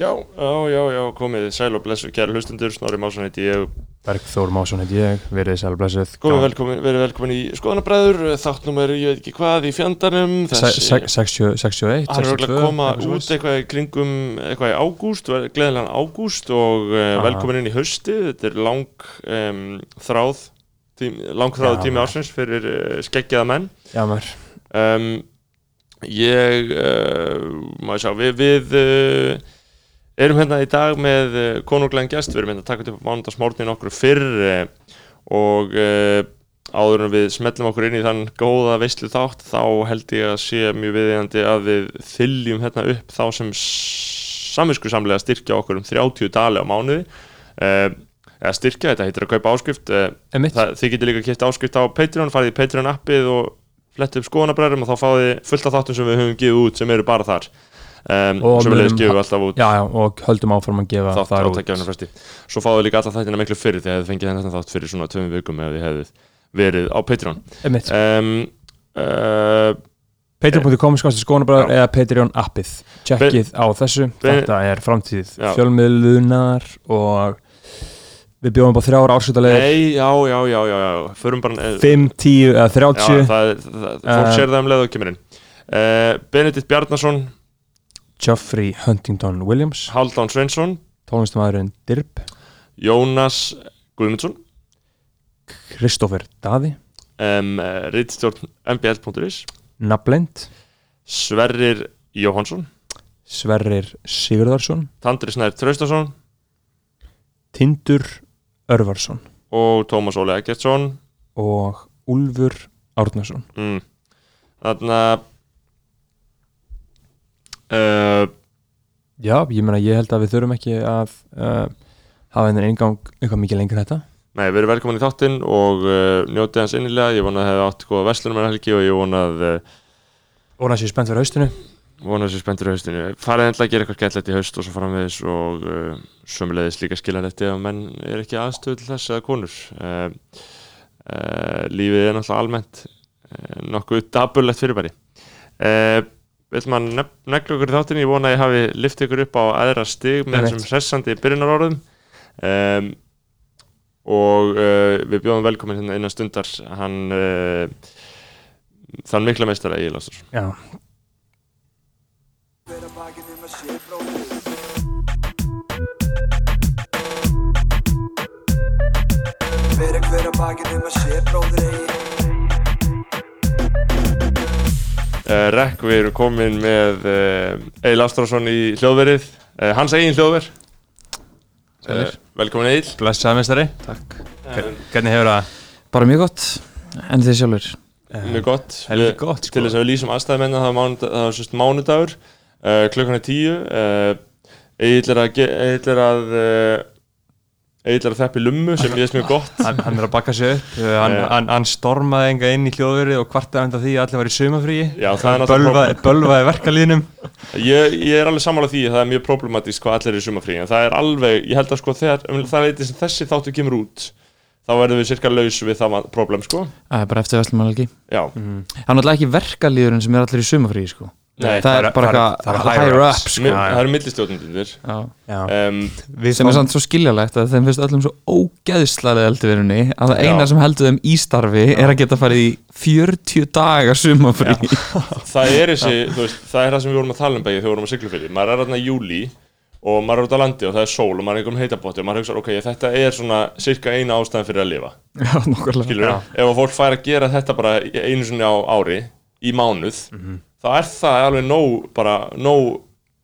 Já, já, já, já, komið sæl og blessu, kæra hlustundur, Snorri Másson heiti ég. Bergþór Másson heit ég, verið sæl blessuð. Komið velkomin, verið velkomin í skoðanabræður, þáttnúmer, ég veit ekki hvað, í fjandarnum se- 60 61, Hann er örugglega að 62 koma út eitthvað í kringum, eitthvað í ágúst, gleðilegan ágúst og uh, Aha. velkomin inn í hausti, þetta er lang um, þráð, tím, lang þráð Já, tími ársins fyrir uh, skeggjaða menn. Já maður, Um, ég, uh, sjá, við, við uh, erum hérna í dag með uh, konunglegan gest, við erum hérna að taka upp á mánudagsmórnin okkur fyrr og áður en við smellum okkur inn í þann góða veistlu þátt þá held ég að sé mjög viðeigandi að við þyljum hérna upp þá sem saminsku samlega styrkja okkur um 30 dali á mánuði eða styrkja, þetta heitir að kaupa áskrift það, þið getur líka kæft áskrift á Patreon farið í Patreon appið og flett upp skoðanabræðum og þá fáið fullt af þáttum sem við höfum gefið út sem eru bara þar. Um, Og sem við ha- við alltaf út Já, já, og höldum áfram að gefa þátt þar út. svo fáið líka alla þættina miklu fyrir því að þið fengið þennan þátt fyrir svona tveim vikum ef þið hefðið verið á Patreon. Um, uh, patreon.com skástu skónabræður eða Patreon appið. Checkið á þessu, þetta er framtíð fjölmiðlunar og við bjóðum bara þrjára ásköldalegur nei, já, já, já, já, já. Förum bara eh, 5, 10 eða já, 30 það, það, fólk Uh, sér það um leið og kemur inn. Uh, Benedikt Bjarnason. Geoffrey Huntington Williams. Haldán Sveinsson. Tónlistamæðurinn Dirb Jónas Guðmundsson. Kristoffer Daði. Um, Rittstjórn mbl.is Naflend Sverrir Jóhansson Sverrir Sigurðarsson Tandri Snær Traustason. Tindur Örvarsson. Og Tómas Óli Eggertsson. Og Úlfur Árnason. Mm. Þannig að uh, Já, ég meina ég held að við þurfum ekki að uh, hafa einhvern eingang eitthvað mikið lengur þetta. Nei, við erum velkomin í þáttinn og uh, njótið hans innilega. Ég vona að það hefði átt góða verslunum en helgi og ég vona að uh, og næst ég spennt fyrir haustinu vona að þessi spenntur í haustinu. Farið endla að gera eitthvað skellett í haust og svo framvegis og uh, sömulegis líka skilja þetta ef menn er ekki aðstöðu til þess eða konur. Uh, uh, lífið er náttúrulega almennt uh, nokkuð dabulegt fyrirbæri. Uh, vil maður nef negla okkur í þáttinu, ég vona að ég hafi liftið ykkur upp á aðra stig með þessum hressandi byrjunarorðum. Um, og uh, við bjóðum velkomin hérna innan stundar. Hann þann mikla meistara í Lástur Já, Hver að bakið um að sé bróðir Hver að hver að bakið um að sé bróðir eigi Uh, Rekk, við erum komin með uh, Egil Ástrásson í hljóðverið. Uh, Hans eigin hljóðver. Sælir. Velkomin Egil blessaði mestari Takk. Hvernig hefur það? Bara mjög gott, en þið sjálfur Mjög gott. Við- gott Til sko þess að við lýsum aðstæðmenna það, er mánudag, það var mánudagur uh, klukkan er tíu. Uh, Egil er að, Egill er að uh, Egil er að þeppi lummu sem ég mjög gott. Hann, hann er að bakka sig upp. Uh, hann, hann, hann stormaði enga inn í hljóðverið og kvartaði undan því að allir var í er náttúrulega bölvaði, bölvaði verkalínum ég, ég er alveg sammála því að það er mjög problematískt hvað allir er í sumafrí en það er alveg, ég held að sko þegar um, það er eitthvað sem þessi þáttu kemur út þá verðum við cirka laus við það problem sko. Það er bara eftir Vestlumanalgi Já, Mhm. Það er náttúrulega ekki verkalýðurinn sem er allir í sumafríi sko. Nei, Það er bara eitthvað er higher up ups, sko. Já, já. það eru millistjórnundir Já. Já. um, Við sem er samt svo skiljalegt að þeim finnst öllum svo ógeðslega eldurverunni að það Já. eina sem heldur þeim í starfi er að geta farið í 40 dagar sumafrí það er þessi, veist, það er það sem við vorum að tala um begið þegar við vorum að sigla fyrir maður er þarna í júli og maður er út á landi og það er sól og maður er einhverjum heitabotti og maður hugsa, ok, þetta er svona cirka eina ástæðan fyrir að lifa Já, skilur Já. ef að fólk fær að gera þetta bara einu sinni á ári í mánuð þá er það alveg nóg bara nóg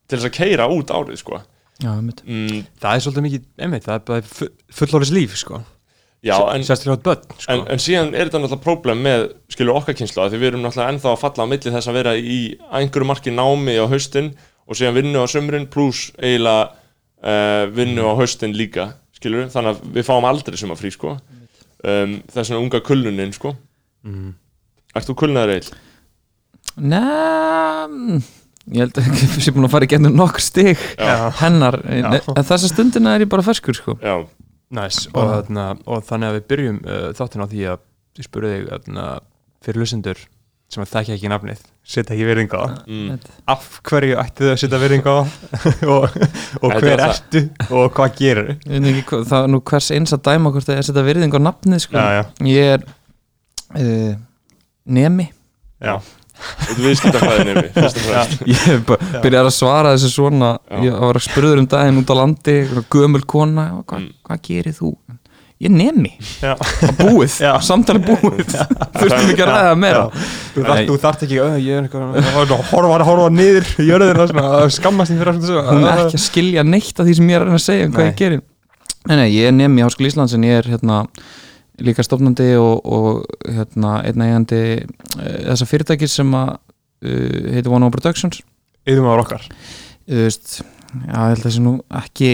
til þess að keira út árið sko. Já, mm, það er svolítið mikið, einmitt, það er bara fu- fullorðis líf sko. Já, en, börn sko. en, en síðan er þetta náttúrulega problem með skilur okkar kynslu því við erum náttúrulega ennþá að falla á milli þess að vera í einhverju marki námi á haustin og síðan vinnu á sömurinn pluss eiginlega uh, vinnu á haustin líka skilur. Þannig að við fáum aldrei suma frí sko um, er svona unga kulnunin sko. Mm. Ert þú kulnaður eil? Næ, mm, ég held að ég sé búin að fara í gennum nokkur stig Já. hennar, Já. en þessa stundina er ég bara ferskur sko. Já, Næs, og, þarna, og þannig að við byrjum uh, þáttin á því að ég spurði þig þarna, fyrir lusendur sem að þekki ekki nafnið setja ekki virðing á. Mm. af hverju ætti þau að setja virðing á? Og, og hver er ertu? Og hvað gerir ekki það er nú hvers eins að dæma hvort það er að setja virðing á nafnið sko. já, já, Ég er uh, nemi. Já, Þú viðskiptafræði nefni, fyrst og fremst. Ég hef bara byrjað að svara þessu svona. Já. Ég var að spurður um daginn út á landi Gömul kona, hvað Mm. hva gerir þú? Ég nemi, já. að búið. Já. Samtali búið, þurftum ekki að ræða meira. Þú, þarft ekki, ég er eitthvað að horfa, horfa niður í að skammast þín fyrir að svona Hún er ekki að skilja neitt af því sem ég er að segja um hvað ég gerir Nei, nei, ég er nemi í Háskóli Íslands en ég er hérna líka stofnandi og, og hérna einn eigandi uh, þessa fyrirtækis sem að uh, heitir One Over Productions. Yðum ára okkar. Þú veist, já, ég held að þessi nú ekki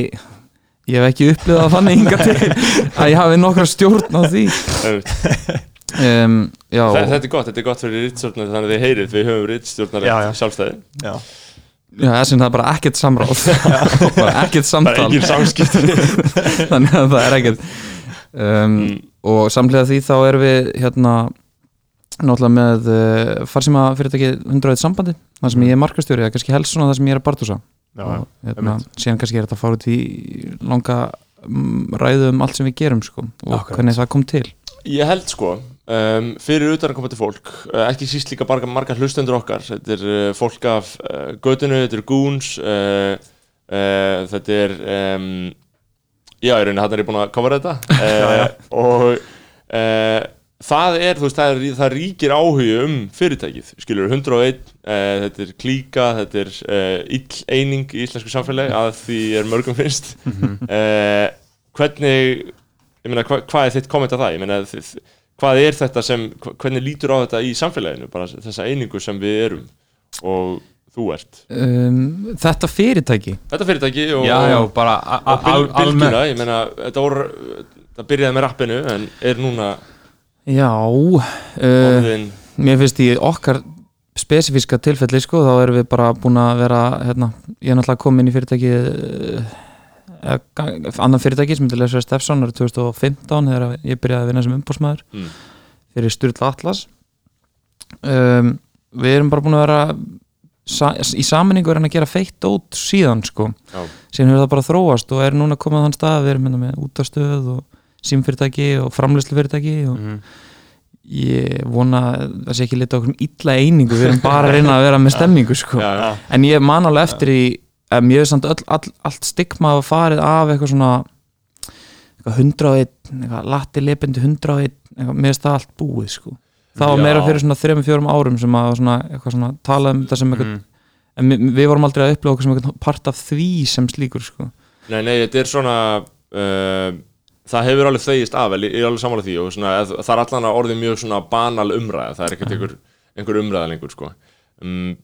ég hef ekki upplifað að þannig hinga til að ég hafi nokkra stjórn á því. Um, já, Þe- Þetta er gott, þetta er gott fyrir rittstjórnar þannig að þið heyrið, við höfum rittstjórnar Já, já. sjálfstæði. Já, já, þessi það er bara ekkert samráð. Bara ekkert Það samtal. er þannig að það er ekkert. Um, Mm. Og samlega því þá erum við hérna náttúrulega með uh, farsíma fyrirtæki 101 sambandi það sem ég er markastjóri, er kannski helst svona það sem ég er að bartúsa og hérna, síðan kannski er þetta að fara út í langa mm, ræðu um allt sem við gerum sko, og Akkurat. hvernig það kom til. Ég held sko, um, fyrir utankomandi fólk, uh, ekki síst líka margar, margar hlustendur okkar, þetta er uh, fólk af uh, götunu, þetta er uh, þetta er, um, já, í rauninni hann er ég búin að kofra þetta. Uh, og uh, það er, þú veist, það, er, það ríkir áhugi um fyrirtækið, skilur 101, uh, þetta er klíka, þetta er uh, ill eining í íslensku samfélagi að því er mörgum finnst. uh, hvernig ég meina, hva, hvað er þitt komment að það? Ég meina, þið, hvað er þetta sem, hvernig lítur á þetta í samfélaginu, bara þessa einingu sem við erum? Og þú ert? um, þetta fyrirtæki? Þetta fyrirtæki og, já, já, bara og bil, bylgjuna, ég meina, þetta voru, það byrjaði með rappinu en er núna já uh, mér finnst í okkar spesifíska tilfelli sko, þá erum við bara búin að vera hérna, ég er náttúrulega komin í fyrirtæki uh, annan fyrirtæki sem heitir Lesver Steffson árið 2015 þegar ég byrjaði að vinna sem umbósmaður mm, fyrir Sturla Atlas. Um, við erum bara búin að vera sa í saminningu er hann að gera feitt út síðan sko já, síðan hefur það bara þróast og er núna komið á þann stað að við erum hérna með útastöð og símfyrirtæki og framlýslufyrirtæki og Mhm. ég vona að það sé ekki lita okkur um illa einingu við erum bara að reyna að vera með stemmingu sko. já, já, en ég man alveg eftir í hef samt öll, all, allt stigma að farið af eitthvað svona eitthvað 101, eitthvað latti leipindi 101, eitthvað, mér finnst það allt búið sko. Það var meira fyrir svona 3-4 árum sem að svona, eitthvað svona talað um þetta sem eitthvað, Mhm. en við, við vorum aldrei að upplifa okkur sem eitthvað part af því sem slíkur sko. nei, nei, þetta er svona uh, það hefur alveg þegist af, ég er alveg sammála því og svona, eð- það er allan að orðið mjög svona banal umræða, það er ekkert einhver, einhver umræða lengur, sko. Um,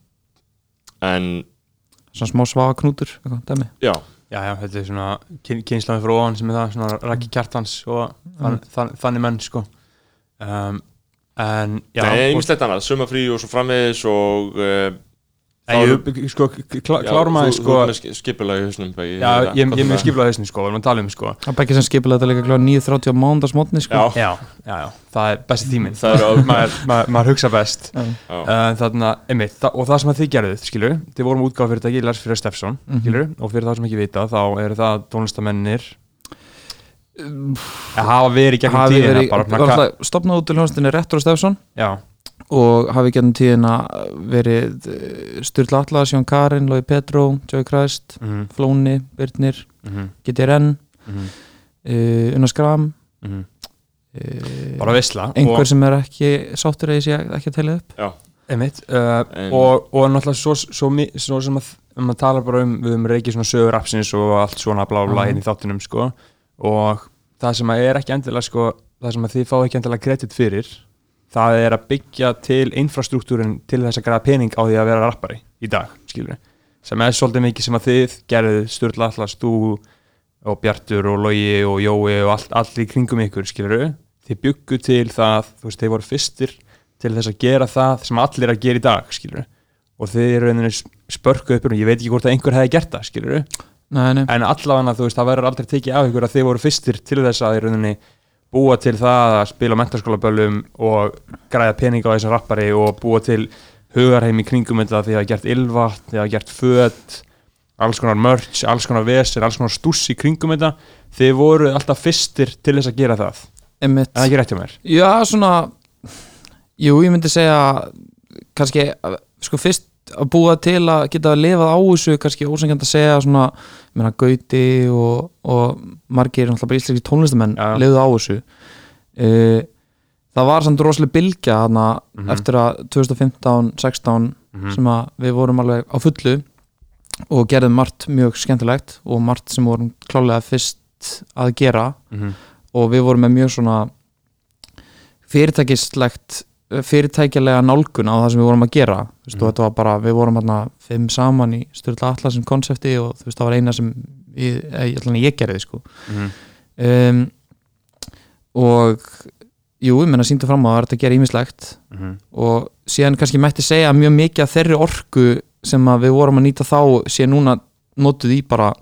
en, svona smá svaga knútur eitthvað, dæmi? Já, Já, já, þetta er svona kyn, kynslaði frá ofan sem er það, svona Raki Kjartans og þann, þann, þannig menn, sko. Um, En, já nei, einmislegt annað, sumafrí og svo framvegis og uh, Nei, ég, sko, klá, klárum aðeins, sko. Þú ert með skipulagi í hausnum Já, ég, ég er með skiplaði þessni, sko, við erum að tala um, sko. Það er ekki sem skipilega þetta líka kláð 9.30 á mándagsmótni sko. Já, Já, já, já, það er besti tíminn. Það er á maður, hugsa best. Uh, þarna, einmitt, þa og það sem að þið gerðuð, skilur þið vorum útgáfa fyrirtæki, Lars fyrir Steffsson Mhm. skilur, og fyrir það sem ekki vita, þá eru það tónlistamennir að hafa verið gegnum hafi tíðina verið, bara, svona, ka- stopnað út til hljónstinni Retro Stefson já, og hafi gennum tíðina verið Sturla Atlas, Jón Karin, Lói Petró Joey Christ, mhm, Flóni, Birnir mhm, GTRN, mhm, uh, Unna Skram mhm. uh, bara veistla einhver og, sem er ekki sáttur að ég sé ekki að telja upp. Einmitt, uh, En- og, og náttúrulega svo, svo, svo sem að um að tala bara um, við höfum reikið svona sögur appsins og allt svona blá blá Mhm. hérna í þáttunum sko og það sem að er ekki endilega sko, það sem að þið fá ekki endilega kredit fyrir það er að byggja til infrastruktúrin til þess að græða pening á því að vera rappari í dag, skilur sem er svolítið mikið sem að þið gerðið Sturla Atlas, þú og Bjartur og Logi og Jói og allt, allt í kringum ykkur, skilur þið byggu til það, þú veist, þið voru fyrstir til þess að gera það sem allir að gera í dag, skilur og þið eru rauninni spörku upp og ég veit ekki hvort að einhver hefði gert það, skilur nei, nei. en allavega þú veist, það verður aldrei tekið af ykkur að þið voru fyrstir til þess að í rauninni búa til það að spila á mentaskólaböllum og græða pening á þessum rappari og búa til hugarheim í kringum þetta þið hafa gert ylvat, þið hafa gert föt alls konar merch, alls konar vesir alls konar stúss í kringum þetta. Þið voru alltaf fyrstir til þess að gera það. Einmitt. En það er ekki rétt hjá mér? Já, svona Jú, ég myndi segja kannski, sko fyrst að búa til að geta lifað á þessu kannski ósengjand að segja svona meina Gauti og, og margir íslenski tónlistamenn Já. lifðu á þessu uh, það var samt rosalega bylgja hana Mhm. eftir að 2015-16 Mhm. sem að við vorum alveg á fullu og gerðum margt mjög skemmtilegt og margt sem vorum klálega fyrst að gera Mhm. og við vorum með mjög svona fyrirtækislegt fyrirtækjalega nálgun á það sem við vorum að gera þú veist, og þetta var bara, við vorum hérna fimm saman í Sturla Atlasum konsepti og þú veist, það var eina sem ég, ég, ég, ég gerði sko Mhm. um, og jú, ég menna síndu fram á að það var þetta að gera ímislegt Mhm. og síðan kannski mætti segja að mjög mikið af þeirri orku sem að við vorum að nýta þá sé núna notuð í bara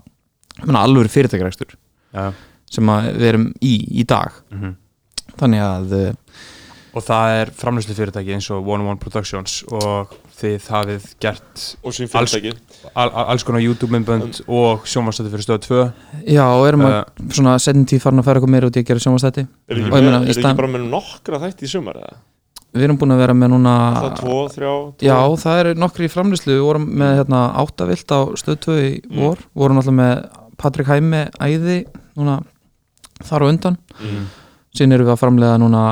menna, alvöru fyrirtækjarækstur Já. sem að við erum í í dag Mhm. þannig að uh, og það er framlýslu fyrirtæki eins og One One Productions og þið hafið gert og sín Alls- fyrirtæki al al alls konar YouTube-myndbönd og sjónvarstöðu fyrir stöð 2 já, og erum að uh, svona setjum tíð farin að færa okkur meira út í að gera sjónvastætti er Mhm. ekki, Og ég meina, með, í er ekki stað- bara með nokkra þætti í sumar eða? við erum búin að vera með núna það er tvo, þrjá, tvo já, það eru nokkri í framlýslu við vorum með hérna, áttavilt á stöð 2 í Mm. vor, vorum alltaf með Patrik Hæmi æði núna þar á undan mm. síðan erum við að framlega núna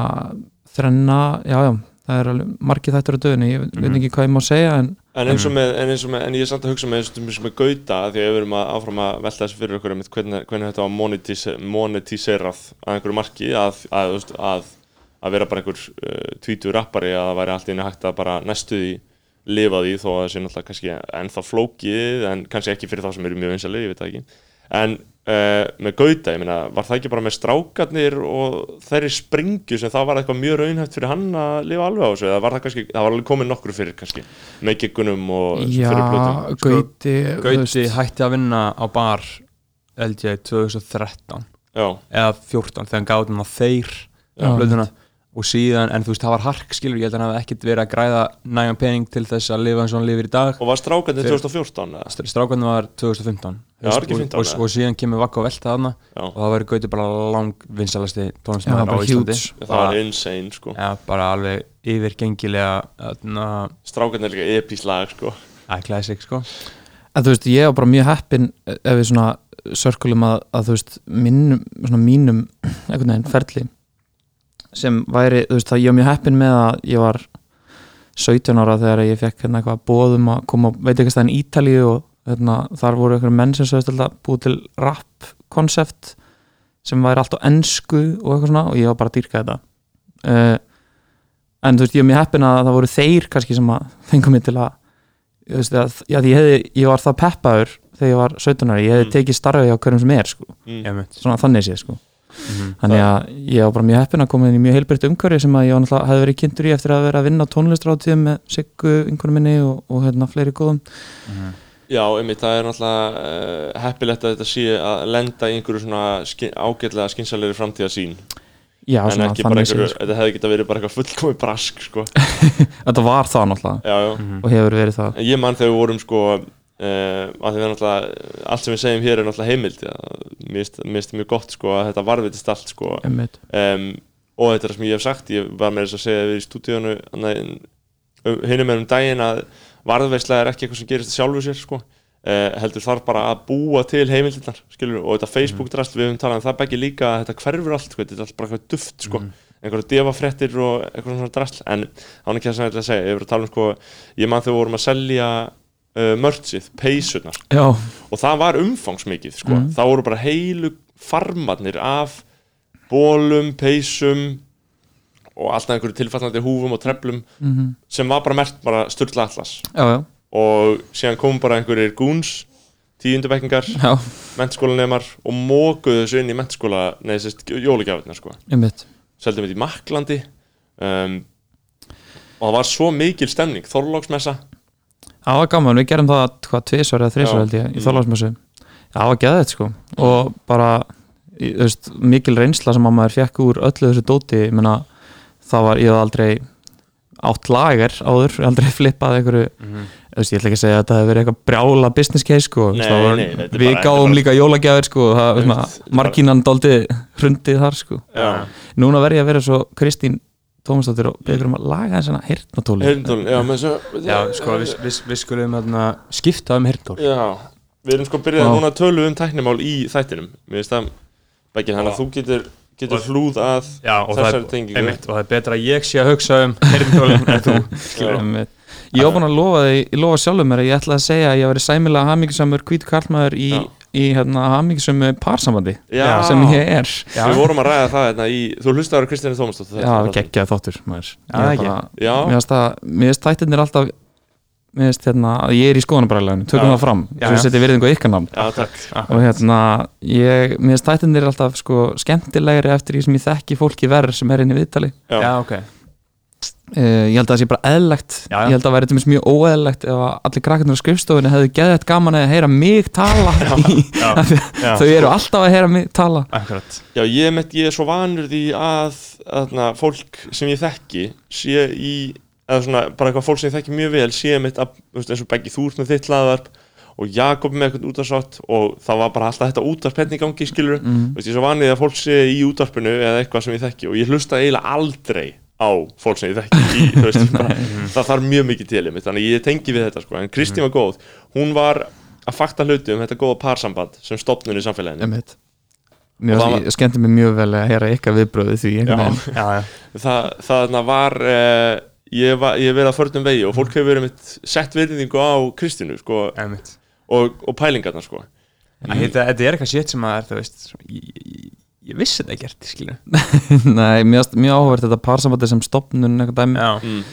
þrenna, já já það er alveg margir þættur á döðinni, ég veit Mhm. ekki hvað ég má segja en En eins og með, en eins og með, en ég er samt að hugsa með eins og með, með gauta því að við erum að áfram að velta þessu fyrir okkur einmitt, hvernig, hvernig þetta var monetise, monetiserað að einhverju marki að, að, að, að vera bara einhver uh, tvítur rappari að það væri allt einu hægt að bara næstu því lifa því þó að það sé náttúrulega kannski ennþá flókið en kannski ekki fyrir þá sem eru mjög vinsalir, ég veit það ekki en uh, með gauta, ég meina, var það ekki bara með strákarnir og þeirri springu sem það var eitthvað mjög raunhæft fyrir hann að lifa alveg á þessu eða var það kannski, það var alveg komin nokkru fyrir kannski með giggunum og já, fyrir plötum Gauti þú Gauti hætti að vinna á bar LJ 2013 Já, eða 14 þegar gáði hann þeir Já. Og síðan, en þú veist, það var hark skilur, ég held að hann hafi ekkert verið að græða nægan pening til þess að lifa eins og hann lifir í dag. Og var strákarnir Fyrir- 2014 eða? strákarnir var 2015 Já, og, 15, og, og síðan kemur Vakka og Velta þarna. Já, og það verður Gauti bara lang vinsalasti Já, tónlistamæður á Íslandi. huge. það var insane sko. Ja, bara alveg yfirgengilega þarna, Strákarnir er líka epislag sko. Að classic sko. En þú veist, ég var bara mjög heppin ef við svona sörkulum að, að þú veist, mínum, svona mínum sem væri, þú veist, það ég var mjög heppin með að ég var 17 ára þegar ég fekk hérna eitthvað bóðum að koma, á- veit ekki stæðin Ítalíu og hérna, þar voru einhverjum menn sem sögust alltaf búið til rap konsept sem væri allt á ensku og eitthvað svona og ég var bara að dýrka þetta uh, en þú veist, ég var mjög heppin að það voru þeir kannski sem að fengum mig til að ég, veist, að, já, því ég, hefði, ég var það peppaður þegar ég var 17 ára, ég hefði Mm. tekið starfið á hverjum sem er sko, mm. svona þannig séð sko mm þannig að ég var bara mjög heppin að koma inn í mjög heilbært umhverfi sem að ég hefði verið kynntur í eftir að vera að vinna tónlistrátíðum með Siggu, einhvern minni og, og hérna fleiri góðum. Já, einmitt, það er náttúrulega uh, heppilegt að þetta sé að lenda í einhverju svona skin, ágætlega skynsalegri framtíðasín já, en svona ekki bara einhverju, sko. þetta hefði geta verið bara eitthvað fullkomi brask sko. Þetta var það náttúrulega. Já, já. Mhm. og hefur verið það. En ég mann þegar við vorum sko uh, að því er náttúrulega allt sem við segjum hér er náttúrulega heimild ja, mér finnst- finnst mjög gott sko að þetta varvitist allt sko um, og þetta er það sem ég hef sagt ég var með þess að segja við í stúdíónu hinum með um daginn að varðveisla er ekki eitthvað sem gerist sjálfu sér sko. uh, heldur þarf bara að búa til heimildirnar skilur, og þetta Facebook drast við höfum talað um það begge líka að þetta hverfur allt sko. þetta er allt bara eitthvað duft sko. einhverja devafrettir og eitthvað svona drast en hann ekki það sem ég ætla að segja ég, var að tala um, sko, ég man þegar við vorum að selja uh, mörtsið, peysurnar. Já, og það var umfangsmikið sko. Mhm. það voru bara heilu farmarnir af bólum, peysum og alltaf einhverju tilfallandi húfum og treflum mm sem var bara mert bara Sturla Atlas. Já, já, og síðan kom bara einhverjir gúns tíundabekkingar, mentskólanemar og mókuðu þessu inn í mentskóla neða sérst jólagjafirna sko. Seldum við í Maklandi um, og það var svo mikil stemning Þorlóksmessa það var gaman, við gerum það hvað tvisvar eða þrisvar Já. held ég í Mm. þorlagsmessu það var geðið sko. Og bara, þú veist, mikil reynsla sem að maður fekk úr öllu þessu dóti ég meina, það var, ég hef aldrei átt lager áður, aldrei flippað einhverju þú veist, ég ætla ekki að segja að þetta hefur verið eitthvað brjála business case sko. Nei, Það var- nei, er við bara- gáum líka jólagjafir sko það, bara- margínan dóldi hrundið þar sko. Já, núna verð ég að vera svo Kristín Tómasdóttir og beður um að laga þessana hirtnatóli heyrndólin, já, með svo Já, sko, við, við, við skulum þarna skipta um hirtól Já, við erum sko byrjað núna að tölu um tæknimál í þættinum. Mér finnst það, Beggi, þannig að þú getur, getur Og- hlúð að Já, og það, þessari er, tengingu. einmitt, og það er betra að ég sé að hugsa um hirtólin en þú. Ég var búin að lofa því, ég lofa sjálfur mér að ég ætla að segja að ég væri sæmilega hamingisamur hvít karlmaður í, Já. Í hérna, hamingisamu parsambandi Já, sem ég er Já. Við vorum að ræða það hérna í, þú hlustaður á Kristjáni Tómasdóttir Já, geggjað þáttur maður. Já, Ég er ekki. bara- Já, Mér finnst þættirnir alltaf Mér finnst hérna, að ég er í skoðanabræðleginu Tökum Já. það fram, Já, svo já. setja virðingu á ykkar namn já, takk Og hérna, ég, mér finnst þættirnir alltaf sko skemmtilegri eftir því sem ég þekki fólki verð sem er inn í viðtali Já. Já, ok Uh, ég held að það sé bara eðlilegt. Já, já. ég held að það væri til mjög óeðlilegt ef að allir krakkarnir á skrifstofunni hefðu geðið gaman að heyra mig tala. Já, að þau eru alltaf að heyra mig tala. Akkurat. Já, ég, mitt, ég er svo vanur því að aðna, fólk sem ég þekki sé í, eða svona bara eitthvað fólk sem ég þekki mjög vel sé mitt að, eins og Beggi þú ert með þitt laðvarp og Jakob með eitthvað útvarsátt og það var bara alltaf þetta útvarpenni í gangi skilur, Mm. þú veist, ég er svo vanið að fólk sé í útvarpinu eða eitthvað sem ég þekki og ég hlusta eiginlega aldrei á fólk sem ég þekki í, veist, bara, það þarf mjög mikið til einmitt, þannig ég tengi við þetta sko, en Kristín var góð, hún var að fakta hluti um þetta góða parsamband sem stopnun í samfélaginu. Og það var... skemmti mig mjög vel að heyra ykkar viðbröðu því Já. Já, já. Það, það var uh, ég, var, ég hef verið að förnum vegi og fólk hefur verið mitt sett virðingu á Kristínu sko, Einmitt. og, og pælingarna sko. Æ, Þetta þetta er eitthvað shit sem að er, veist Ég, ég, vissi þetta ekkert, skilur Nei, mjög, mjög áhverð þetta parsambandi sem stopnun eitthvað dæmi. Já, mm.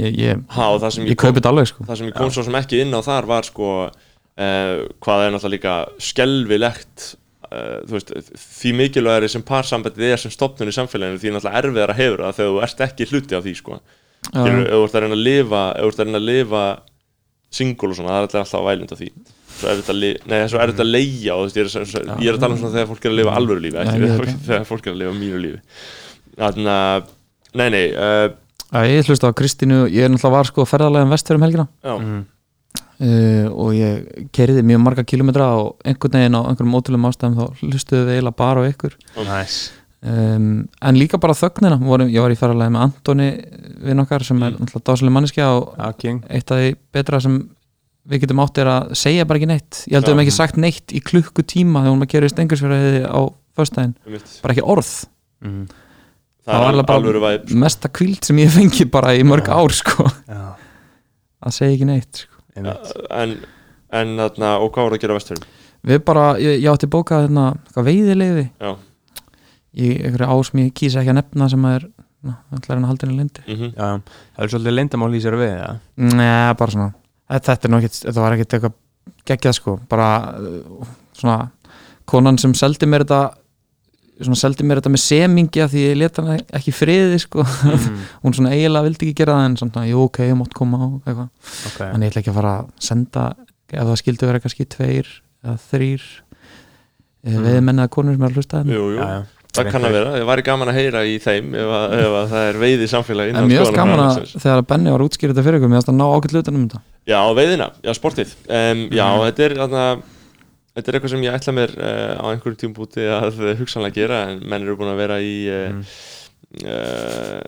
ég, ég, ha, og það sem ég ég kom, kaupi þetta alveg sko. það sem ég kom svo sem ekki inn á þar var sko, uh, hvað er náttúrulega líka skelvilegt uh, þú veist, því mikilvægari sem parsambandið er sem stopnun í samfélaginu því náttúrulega erfiðar að hefur það þegar þú ert ekki hluti af því sko. Ef þú ert að reyna að lifa ef þú ert að reyna að lifa single og svona, það er alltaf vælund af því svo er þetta nei, svo er þetta að leigja og þú veist, ég, er, svo- svo- ég er að tala um svona þegar fólk er að lifa alvöru lífi ekki ég þegar, fólk er að lifa mínu lífi. Þannig að nei, nei, uh, Æ, Ég hlusta á Kristínu, ég er náttúrulega var sko ferðarlega um vestfjörðum helgina. Já, mm. uh, og ég keiriði mjög marga kilometra og einhvern veginn á einhverjum ótrúlega ástæðum þá hlustuðu við eiginlega bara á ykkur. Næs um, en líka bara þögnina. Vorum, ég var í ferðarlega með Antoni við nokkar sem er Mm. náttúrulega dásalega manneskja og Já, king. eitt af því betra sem við getum átt er að segja bara ekki neitt. Ég held að við hefum ekki sagt neitt í klukkutíma þegar hún að gera í stengursfjörði á einmitt. bara ekki orð. Mm. það var er alveg bara væp mesta kvíld sem ég fengi bara í mörg Já. ár sko, Já, að segja ekki neitt sko. einmitt. En, en þarna, og hvað voru að gera á vestfjörn við bara, ég, ég átti bókað hérna, já, í einhverju ás sem ég kýsa ekki að nefna sem að er, ná, ætlar hann að halda henni lindi mm já. það er svolítið leyndamál í sér við, Nei, bara svona Þetta þetta er nú ekkit, þetta var ekkit eitthvað geggjað sko, bara uh, svona, konan sem seldi mér þetta svona seldi mér þetta með semingi af því ég leta hana ekki friði sko, mm. hún svona eiginlega vildi ekki gera það en svona, jú ok, ég mátt koma á eitthvað, Ok, en ég ætla ekki að fara að senda, ef það skildi vera kannski tveir eða þrýr mm. Mm. veiðmenn eða konur sem er að hlusta þetta jú, jú, já, já það kann að vera það væri gaman að heyra í þeim ef, að, ef að það er veiði samfélagi En mjög gaman að þegar Benni var útskýrið þetta fyrir ykkur, finnst að ná ákveld utanum þetta Já, veiðina, já, sportið um, Já, Mhm. þetta er þarna, Þetta er eitthvað sem ég ætla mér uh, á einhverjum tímpúti að hugsanlega gera en menn eru búin að vera í uh, Mm. uh,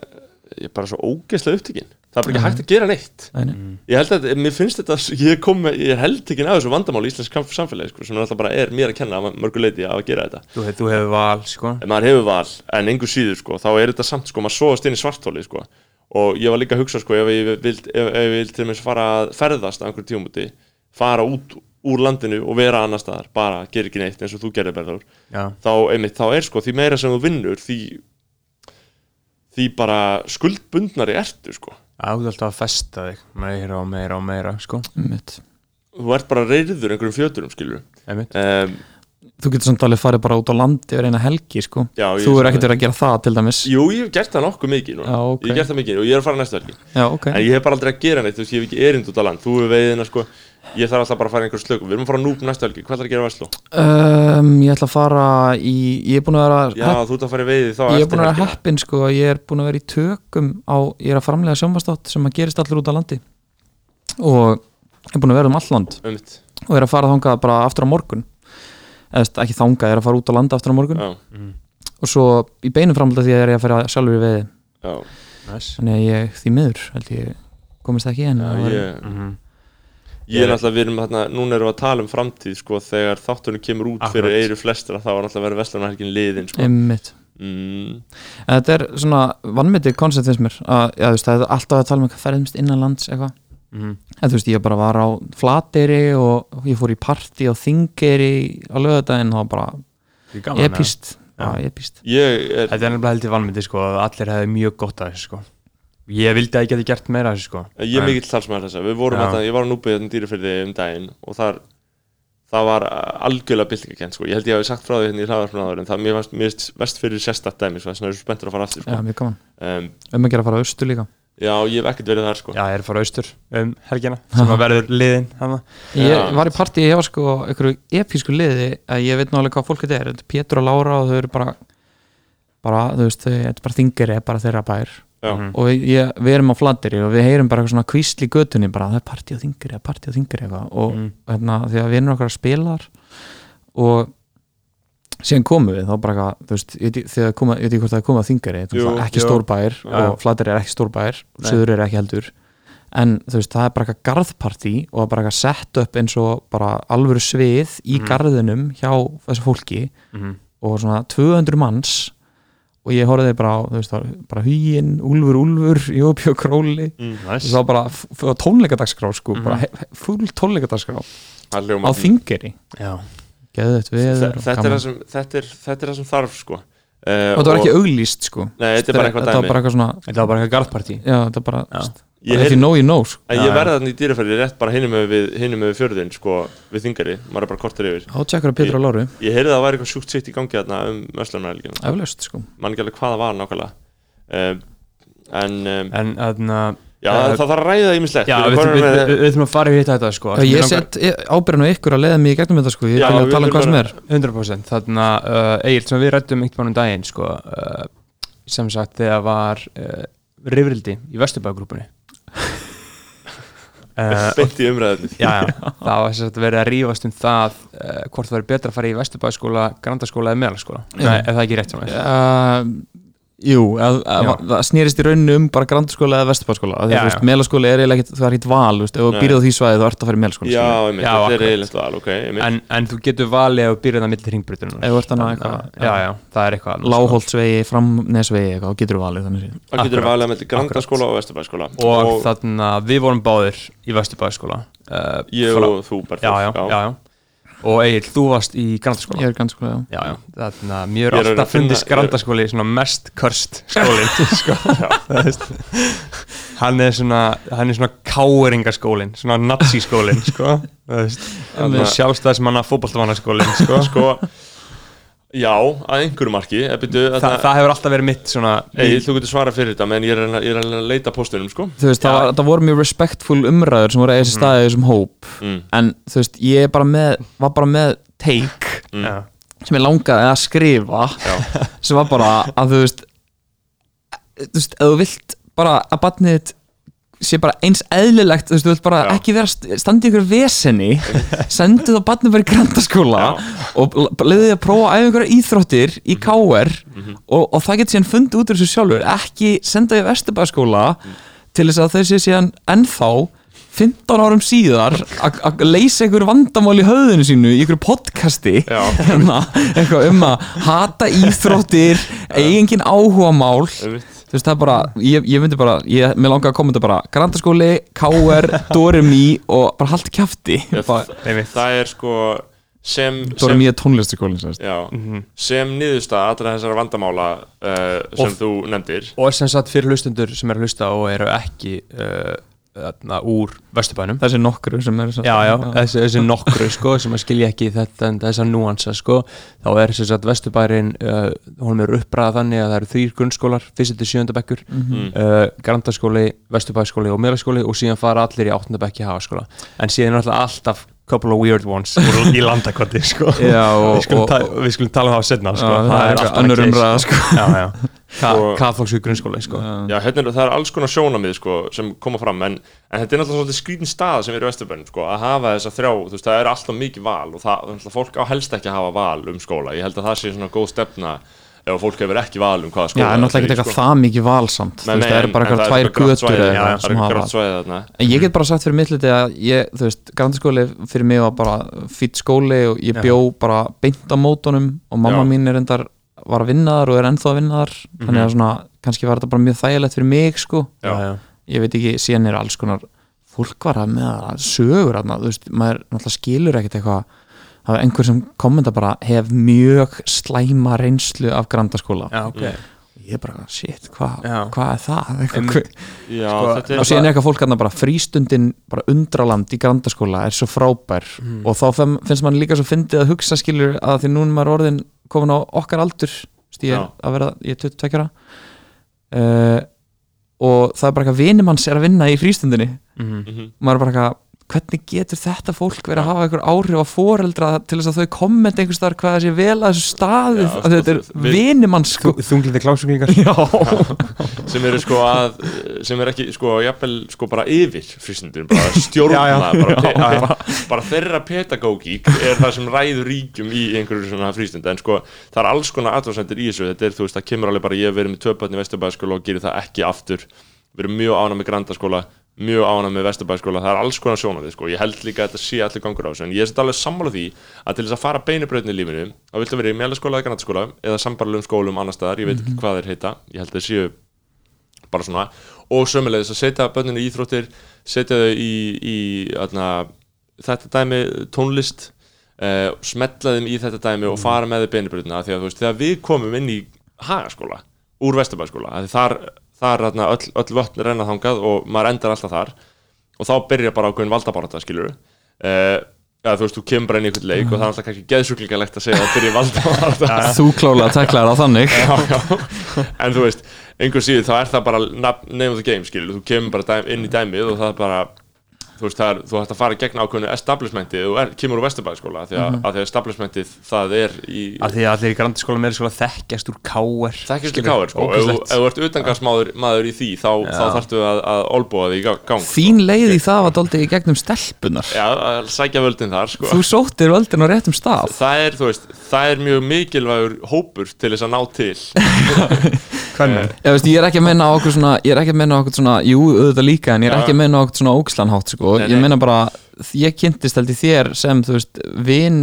ég er bara svo ógeðslega upptökin það er bara ekki Mhm. hægt að gera neitt Nei, nei. Mm. ég held að, mér finnst þetta ég, kom, með- ég er heldtekinn af þessu vandamál í íslensk samfélagi sko, sem er alltaf bara er mér að kenna að mörgu leiti að gera þetta Þú, hef, þú hefur val, sko en maður hefur val, en engu síður sko, þá er þetta samt, sko, maður svoast inn í svartóli sko. og ég var líka að hugsa sko, ef ég vil, ef, ef ég vil til dæmis fara að ferðast á einhverjum tímúti fara út úr landinu og vera annar staðar, bara gera ekki neitt eins og þú gerir berður, Já, þá, einmitt, þá er sko, því meira sem þú vinnur því, því bara skuldbundnari ertu sko. Þú ert alltaf að festa þig. Meira og meira og meira, sko. Einmitt. þú ert bara reyður einhverjum fjöturum skilur um, Þú getur samt alveg farið bara út á landi og reyna helgi sko. já, Þú er ekkert verið að gera það til dæmis. Jú, ég hef gert það nokkuð mikið. Já, ok. Ég hef gert það mikið og ég er að fara næstu helgi. Já, ok. En ég hef bara aldrei að gera neitt, þú veist, ég hef ekki erind út á land. Þú hefur veiðina, sko ég þarf alltaf bara að fara í einhver slöku, við erum að fara núp næstu helgi, hvað er að gera á Vestló? um, Ég ætla að fara í Ég er búin að vera Já, þú ert að fara í veiði þá Ég er búin að vera heppin sko. Ég er búin að vera í tökum á Ég er að framlega sjónvastátt sem að gerist allir út á landi. Og ég er búin að vera um all land. Einmitt. Og er að fara þangað bara aftur á morgun. Eða veist, ekki þangað, ég er að fara út á landi aftur á morgun. Já, Og svo í beinum framlega því að ég ég ég ég, ég er náttúrulega, við erum þarna, núna erum við að tala um framtíð, sko, þegar þáttunum kemur út fyrir Akkurat. eiru flestra, þá var náttúrulega verið Vestlunarhelgin liðin, sko. Einmitt Mm, En þetta er svona vannmyndið koncept finnst mér að, já, þú veist, það er alltaf að tala um eitthvað ferðumst innanlands eitthvað Mhm. en þú veist, ég bara var á Flateyri og ég fór í partí á Þingeyri á lögadaginn og bara gaman, eða? epist, Já. já, epist ég er, Þetta er nefnilega heldur valmyndi sko að allir hefði mjög gott að þessu sko Ég vildi að ég geti gert meira þessu sko ég er mikill talsmaður þessa, við vorum Já. þarna, ég var að núpið þetta dýrafyrði um daginn og þar, það var algjörlega byltingakent, sko, ég held ég hafi sagt frá því hérna í hlaðarfrún áður, en það, mér varst, mér varst vest fyrir sérstætt dæmi, sko, þess vegna er ég svo spenntur að fara aftur, Já, sko. mjög gaman, Um, um að gera að fara á austur líka já, ég hef ekkert verið þar, sko. Já, ég er að fara austur um helgina sem að verður liðin hana. Ég Já. var í partí, ég var sko einhverju episku liði að ég veit nálega hvað fólk þetta er er Pétur og Lára og þau eru bara bara, þú veist, þau, þetta er bara Þingeyri bara þeirra bær Já, Mhm. og ég, við erum á Flateyri og við heyrum bara eitthvað svona kvísl í götunni bara það er partí á Þingeyri, partí á Þingeyri eitthvað og Mm. hérna, því að við erum okkar að spila þar og síðan komum við þá bara eitthvað, þú veist, þegar koma, ég veit ekki hvort það er þetta er Jú, ekki jú. stór bær Já, og Flateyri er ekki stór bær og Nei. Suður er ekki heldur en þú veist, það er bara eitthvað garðpartí og það er bara eitthvað sett upp eins og bara alvöru svið í Mhm. garðinum hjá þessu fólki Mhm. og svona 200 manns og ég horfði bara á, þú veist, það var bara huginn, úlfur, úlfur, jópi og króli. Mm, Nice. það var bara tónleikadagskrá sko, Mhm. bara full tónleikadagskrá. Á Þingeri Já, geðut við Þe- þetta, er það sem, þetta, er, þetta er það sem þarf sko. uh, og það var ekki auglýst sko. Nei, þetta er bara eitthvað þetta var dæmi. bara eitthvað svona þetta var bara eitthvað garðpartí. Já, þetta er bara, Já. Ég if you heyri- know you know sko. En ég já. verði þarna í dýrafæri rétt bara hinum með við, hinum með fjörðin sko, við þingari, maður er bara kortir yfir. Þá tjekkur að Pétur og Láru, Ég heyrði að það væri eitthvað sjúkt sitt í gangi þarna um Vestlunarhelgina eflaust sko. Man ekki alveg hvað það var nákvæmlega. Um, En um, En þarna já, Eh, það þarf að ræða ímislegt Já, Við við erum við- komin við- með- við þurfum að fara í hitta þetta sko. Ég set ábyrðan á ykkur að leiða mig í gegnum þetta sko. Ég Já, við að tala um hvað sem er. 100% Þarna uh, Egil sem við rættum einhvern veginn um daginn sko sem sagt þegar var rifrildi í Vesturbæðgrúpunni uh, beint í umræðinni Já, já, það var sem sagt verið að rífast um það uh, hvort það verið betra að fara í Vesturbæðskóla, Grandaskóla eða Meðalskóla Já. Nei, er það ekki rétt? Uh, jú, að, að, það snýrist í rauninu um bara grandaskóla eða að þú já. melaskóli er eiginlega ekkit, það er ekkit val þú veist, ef þú Nei. býrð á því svæði þá ert að fara í melaskóla Já, einmitt, Já, þetta er akkurat. eiginlegt val, ok. En, en þú getur valið að byrja það millir hringbreytunum ef þú ert þannig eitthvað Já, já, það er eitthvað sko. lágholtsvegi, framnesvegi eitthvað, þá getur þú valið þannig. Það getur akkurat, valið með Grandaskóla og Vesturbæðskóla og, þarna við vorum báðir í Vesturbæðskóla uh, og Egil, þú varst í Grandaskóla ég er grandaskóla, já Já, já, þarna mér Ég er að alltaf fundist Grandaskóli svona mest körst skólinn sko. Hann er svona hann er svona káeringaskólinn svona naziskólinn sko. Það er sjálfstæðis manna fótballtamannaskólinn sko. Sko, já, að einhverju marki eh, byrju, Þa, það hefur alltaf verið mitt svona Egil, þú getur svarað fyrir þetta, menn ég er, að ég er að að leita póstunum, sko þú veist, það, það voru mjög respectful umræður sem voru að eiga sér staðið þessum hóp mm. en þú veist, ég er bara með var bara með take Mm. Sem ég langaði að skrifa Já. sem var bara að þú veist þú veist, ef þú vilt bara að batnið þitt sé bara eins eðlilegt, þú veist, þú vilt bara Já. ekki vera st- standa í ykkur veseni sendu þá batnið bara í grandaskóla og leiði að prófa að æfa einhverja íþróttir Mhm. í KR og, og það getur síðan fundið út úr þessu sjálfur ekki senda í vesturbæðskóla Mhm. til þess að þau sé síðan ennþá 15 árum síðar að- leysa einhver vandamál í höfðinu sínu í einhverju podcasti hérna, um að hata íþróttir eigin áhugamál Einmitt. Þú veist það er bara, ég, ég myndi bara ég, mér langar að kommenta bara, Grandaskóli KR, Doremi og bara Já, bara, það, það er sko sem, sem, Doremi er tónlistaskólin já, Mhm. sem niðurstað allra þessara vandamála uh, sem Og- þú nefndir. og sem sagt fyrir hlustendur sem eru að hlusta og eru ekki uh, þarna, úr Vesturbænum. Þessi nokkru sem er Já, já, þessi, þessi nokkru sko sem að skilja ekki þetta en þessa núansa sko. Þá er þess að Vesturbærin uh, hún er uppræða þannig að það eru þrýr grunnskólar fyrst til sjönda bekkur Mm. uh, Grandaskóli, Vesturbæskóli og Melaskóli og síðan fara allir í áttunda bekki hafaskóla en síðan er alltaf couple of weird ones í landakoti sko við, skulum og, ta við skulum tala um það á setna sko. Já, það er alltaf case, umræða, sko. já, já. Ka Og- Kathólsku grunnskóli sko. Já, hérna er, það er alls konar sjónamið sko, sem koma fram, en, en þetta er náttúrulega svolítið skrítin stað sem er í Vesturbænum sko, að hafa þessa þrjá, þú veist, það er alltaf mikið val og það, það fólk á helst ekki að hafa val um skóla, ég held að það sé svona góð stefna ef fólk hefur ekki val um hvaða já, skóla en náttúrulega ekki eitthvað það mikið valsamt þú Nei, veist, nei, það eru bara en eitthvað tvær götur eða já, eitthvað það sem hafa grátt svæði þarna En ég get bara sagt fyrir mitt hluti að ég, þú veist, grandaskóli fyrir mig var bara fýtt skóli og ég Já. bjó bara beint á mótunum og mamma Já. mín er endar var að vinna þar og er ennþá að vinna þar þannig að svona, kannski var þetta bara mjög þægilegt fyrir mig sko, Já. já, já. ég veit ekki síðan er alls konar fólk var að með að sögur þarna, þú veist, maður náttúrulega skilur ekkert eitthvað það er einhver sem kommenta bara hef mjög slæma reynslu af grandaskóla já ok ég er bara, shit, hvað hva er það? Einmitt. Já, Sko, þetta er og síðan er eitthvað fólk hérna bara frístundin bara undraland í grandaskóla er svo frábær Mm. og þá finnst mann líka svo fyndið að hugsa skilur að því núna maður orðin komin á okkar aldur ég er Já. að vera, ég er 22 ára uh, og það er bara eitthvað vinimanns er að vinna í frístundinni Mhm. Mhm. maður er bara eitthvað hvernig getur þetta fólk verið að hafa einhver áhrif á foreldra til þess að þau kommenta einhvers staðar hvað það sé vel að þessu staði Já, að sko, þetta er við- vinimanns sko. Þunglindi klásuglingar já, sem eru sko að sem er ekki sko jafnvel sko bara yfir frístundin, bara stjórna Já, já. bara, bara, bara þeirra pedagógík er það sem ræður ríkjum í einhverju svona frístund. En sko það er alls konar aðvásendir í þessu. Þetta er þú veist það kemur alveg bara ég hef verið með töpötni í Vesturbæðaskóla og gerir það ekki aftur. Við erum mjög ána með Grandaskóla mjög ána með Vesturbæðaskóla það er alls konar sjónandi sko. Ég held líka að þetta sé allir gangur á þessu en ég er þetta alveg sammála því að til þess að fara beinubröðin í lífinu þá viltu vera í mjælaskóla eða Grandaskóla eða sambarlegum skólum annar staðar ég veit ekki hvað þeir heita ég held að þeir séu bara svona. Og sömulegis að setja börninu í íþróttir setja þau í, í atna, þetta dæmi tónlist uh, smetla þeim í þetta dæmi og fara með þau beinibröðina því að veist þegar við komum inn í hagaskóla úr Vesturbæðskóla þar, þar atna, öll, öll vötn renna þangað og maður endar alltaf þar. Og þá byrja bara ákveðin valdabarata skilur uh, Já, þú veist, þú kemur bara inn í einhvern leik og það er alltaf kannski geðsuglingalegt að segja að byrja valdabarata þú klálega teklar á þannig. Já, já. en þú veist, einhver síður þá er það bara name of the game skilur, þú kemur bara inn í dæmið og það er bara þú veist, er, þú hægt að fara gegn ákveðinu establishmenti og er, kemur úr Vesturbæðskóla því að, að því að establishmentið það er í að því að allir í grandaskóla meira skóla þekkjast úr káer þekkist í káir sko, ef þú- þú ert utangarsmaður maður í því, þá, þá þarftu að, að olbúa því í ga- gang þín leið í það var daldið í gegnum stelpunar já, að sækja völdin þar sko. Þú sóttir völdin á réttum stað. Það er, þú veist, það er mjög mikilvægur hópur til þess að ná til. Hvernig? ég, veist, ég er ekki að menna okkur svona ég að ég að sko. Nei, ég nei. menna bara, ég kynntist held í þér sem, þú veist, vin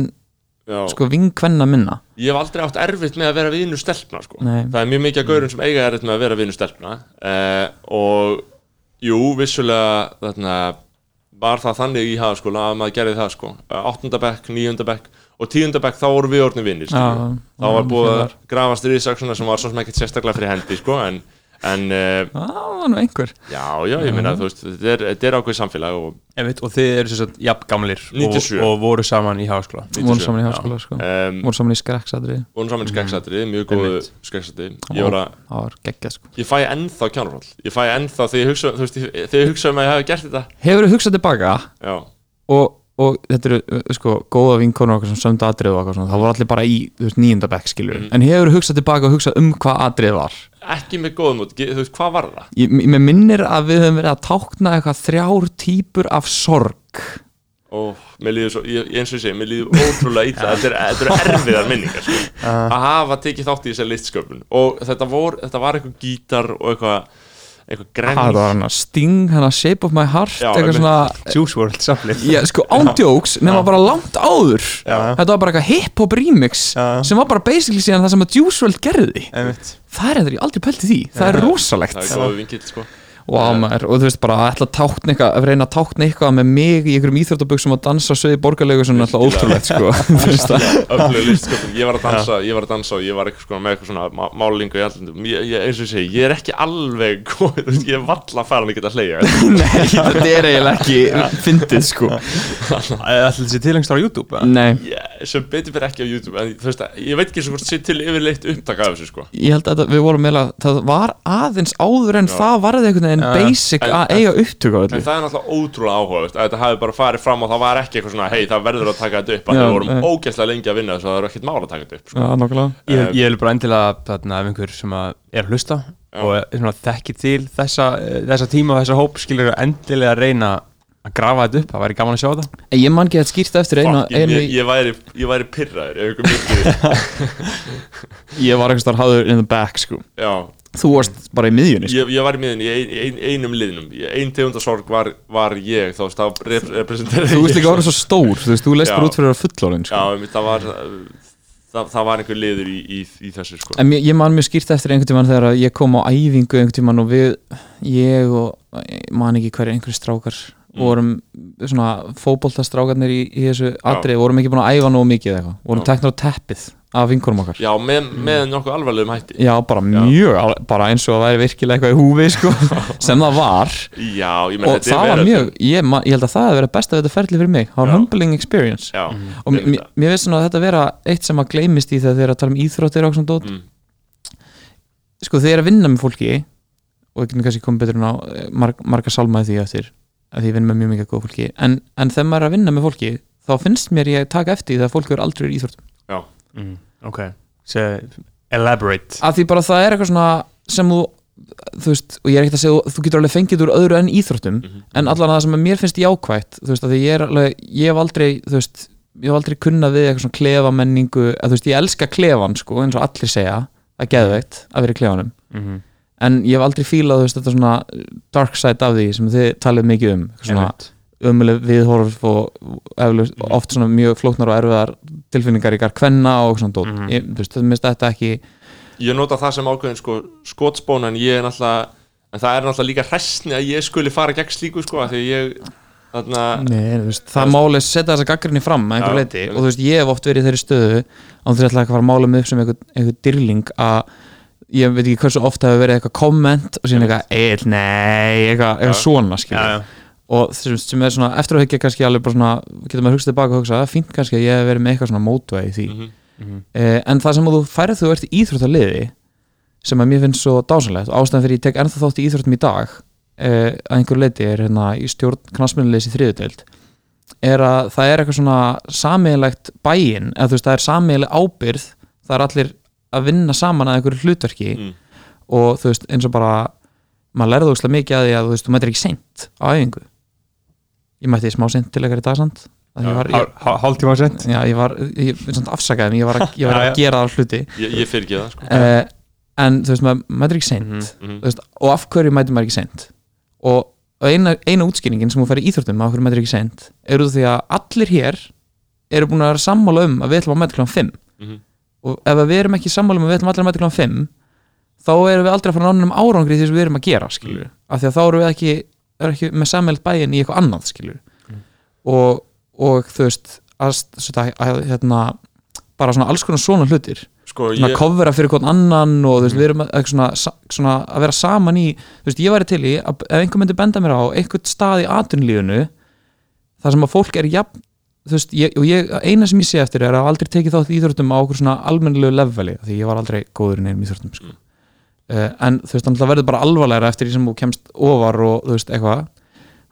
já. sko, vinkvenna minna Ég hef aldrei átt erfitt með að vera vinur stelpna sko. Nei. Það er mjög mikið af gaurum sem eiga erfitt með að vera vinur stelpna uh, og jú, vissulega þarna, var það þannig í hagaskóla að maður gerði það sko. áttundabekk, níundabekk og tíundabekk þá voru við orðin vinnir Já, þá var búið að grafast risaksuna sem var svo sem ekkert sérstaklega fyrir hendi sko, en, en uh, Já, það var nú einhver. já, já, ég veist, þetta er, þetta er ákveð samfélag og Einmitt, og þið eru sem sagt jafn gamlir og, 97. og voru saman í hagaskóla voru saman í háskóla sko. um, voru saman í skrekksatri vorum saman í skeggsatri, mjög góðu Einmitt. skeggsatri ég var að sko. ég fæ ennþá kjánarhóll ég fæ ennþá þegar ég hugsa, þegar ég hugsa um að ég hafi gert þetta. Hefur þú hugsað tilbaka? Já, og, og þetta eru sko, góða vinkonur okkar sem sömdu atrið og okkar svona, það voru allir bara í þú veist, níunda bekk skilur Mhm. en hefur hugsað tilbaka og hugsað um hvað atrið var ekki með góðum út, þú veist, hvað var það? ég, mér minnir að við höfum verið að tákna eitthvað þrjár típur af sorg og mér líður svo, ég, eins og ég segi, mér líður ótrúlega þetta er- þetta eru erfiðar minningar sko. að hafa tekið þátt í þessari listsköpun og þetta, vor, þetta var eitthvað gítar og eitthvað eitthvað það grenn var hann að Sting, hann að Shape of my heart Já, eitthvað svona Juice WRLD samlið. Já, sko, ándjóks, nema bara langt áður. Já. Þetta var bara eitthvað hip-hop remix Já. sem var bara basically síðan það sem að Juice WRLD gerði. Einmitt. Það er þetta, ég aldrei pælti því, það er rosalegt. Það er góð vinkill sko. Eh. maður, og þú veist bara að ætla að tákna eitthvað að reyna að tákna eitthvað með mig í einhverjum íþróttaböksum að dansa á sviði borgarlegu sem er alltaf ótrúlegt sko. Ég var að dansa ég var að dansa og ég var eitthvað með eitthvað svona má- málingu í ég, eins og ég segi ég er ekki alveg, ég er valla að fara að geta að hleyja Nei, þetta er eiginlega ekki fyndið sko. Ætli þessi tilhengstar á YouTube eða? Nei, sem betur fyrir ekki á YouTube en þú veist, ég veit ekki hvort sé til yfirleitt upptaka af þessu sko. Ég held að við vorum meila það var aðeins áður en Já. það varði einhvern Já, já. basic En- að eiga upptöku á En öllu það er náttúrulega ótrúlega áhugavert að þetta hafi bara farið fram og það var ekki eitthvað svona hei það verður að taka þetta upp að við vorum nei. ógeðslega lengi að vinna þess að það er ekkert mál að taka þetta upp sko. Já, nokkulega Ég, Eh, ég vil bara endilega þarna, ef einhver sem að er að hlusta Já. og þekkir til þessa, þessa tíma og þessa hóp skilur endilega reyna að grafa þetta upp, það væri gaman að sjá þetta En Ég man ekki að skýrta eftir einu, Fuck, ég, einu ég, ég, væri, ég væri pyrraður Ég var eitthvað starf háður in the back sko Já, Þú varst bara í miðjunni sko. ég, ég var í miðin í ein, ein, einum liðnum Í ein tegundasorg var, var ég þá veist, þá rep representerði Þú veist ég líka orðið svo stór Þú veist, þú leist bara út fyrir að fullorinn sko. Já, það var það, það var einhver liður í, í, í þessu sko. En mér, ég man mjög skýrt eftir einhvern tímann þegar að ég kom á æfingu einhvern tímann og við, ég og ég man ekki hverju einhverju strákar Mm. vorum svona fótboltastrákarnir í, í þessu atrið, vorum ekki búin að æfa nógu mikið eða eitthvað, Já. af vinkurum okkar. Já, með, með nokkuð alvarlegum hætti. Já, bara Já. mjög, al- bara eins og að væri virkilega eitthvað í húfi sko, sem það var. Já, ég menn og það var mjög, ég, ma- ég held að það hefði verið besta við þetta ferli fyrir mig, það var Já. humbling experience. Já, og mér, mér- mér veist svona að þetta vera eitt sem að gleymist í þegar þið er að tala um íþróttir og svona dót. Mm. sko þið er að vinna með fólki og getum kannski komið betur en á eh, marg, marga salmaði því eftir að því ég vinn með mjög mikið góð fólki. En, en þegar maður er að vinna með fólki þá finnst mér ég taka eftir því þegar fólk er aldrei í íþróttum mm. Ok, Se, elaborate að því bara það er eitthvað svona sem þú þú veist, og ég er ekkert að segja þú- getur alveg fengið úr öðru en íþróttum Mhm. en allan það sem að mér finnst jákvætt þú veist, að því ég er alveg, ég hef aldrei þú veist, ég hef aldrei kunnað við eitthvað svona klefamenningu, að þú veist, ég elska klefan sko, eins og allir segja, að geðveikt að vera í klefanum, mm en ég hef aldrei fílað, þú veist, þetta svona dark side af því sem þið talið mikið um, eitthvað svona ömuleg viðhorf og eflaust, Mhm. oft svona mjög flóknar og erfiðar tilfinningar ykkar kvenna og svona dót, Mhm. ég, þú veist, það minnst þetta ekki Ég nota það sem ákveðin sko, skotspón en ég er náttúrulega en það er náttúrulega líka hræstni að ég skuli fara gegn slíku sko, því ég þarna, Nei, þú veist, það máli setja þessa gaggrinni fram að einhver leiti og þú veist, ég hef oft verið í þeirri stöðu án þess að ætla ekki að fara að mála mig upp sem einhver, dyrling að ég veit ekki hversu oft hefur verið eitthvað komment og síðan eitthvað, eitthvað, eitthvað Já. svona, skilja. Og þessum sem er svona, eftir að hyggja kannski alveg bara svona, getur maður hugsað tilbaka og hugsað, það er fínt kannski að ég hef verið með eitthvað svona mótvæði því. Mhm, Mhm. eh, en það sem að þú færið þú ert í íþróttaliði sem að mér finnst svo dásanlegt og ástæðan fyrir ég tek ennþá þátt í íþróttum í dag eh, að einhver leiti er hérna í stjórn knastmjölulegs í þriðudeld er að það er eitthvað svona sameiginlegt bæinn, eða þú veist það er sameiginleg ábyrð, það er allir að vinna saman að einhverju hlutverki mm, og þú veist eins og bara maður lærði óslega mikið að því að þú veist þú mætir ekki seint á æfingu ég mætti smá seint til eitthvað í dagsand Já, ég var, ég, Hál- hál- Hálftíma sent já, ég var, ég, afsakaði mig, ég var að, ég var Já, að gera það hluti ég, ég fyrir ekki það sko. uh, en þú veist maður mætir ekki seint. Mhm. þú veist, og af hverju mætir maður ekki seint og eina, eina útskýringin sem hún fer í íþróttum af hverju mætir ekki seint er út af því að allir hér eru búin að vera sammála um að við ætlum að mæta kláðan 5 Mhm. og ef við erum ekki sammála um að við ætlum að mæta kláðan 5 þá erum við aldrei að fara nánum árangri í því sem við erum að gera skilur, af því að þá erum við ekki, er ekki með sammælt bæinn í eitthvað annað skilur og, og þú veist að, að, hérna bara svona alls konar svona hlutir. Sko, svona ég, kofvera fyrir hvern annan og þú veist, við erum að, svona, svona að vera saman í þú veist, ég væri til í að ef einhver myndi benda mér á einhvern stað í atvinnulífunu þar sem að fólk er jafn þú veist, ég, og ég, eina sem ég sé eftir er að aldrei tekið þátt í íþróttum á okkur svona almennilegu leveli, því ég var aldrei góður í neinum íþróttum sko. uh, en þú veist, þannig að verður bara alvarlegra eftir því sem þú kemst ofar og þú veist, eitthvað.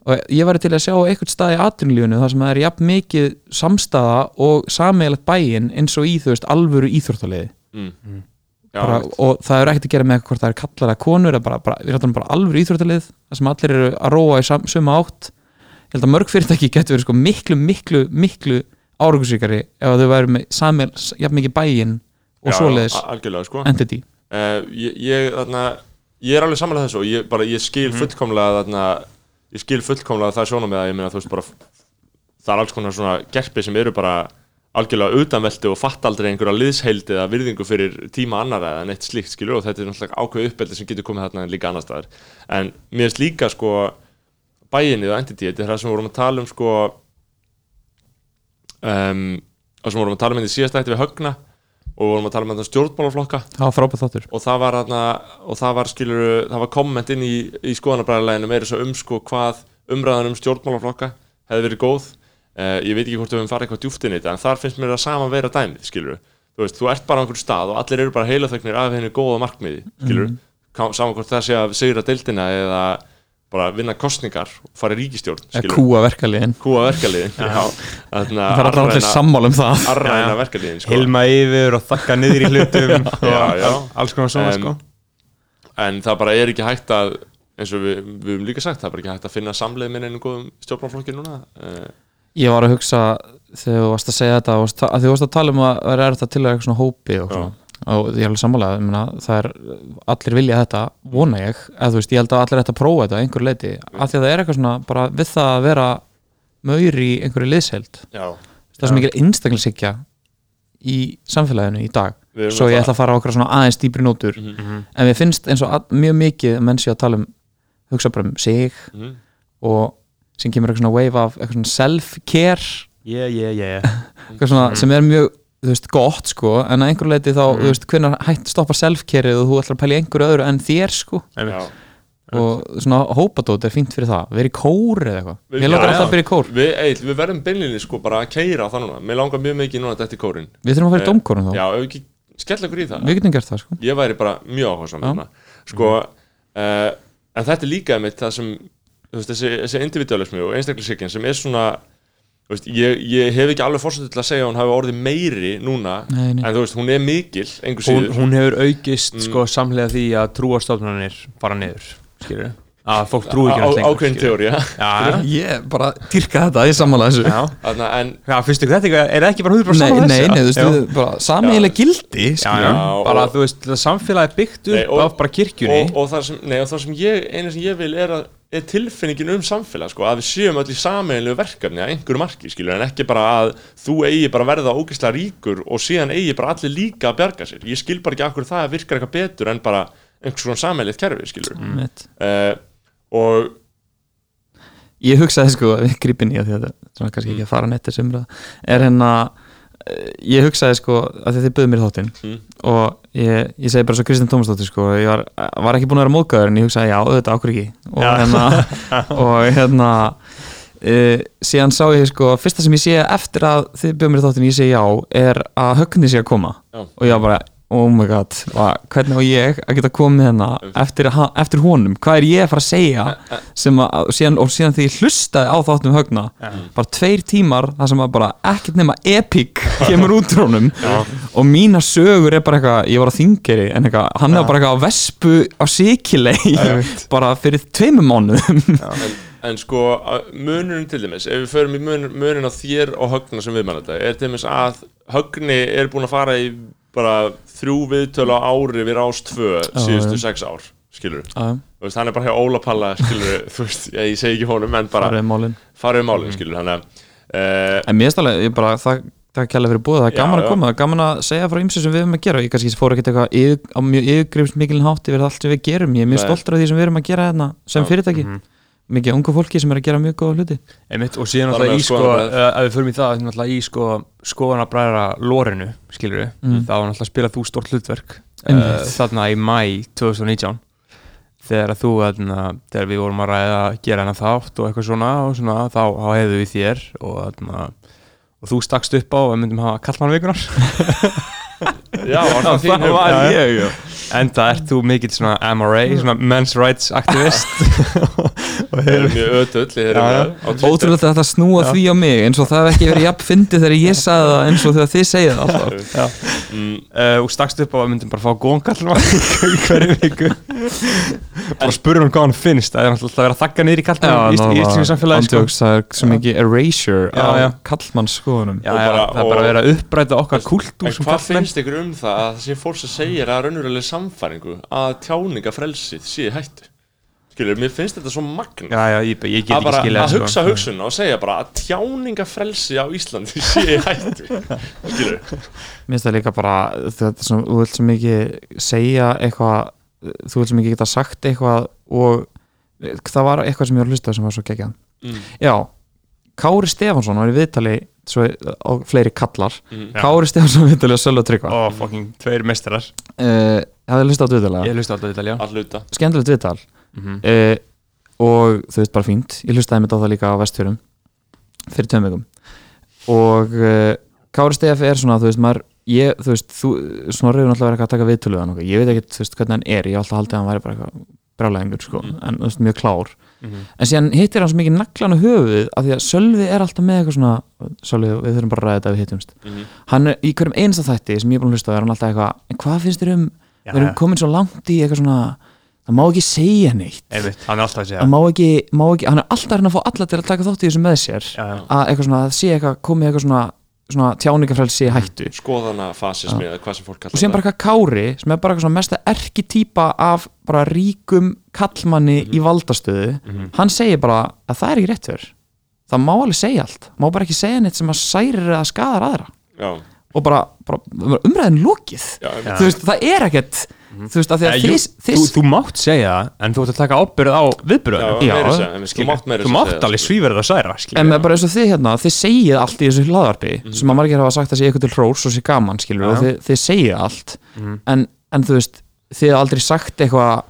Og ég væri til að sjá einhvern stað í atvinnulífunu þar sem það er jafn mikið samstaða og sameiginlegt bæinn eins og í, þú veist, alvöru íþróttaliði mm, já, bara, og það er ekkert að gera með hvort það er kallar eða konur eða bara, bara, við rættum bara alveg íþróttalið þar sem allir eru að róa í sam, suma átt. Ég held að mörg fyrirtæki getur verið sko miklu, miklu, miklu árangusríkari ef þau væri með samil, jafn mikið bæinn og já, svoleiðis sko. entity uh, ég, ég, þarna, ég er alveg samanlega þessu og ég, bara, ég skil fullkomlega þarna, ég skil fullkomlega það sjónum með að ég meina þú veist bara það er alls konar svona gerpi sem eru bara algjörlega utanveldi og fatt aldrei einhverja liðsheildi eða virðingu fyrir tíma annara eða neitt slíkt skilur og þetta er náttúrulega ákveð uppeldi sem getur komið þarna líka annar staðar. En mér finnst líka sko bæinni og entity, þetta er það sem við vorum að tala um sko um, það sem við vorum að tala um þetta í síðasta ætti við högna og við vorum að tala þetta stjórnmálaflokka. Og það var þarna og það var var komment inn í, í skoðanabræðarleginu meira svo um sko hvað umræðan um stjórnmálaflokka hefði verið góð. Uh, ég veit ekki hvort við höfum farið eitthvað djúft inn í þetta en þar finnst mér það sama vera dæmið þú veist, þú ert bara á einhverju stað og allir eru bara heilaþögnir af henni góða markmiði mm. saman hvort það sé að sigra deildina eða bara vinna kostningar og fara í ríkistjórn kúa verkaliðin. Kúa verkaliðin það er alltaf allir sammála um það. arræna verkaliðin sko. Hilma yfir og þakka niður í hlutum og Já, já. alls konar svona En- sko. En það bara er ekki hægt að eins og við, við höfum líka sagt, það er bara ekki hægt að finna samleið minn einu góðum stjórnmálflokki núna uh, ég var að hugsa þegar þú varst að segja þetta að þú varst að tala um að vera erfitt að til eitthvað svona hópi og, svona. Og ég er alveg sammála ég meina, það er, allir vilja þetta vona ég, eða þú veist, ég held að allir ætti að prófa þetta að einhver leiti, af því að það er eitthvað svona bara við það að vera maur í einhverju liðsheld, já, það er svo mikil einstaklingshyggja í samfélaginu í dag. Við svo ég ætla að fara á okkur svona aðeins dýpri nótur. Mhm. en mér finnst eins og að, mjög mikið að menn sé að tala um hugsa bara um sig Mhm. og sem kemur eitthvað svona wave af eitthvað svona self-care. Yeah, yeah, yeah. Eitthvað svona sem er mjög þú veist, gott sko, en að einhver leiti þá þú veist, hvernig hætt stoppa self-careið og þú ætlar að pæla í einhverju öðru en þér sko. Já. og svona hópadót er fínt fyrir það. Verið í kór eða eitthvað. Ég langar alltaf að byrja í kór. Við, Eil, við verðum beinlinni sko bara að keira á það núna. Mér langar mjög mikið núna þetta í kórin við þurfum að fara í Eh, domkórum þá, Já, ef við ekki skella okkur í það. Við getum gert það sko. Ég væri bara mjög áhugaðsam Já. núna. Sko, uh, en þetta er líka einmitt það sem, þú veist, þessi, þessi individualismi og einstaklishyggjan sem er svona veist, ég, ég hef ekki alveg fórsett til að segja að hún hafi orðið meiri núna Nei, nei. en þú veist, hún er mikil, hún, hún hefur aukist Mm. sko samlega því að trúastofnanir fara niður skilur að fólk trúi ekki Á- næst lengur ákveðin teóri, já. Ég bara dyrka þetta, ég sammála þessu. Já. Þarna, en Já, finnst ykkur þetta ekki, er það ekki bara 100% nei, nei, nei, þú veist, við- bara sameiginlega gildi Já, skilur. já, bara og- þú veist, það samfélagi byggt upp Nei, og- af bara kirkjunni. og, og, það sem, nei, og það sem ég, eina sem ég vil er, að, er tilfinningin um samfélag sko, að við séum öll í sameiginlegu verkefni að einhverju marki, skilur, en ekki bara að þú eigi bara að verða ógeðslega ríkur og síðan eigi bara allir líka að bjarga sér. Ég skil bara ekki akkur það virkar eitthvað betur en bara einhvers svona sameiginlegt kerfi, skilur Einmitt. Og ég hugsaði sko við gripin í að því að þetta svona kannski ekki að fara nettir semra er hérna eh, ég hugsaði sko að þið buðum mér þáttinn Mm. og ég, ég segi bara svo Kristinn Tómasdóttir sko ég var, var ekki búin að vera móðgæður en ég hugsaði já auðvitað ákveð ekki og Já. hérna og hérna e, síðan sá ég sko fyrsta sem ég sé eftir að þið buðum mér þáttinn ég segi já er að högni sé að koma Já. og ég var bara oh my god, hvernig á ég að geta komið hérna eftir, eftir honum? Hvað er ég að fara að segja sem að, síðan, og síðan því ég hlustaði á þáttum högna bara tveir tímar það sem að bara ekkert nema epic kemur út úr honum. Og mína sögur er bara eitthvað ég var á þingeri en eitthvað, hann er bara eitthvað á vespu á sikilei bara fyrir tveimum mánuðum. En, sko, að- munurinn til dæmis ef við förum í mun, munin á þér og högna sem viðmann þetta, er til dæmis að högni er búin að fara í bara þrjú viðtölu á ári við rást tvö síðustu sex ár, skilur Já, þú veist, hann er bara hjá Óla Palla, skilur þú veist, ég, segi ekki honum, en bara það er málin. farið um málinn, skilur, hann að uh, en mér stæðlega, ég bara, það það er kærlega fyrir búið, það er Já, gaman að já. koma það er gaman að segja frá ymsi sem við erum að gera. Ég kannski fór ekkert eitthvað yfir, á mjög yfirgrifsmikilin hátt yfir allt sem við gerum. Ég er mjög stoltur af því sem við erum að gera hérna sem Já. Mhm. fyrirtæki, mikið ungu fólki sem er að gera mjög góða hluti. Einmitt, og síðan með í sko að við förum í það náttúrulega í sko skoðanabræðra lórinu skilur við, Mm. þá var náttúrulega að spila þú stort hlutverk uh, þarna í mæ 2019 þegar þú þarna, þegar við vorum að ræða að gera hennar þátt og eitthvað svona og svona, þá, þá hefðu við þér og þarna og þú stakst upp á að við myndum hafa kallmann vikunar já, var það þín það var ég já. en það ert þú mikill svona MRA, svona men's rights aktivist og mjög Já, já. umræðu á Twitter. ótrúlega þetta að snúa því á mig eins og það hef ekki verið jafn fyndið þegar ég sagði það eins og þegar þið segið það alltaf Mm, uh, og stakst upp á að við myndum bara fá góðan kallmann í hverju viku bara spurði hann hvað hann finnst það er náttúrulega að vera að þakka niður í kallmann í í íslensku samfélagi sko. andjóks, það er svo mikið erasure Já, á já. kallmanns skoðunum já, Og já, bara- það er bara að vera að uppræta okkar kultúr En sem hvað kallmenn finnst ykkur um það að það sé fólk sem segir að raunverulega samfæringu að tjáningafrelsið sé hættu? skilur, mér finnst þetta svo magna Já, já, ég, ég get að ekki bara skilja að hugsa hugsunna og segja bara að tjáningafrelsi á Íslandi sé hættu. Skilur, Mér finnst það líka bara þetta sem, þú vilt sem ekki segja eitthvað þú vilt sem ekki geta sagt eitthvað og það var eitthvað sem ég var að hlusta sem var svo geggjað. Mm, Já, Kári Stefansson var í viðtali svo, og fleiri kallar. Mm, Kári í viðtali og Sölva Tryggva. Ó, fucking, tveir mestrar uh, hafði hlusta á viðtali Ég hlusta alltaf Ítalja að hluta skemmtilegt viðtal mm -hmm. uh, og þú veist bara fínt. Ég hlustaði með á það líka á vestfjörum fyrir vikum. Og uh, Kári Stef er svona þú veist maður ég, þú veist, þú, Snorri er náttúrulega verið eitthvað að taka viðtölu við hann og ég veit ekki, þú veist, hvernig hann er. Ég hef alltaf haldið að hann væri bara eitthvað brálæðingur sko, Mm. en þú veist, mjög klár Mhm. en síðan hittir hann svo mikið naglan á höfuðið af því að Sölvi er alltaf með eitthvað svona Sölvi, við þurfum bara að ræða þetta við hittumst mm, hann er í hverjum einasta þætti sem ég er búin að hlusta á er hann alltaf eitthvað, en hvað finnst þér um Já, við erum já. komin svo langt í eitthvað svona það má ekki segja neitt Einmitt, hann er alltaf að segja hann má ekki, má ekki, hann er alltaf að reyna að fá alla til að taka þátt í þessu með sér já. að eitthvað svona, að sé eitthvað, komið eitthvað svona svona tjáningafrelsi í hættu. Skoðana fasismi eða hvað sem fólk og síðan bara eitthvað kári sem er bara eitthvað mesta erki típa af bara ríkum kallmanni í valdastöðu. Mhm. hann segir bara að það er ekki rétt fyrr það má alveg segja allt, má bara ekki segja neitt sem að særir eða skadar aðra. Já, og bara, bara umræðin veist, það er ekkert þú veist, að því Eh, að jú, þið, þú, þið þú mátt segja það en þú ert að taka ábyrð á viðbyrðunum já, Já, segja, þú mátt meira Þú mátt segja, alveg sko. svíverð að særa skilur. En með bara eins og þið hérna, þið segið allt í þessu hlaðvarpi sem að margir hafa sagt að sé eitthvað til hrós og sé gaman, skilur, Já. og þið, þið segið allt. Mhm. en, en þú veist, þið hafa aldrei sagt eitthvað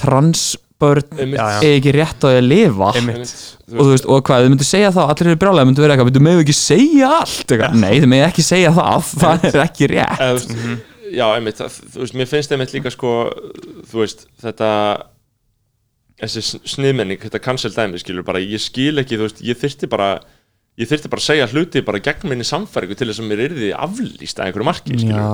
transbörn er ekki rétt á því að lifa. Einmitt. Einmitt, þú og þú veist, og hvað, þið myndu segja það allir eru brjálega, myndu vera eitthvað, myndu megðu ekki segja allt eitthvað, nei, þið megðu ekki segja það það er ekki rétt. Eða, þú já, einmitt, það, þú veist, mér finnst einmitt líka sko, þú veist, þetta þessi sn- sniðmenning, þetta cancel dæmi, skilur bara, ég skil ekki, þú veist, ég þyrfti bara ég þyrfti bara að segja hluti bara gegn minni samfæringu til þess að mér yrði aflýst að einhverju marki, Já,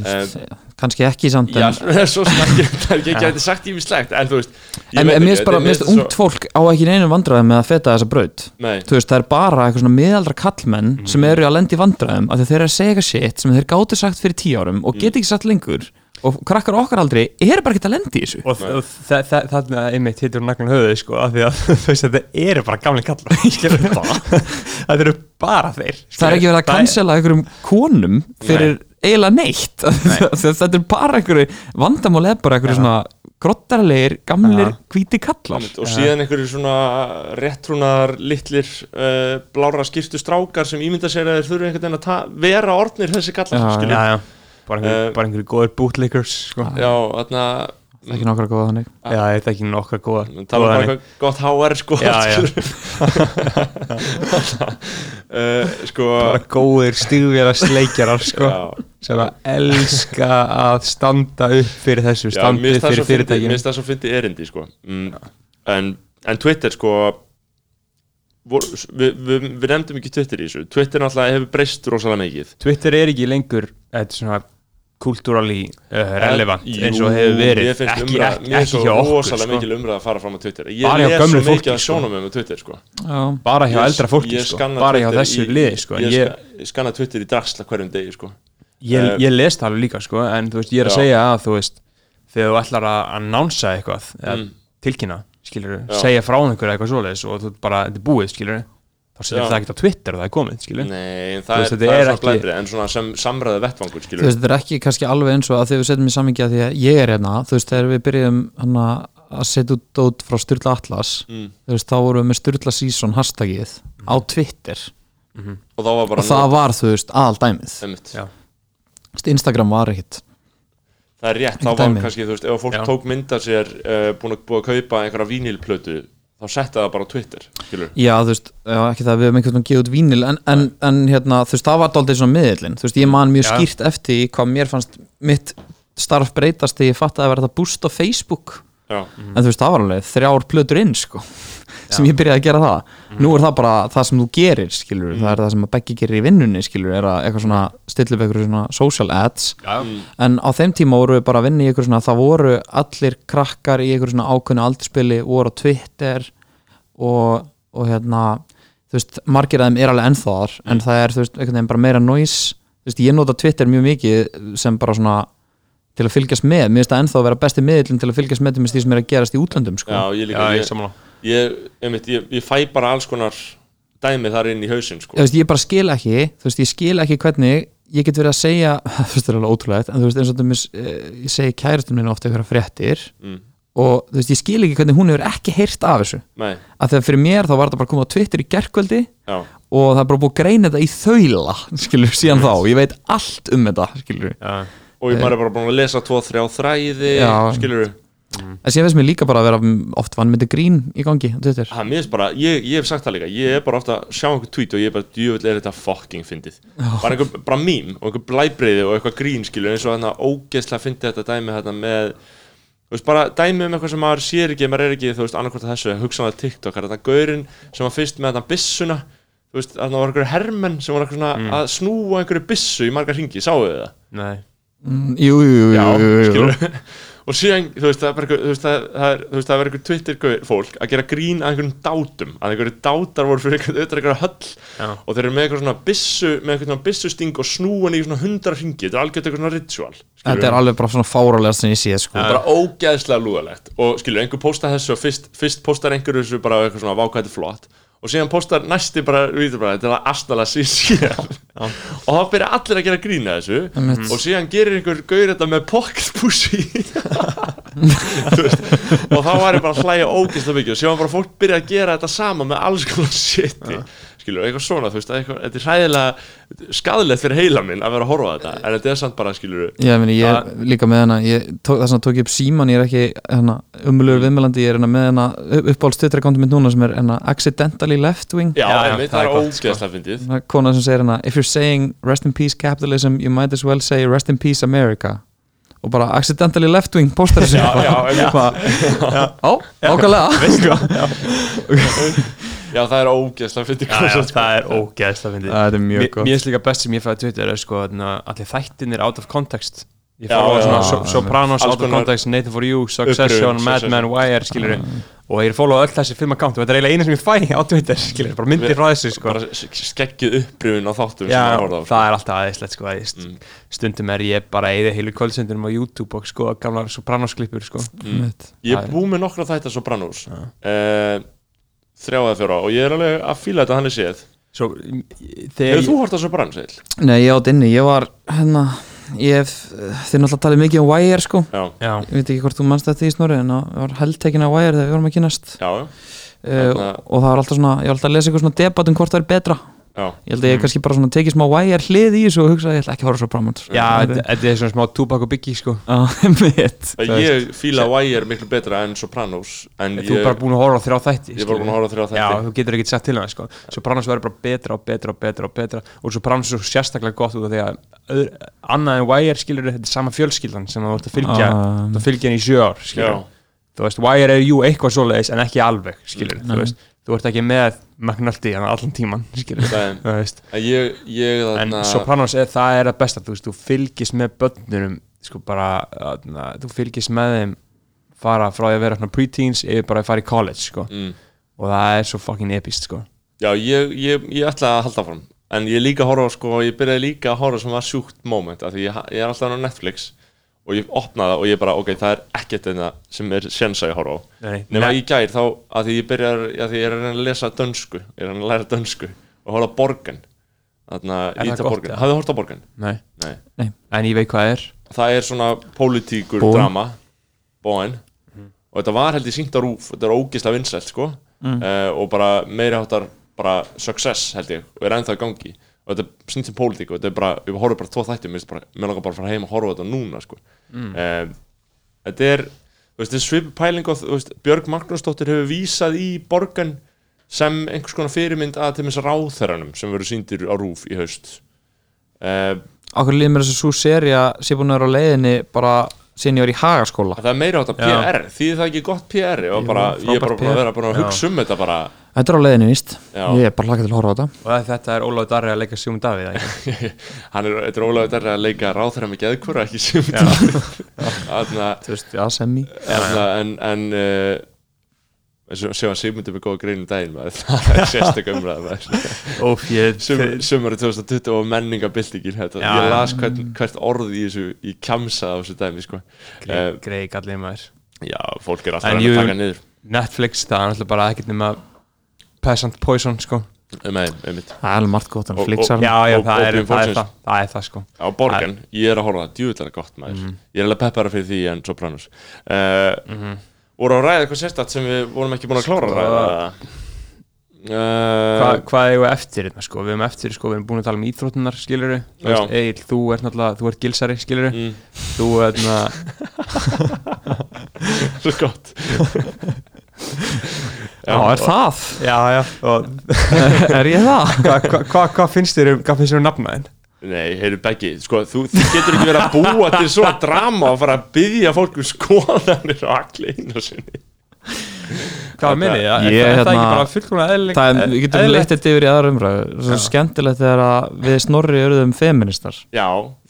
veist, kannski ekki samt Já, svo ekki, það er ekki, ekki hætti sagt ímislegt, en þú veist en mér finnst bara, þetta- mér finnst þetta ungt fólk á ekki neinu vandræðum með að feta þessa braut. Þú veist, það er bara eitthvað svona miðaldra kallmenn sem eru að lendi vandræðum af því að þeir eru að segja shit sem þeir gáttu sagt fyrir tíu árum og geta ekki sagt lengur og krakkar okkar aldrei eru bara ekki að lendi í þessu. Og þarna einmitt hittur naglan höfuðið sko af því að þú veist þetta eru bara gamli kallar það. Eru bara þeir það er ekki verið að cancela einhverjum konum fyrir eiginlega neitt. Þetta er bara einhverju vandamál eða bara einhverju svona grottarlegir, gamlir, Já. hvíti kallar. Og síðan einhverju svona réttrúnar litlir uh, blára skýrtu strákar sem ímynda sér að þeir þurfi einhvern veginn að vera orðnir þessi kallar, já, já. Bara einhverju Eh, einhverju góður bootlickers sko. Já, þarna það er ekki nokkra góða þannig. Já, þetta er ekki nokkar góða. Tala góða bara eitthvað gott HR sko Já, já. uh, sko bara góðir stígvera sleikjarar sko já, sem að elska að standa upp fyrir þessu já, finnst það fyrir fyndi- mér finnst það svo fyndi erindi sko. Mm, en, en Twitter sko við, við, við nefndum ekki Twitter í þessu. Twitter náttúrulega hefur breyst rosalega mikið. Twitter er ekki lengur er svona kultúrali uh, relevant Jú, eins og hefur verið ekki, ekki, ekki hjá okkur rosalega sko. mikil umræða að fara fram á Twitter ég Bara hjá gömlu fólki, sko. sko bara hjá eldra fólki sko. bara hjá þessu liði sko. ég, ég, ska- ég skanna Twitter í dragsla hverjum degi sko ég, Eh, ég les það alveg líka sko, en veist, ég er að segja að þú veist þegar þú ætlar að, að nánsa eitthvað Mm. tilkynna, skilur segja frá einhverju eitthvað svoleiðis og þú bara, þetta er búið, skilur þá setur það ekkert á Twitter og það er komið, skilur Nei, en Þú það veist, er, það er er svona ekki- blæðri en svona sem samræðu vettvangur þú skilur veist, þetta er ekki kannski alveg eins og að þegar við setjum í samingi að því að ég er hérna þú veist, þegar við byrjum hana, að setja út dót frá Sturla Atlas mm. þú veist, þá vorum við með Sturla Season hashtagið á Twitter og þá var bara og það var, þú veist, aðal dæmið einmitt. Já. Þú veist, Instagram var ekkit það er rétt, þá var dæmi. kannski, þú veist, ef fólk Já. tók mynda sér uh, búin, að, búin að kaupa einhverja vínilplötu þá setti það bara á Twitter skilur já, þú veist, já, ekki það við höfum einhvern veginn gefið út vínil en, en, en hérna, þú veist, það var daldið svona miðillin þú veist, ég man mjög Já. skýrt eftir í hvað mér fannst mitt starf breytast þegar ég fatt að það verða boost á Facebook. Já, en þú veist, það var alveg þrjár plötur inn sko, sem ég byrjaði að gera það. Nú er það bara það sem þú gerir skilur, það er það sem að Beggi gerir í vinnunni skilur, er að eitthvað svona stilla upp eitthvað svona social ads. Já. en á þeim tíma voru við bara að vinna í eitthvað svona það voru allir krakkar í eitthvað svona ákveðnu aldurspili voru á Twitter og, og hérna þú veist, margir af þeim er alveg ennþá þar en það er, þú veist, einhvern veginn bara meira noise. Þú veist, ég nota Twitter mjög mikið sem bara svona til að fylgjast með, mér finnst það ennþá að vera besti miðlinn til að fylgjast með því sem er að gerast í útlöndum sko. Já, ég líka, Já, ég ég, samanlá ég, einmitt, ég, ég fæ bara alls konar dæmi þar inn í hausinn sko. Veist, ég bara skil ekki þú veist, ég skil ekki hvernig ég get verið að segja, þú veist, það er alveg ótrúlegt en þú veist, eins og dæmis, eh, ég segi kærastum minna ofta eitthvað fréttir mm. og þú veist, ég skil ekki hvernig hún hefur ekki heyrt af þessu. Nei, að þegar fyrir mér þá var þetta bara komið á Twitter í gerkvöldi já, og það er bara búið að greina þetta í þaula skilur, síðan þá, ég veit allt um þetta skilur, Já, og ég maður er bara búin að lesa tvo, þrjá þræði Já. skilur en síðan veist mér líka bara að vera oft vannmyndi grín í gangi finnst bara, ég, ég hef sagt það líka Ég er bara ofta að sjá einhver tweet og ég er bara djöfull er þetta fucking fyndið. Bara einhver, bara mím og einhver blæbreyði og eitthvað grín skilur eins og þarna ógeðslega fyndið þetta dæmi þetta með Þú veist, bara dæmi um eitthvað sem maður sér ekki, maður er ekki, þú veist, annarkvort að þessu, hugsanlega TikTok, er þetta gaurinn sem var fyrst með þetta byssuna, þú veist, þarna var einhverju hermenn sem var svona að snúa einhverju byssu í margar ringi, sáu þið það? nei. Mm, jú, jú, jú, Já, og síðan, þú veist, það er bara einhver- þú veist, það, það er, þú veist, það er einhver Twitter fólk að gera grín að einhverjum dátum að einhverju dátar voru fyrir auðvitað einhverju höll. Já. og þeir eru með eitthvað svona bissu með eitthvað svona bissusting og snúan í svona hundra ringi þetta er algjört eitthvað svona ritual þetta er alveg bara svona fárálega sem ég sé sko. bara ógeðslega lúðalegt. Og skilur, einhver postar þessu og fyrst, fyrst postar einhverju þessu bara eitthvað svona vákvæði flott og síðan postar næsti bara, þetta er að astnala síðan og þá byrja allir að gera grína þessu. Einmitt. og síðan gerir einhver gaur þetta með pocket pussy Þú veist, og þá var ég bara að hlæja ógeðslega mikið. Og síðan bara fólk byrja að gera þetta sama með alls konar shiti skilur, eitthvað svona, þú veist, eitthvað, þetta er hræðilega skadilegt fyrir heila minn að vera að horfa á þetta en þetta er samt bara, skilur ég, meni, ég er líka með hana ég tók, þess að tók ég upp síman, ég er ekki hana, umulur viðmælandi, ég er hana, með hana uppáhalds Twitter-akkántum mitt núna sem er hana, accidentally left wing. Já, Já, já, einmitt, það það er gott, sko. ógeðslega fyndið. Svona kona sem segir hana if you're saying rest in peace capitalism you might as well say rest in peace America. Og bara accidentally left wing postar þessu Já, já, já, ákvæðlega já, það er ógeðslega fyndið. Já, já, það er ógeðslega fyndið. Það er mjög Mér gott. mér finnst líka best sem ég fæði Twitter er sko þarna, allir þættinir out of context. Ég Já, fór á já, svona já, So- já. Sopranos, Alls out of konar context, Nathan for you, Succession, uppröðun, Mad Men, Succession. Wire skilur og ég er fólóð öll þessi fimm account og þetta er eiginlega eina sem ég fæ á Twitter skilur, bara myndir frá þessu sko. bara skeggið upprifin á þáttum Já, sem maður horfði á, sko. það er alltaf aðeinslegt sko að Mm. stundum er ég bara eða heilu kvöldsendunum á YouTube og sko gamla Sopranos klippur sko. Mm. Ég er búið með nokkra þættar svo brannús uh, Þrjá eða fjóra Og ég er alveg að fíla þetta hann er séð. Svo, Hefur þú hort á svo brannús, Eil? nei ég átt inni, ég var hérna ég hef, þið náttúrulega talið mikið um Wire sko. Já, Já, ég veit ekki hvort þú mannst þetta í snorri en það var heldtekin af Wire þegar við vorum að kynast já, já, uh, og það var alltaf svona, ég var alltaf að lesa eitthvað svona debat um hvort það er betra já. ég held að ég kannski bara svona tekið smá Wire hlið í þessu og hugsa að ég ætla ekki að horfa svo brámant já þetta er svona smá Tupac og Biggie sko. Ég fíla Wire miklu betra en Sopranos En Þú er bara búin að horfa á þrjá þætti ég er bara búin að horfa á þrjá Já, þætti þú getur ekki sagt til það sko. Sopranos verður bara betra og betra og betra og betra og Sopranos er sérstaklega gott út af því að annað en Wire skilur þetta er sama fjölskyldan sem þú ert að fylgja Ah. þú ert að fylgja henni í sjö ár skilur Já, þú veist, Wire er jú eitthvað svoleiðis en ekki alveg skilur. Þú ert ekki með McNulty hann allan tíman ég, ég en Sopranos, er, það er að besta þú veist, þú fylgist með börnunum sko bara, þarna, þú fylgist með þeim fara frá því að vera pre-teens yfir bara að fara í college sko. mm. og það er svo fucking epist sko. Já, ég, ég, ég ætla að halda fram En ég líka horfa sko Ég byrjaði líka að horfa sem var sjúkt moment af Því ég er alltaf á Netflix Og ég opnaði það og ég bara, ok, það er ekkert einna sem er séns að ég horfa á Nei, Nefna nei, í gær þá að því ég byrjar að því ég er að að lesa dönsku Ég er að að læra dönsku og horfa Borgen. Þarna, Er það Íta Borgen eða? Hafið hort á Borgen? nei. Nei. En ég veit hvað er. Það er svona pólitíkur Bóen. drama. Bóen Og þetta var held ég sínt á rúf Þetta er ógislega vinsælt sko. Mm. uh, Og bara meiri áttar bara success held ég Og er ennþá í gangi Og þetta er sínt sem pólitík Og þetta er bara, við horfum bara tvo þætti Mér langar bara að fara heim og horfa þetta núna sko. Mm. Þetta er veist, þetta er svipu pæling og veist, Björg Magnúsdóttir hefur vísað í borgan sem einhvers konar fyrirmynd að til þess ráðherranum sem verður sýndir á rúf í haust. Uh, Akkur líður mér þess að svo serja sé búin að vera á leiðinni bara síðan ég var í hagaskóla? Það er meira átt að PR því það er ekki gott PR og bara, ég er bara búin að vera að hugsa um þetta bara Þetta er á leiðinni víst Já. Ég er bara hlakað til að horfa á þetta og þetta er Ólaug Darri að leika Sigmund Davíð eða ekki? hann er, þetta er ólega þetta að leika ráðherra með geðkvöra ekki sem Þannig Þú veist, já, semmi en, en uh, sem að Sigmundur með góða greinu daginn maður. það er sérstak umræða maður. Óf, ég Sum, sumari 2020 og menningabildingin ég las hvert, hvert orð í þessu í kjamsa á þessu dæmi sko. Eh, greið gallið maður já, fólk er alltaf að taka niður Netflix, það er náttúrulega bara ekkert nema Peasant Poison, sko. Um, einmitt. það er alveg margt gott hann Og- flixar Já, já, Og- það er, Opium það er fólksins. það, það er það, sko. Á borgan, ég er að horfa það, djúvillega gott maður. Ég er alveg peppara fyrir því en Sopranos. Uh, voru að ræða eitthvað sérstætt sem við vorum ekki búin að klára að ræða? Uh, Hva, Hvað eigum við eftir, hérna, sko? Við erum eftir, sko, við erum búin að tala um íþróttunar, skilur Já. Egil, þú ert náttúrulega, þú ert gilsari, skilur mm, Þú, hérna, svo gott Já, er það? já, já og er ég það? Hvað hva, hva, hva finnst þér um, hvað finnst þér um nafnaðin? Nei, heyrðu Beggi, sko, þú, þú getur ekki verið að búa til svona drama og fara að byggja fólk um skoðanir og allir einu sinni Hvað minni, er, Ég, er, er það hérna, ekki bara fullkomlega eðlileg Það er, við getum leitt þetta yfir í aðra umræðu. Svo skemmtilegt þegar að við snorri eruðum feministar Já,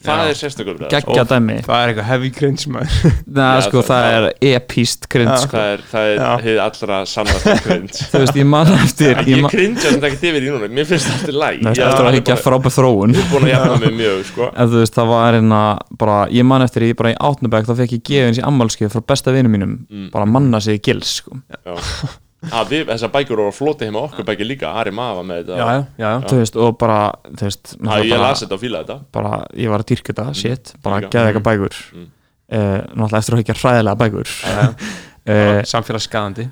það Já. er sérstökum Geggja Óf. dæmi. Það er eitthvað heavy cringe maður. Nei, Já, sko, það- það það- er epíst sko. Það er, það er Já. hið allra sannast cringe. Þú veist, ég man eftir Ég, cringe að þetta ekki yfir í núna. Mér finnst þetta læg. Nei, eftir að higgja frábæð þróun. Búin að jafna mig mjög, sko. Það var hérna bara, ég man eftir, ég bara í átnubæk þá fekk ég gefins í ammálskið frá besta vinum mínum. Mm. bara manna sig í gils, sko. Já. Að við, þessar bækur voru að flota heima okkur bækir líka Ari Mafa með þetta Já, já, já, já. Þú veist, og bara, þú veist Já, ég bara, las þetta og fíla þetta bara, ég var að dýrka þetta, shit bara líka. geða eitthvað bækur Mm. uh, náttúrulega eftir að higgja hræðilega bækur já. uh, Samfélagsskadandi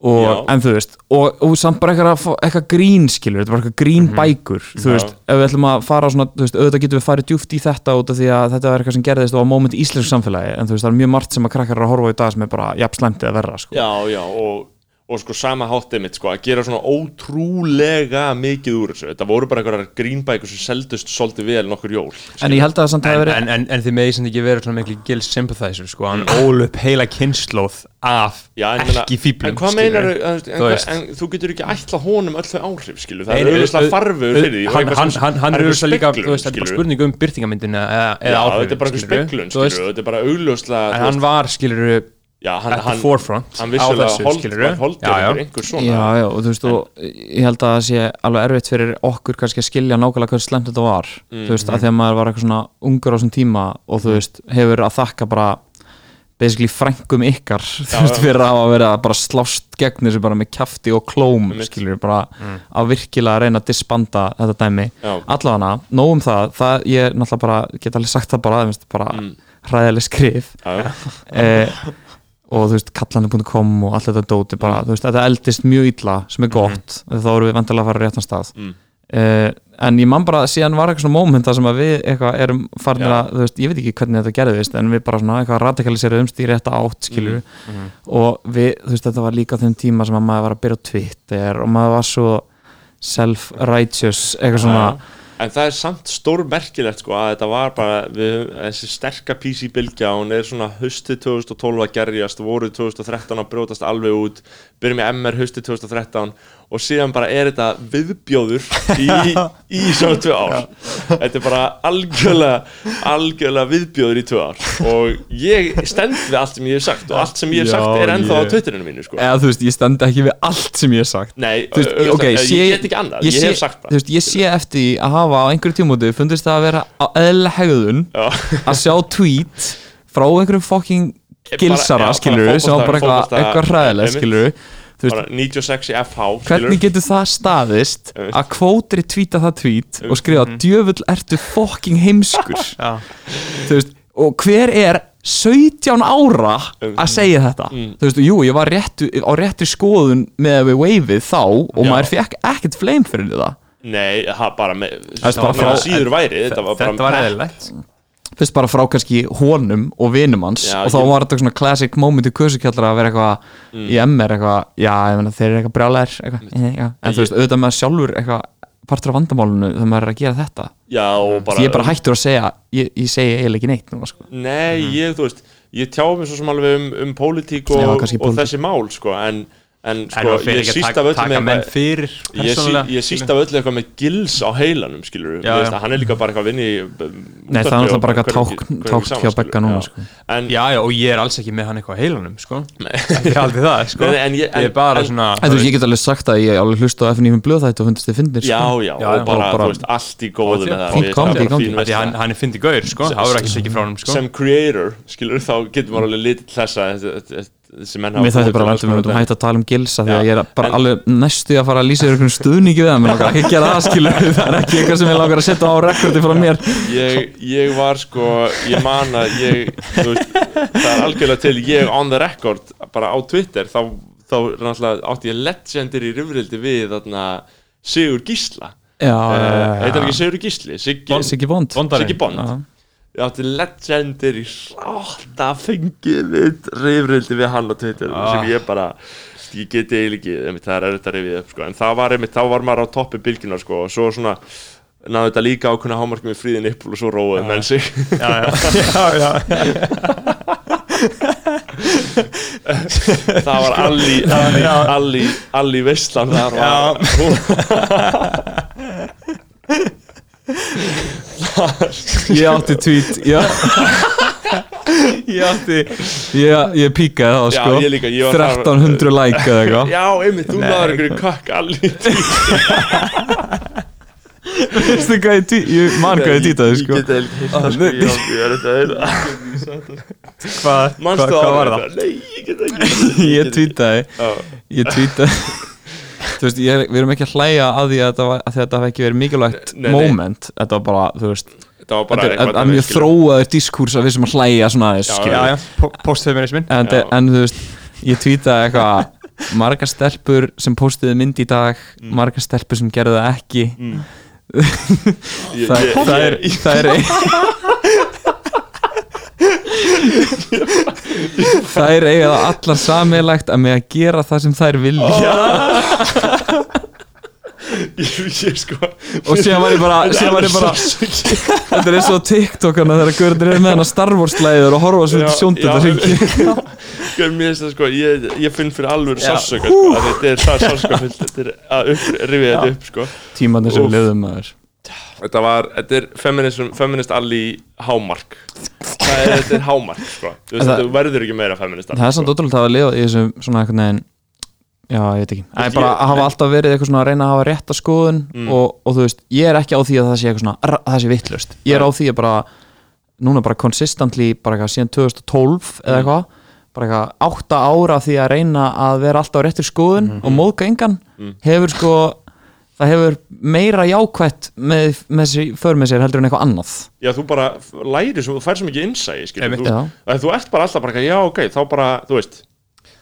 og, Já. en þú veist og, og samt bara eitthvað, eitthvað grín skilur þetta er bara eitthvað grín bækur þú Mhm. Já. veist, ef við ætlum að fara svona þú veist, auðvitað getum við farið djúft í þetta út af því að þetta var eitthvað sem gerðist og á moment í íslensku samfélagi en þú veist, það er mjög margt sem að krakkar eru að horfa á í dag sem er bara jafn slæmt eða verra sko. Já, já, og, og sko sama háttið mitt, sko Að gera svona ótrúlega mikið úr þessu. Þetta voru bara einhverjar grínbækur sem seldust svolítið vel nokkur jól en ég held að það samt en, hafi verið en, en, en þið megið sem ekki verið svona miklu gils sympathizer sko, hann ól upp heila kynnslóð af Já, en, meina- ekki fíblum En hvað meinar en, en, Þú en, þú getur ekki ætla honum öll þau áhrif, skilu Það er auðvitað au- farfur fyrir því hann, hann, hann, hann er auðvitað líka, þú veist, þetta er bara spurning um byrtingamyndina eða, eða Já, áhrifin, þetta er bara einhver Já, hann, at the hann, forefront hann vissulega hold, holdur Já, já. einhver svona Já, já, og þú veist, og ég held að það sé alveg erfitt fyrir okkur kannski að skilja nákvæmlega hvað slemt þetta var Mm. þú veist, að því að maður var eitthvað svona ungur á þessum tíma og þú veist, hefur að þakka bara basically frængum ykkar þú veist, já. fyrir að að bara slást gegn þessu bara með kjafti og klóm skilur, bara að virkilega reyna að disbanda þetta dæmi Já. allavega, nóg um það, það ég náttúrulega bara, get alveg sagt það bara, þú veist, bara Mm. hræðileg skrif Já, já. eh, og þú veist kallandi.com og allt þetta dóti bara, þú veist, þetta eldist mjög illa sem er gott, þá erum við vantilega að fara réttan stað Mm. uh, en ég man bara, síðan var eitthvað svona moment þar sem að við eitthvað erum farin Já. að, þú veist, ég veit ekki hvernig þetta gerðist en við bara svona eitthvað radikaliseruðumst í rétta átt skilur Mm. og við, þú veist, þetta var líka þeim tíma sem að maður var að byrja á Twitter og maður var svo self-righteous eitthvað svona En það er samt stór merkilegt sko að þetta var bara við, þessi sterka PC-bylgja hún er svona haustið 2012 að gerjast voruð 2013 að brjótast alveg út. Byrjum með MR haustið 2013 og síðan bara er þetta viðbjóður í, í svona tvö ár. Þetta er bara algjörlega algjörlega viðbjóður í tvö ár. Og ég stend við allt sem ég hef sagt og allt sem ég hef sagt er ennþá á ég- Twitterinu mínu sko. Eða þú veist, ég stend ekki við allt sem ég hef sagt. Nei, veist, auðvitað- ok, ég, sé- ég get ekki annað, ég, sé, hef sagt það veist, ég sé eftir að hafa á einhverju tímúti fundist það að vera á eðlilega hegðun að sjá tweet frá einhverjum fucking Bara- gilsara já, skilur bara sem var bara eitthvað hræðilega einmitt. Bara 96 í FH hvernig getur það staðist að kvótri tvíta það tweet og skrifa djöfull ertu fucking heimskur. Veist, og hver er 17 ára að segja þetta? Mm. þú veist, jú, ég var réttu, á réttri skoðun með við waveið þá og Já. maður fekk ekkert flame fyrir það. Nei, það bara með Það er bara frá- síður væri Þetta var bara þetta var eðlilegt fyrst bara frá kannski honum og vinum hans Já, og þá var þetta svona classic moment í kursukjallara að vera eitthvað Mm. í MR eitthvað, já, ég meina þeir eru eitthvað brjálæðir en þú veist, auðvitað maður sjálfur eitthvað partur af vandamálunu þegar maður er að gera þetta. Já, og bara ég er bara hættur að segja ég, ég segi eiginlega ekki neitt núna sko. Nei, ég, þú veist Ég tjá mig svo sem alveg um, um pólitík og, og þessi mál, sko En, en En sko, það fyrir ég ekki síst af öllu með ég, sí, ég síst af öllu eitthvað með gils á heilanum skilur Já, já. hann er líka bara eitthvað að vinna í Nei, það er náttúrulega bara eitthvað tákn tákn hjá Begga núna sko. en, Já, já, og ég er alls ekki með hann eitthvað á heilanum sko. Ekki aldrei það, sko. En ég- Ég er bara en- svona En þú veist, ég get alveg sagt að ég alveg hlusta á FNÍFum blöð þætti og fundist þið fyndir já, sko. já, Já, og bara, allt í góðu með það hann, er fyndið gaur, sko. Það hann, sko. sem creator, skilur, þá getur maður alveg litið til þessa Mér þætti bara um alls að konar hætta að tala um gilsa því að ég er bara En- alveg næstu að fara að lýsa ykkur stuðningi við það, menn langar ekki að gera það skilu það er ekki eitthvað sem ég langar að setja á rekordi frá mér. Ég, ég var sko ég man að ég veist, það er algjörlega til ég on the record bara á Twitter þá, þá átti ég legendir í rifrildi við þarna Sigur Gísla. Uh, já, heitir já. ekki Sigur Gísli? Siggi Bond Já. ég átti legendir í ráta fengið við rifrildi við hann á Twitter Ah. sem ég bara ég geti eiginlega ekki, það er að rifið upp sko. en það var einmitt, þá var maður á toppi bylginar sko, og svo svona náðu þetta líka ákunna hámarkum í fríðin yppul og svo róið menn sig Já, já, já, já það var Alli Alli, Alli, Alli Veistland þar var Ég átti tweet Já. Ég átti Ég, ég píkaði Já, sko. ég líka, ég var þar- 1300 like eða eitthvað. Já, einmitt, þú náður einhverju kökk Alli Veistu hvað ég tweet Ég man hvað ég tweetaði sko. ég geti eiginlega hitt það sko, ég ég er þetta að Hvað Manstu hvað- hvað á var það? Nei, ég get ekki Ég tweetaði. Já. Ég tweetaði Þú veist, ég, við erum ekki að hlæja að því að þetta, var, að þetta hafi ekki verið mikilvægt Nei, nei. moment. Þetta var bara, þú veist Það var bara Þetta að mjög þróaður diskurs að við sem að hlæja svona aðeins po- postfeminismin en, en þú veist, ég tweetaði eitthvað margar stelpur sem postiði mynd í dag Mm. margar stelpur sem gerðu það ekki. Ég- það, ég- ég- það er það er eiga það allar samilegt að með að gera það sem þær vilja. Ég, ég sko og síðan var ég bara, síðan var ég bara þetta er eins og TikTokana þegar görður er með hana Star Wars læður og horfa svo sjóndið já, það hringi. Sko, mér finnst það sko, ég, ég finn fyrir alvöru Já. sársöka sko, að þetta er það sársöka þetta er að upp, rifið þetta upp sko. Tímanir sem við liðum maður Þetta var, þetta er feminist, feminist alli hámark. Það er, þetta er hámark sko. Þú veist, Það- þetta verður ekki meira feminist það er samt ótrúlega að lifa í þessum svona eitthvað neginn já, ég veit ekki, það er bara að hafa alltaf verið eitthvað svona að reyna að hafa rétta skoðun Mm. og, og þú veist, ég er ekki á því að það sé eitthvað svona að það sé vittlust, ég er á því að bara núna bara consistently bara eitthvað síðan 2012 eða Mm. eitthvað bara eitthvað átta ára af því að reyna að vera alltaf á réttir skoðun og móðga engan Mm. hefur sko það hefur meira jákvætt með, með þessi för með sér heldur en eitthvað annað. Já, þú bara lærir svo, þú fær svo mikið innsæi skilur, Einmitt. þú, að þú ert bara alltaf bara, já, ok, þá bara, þú veist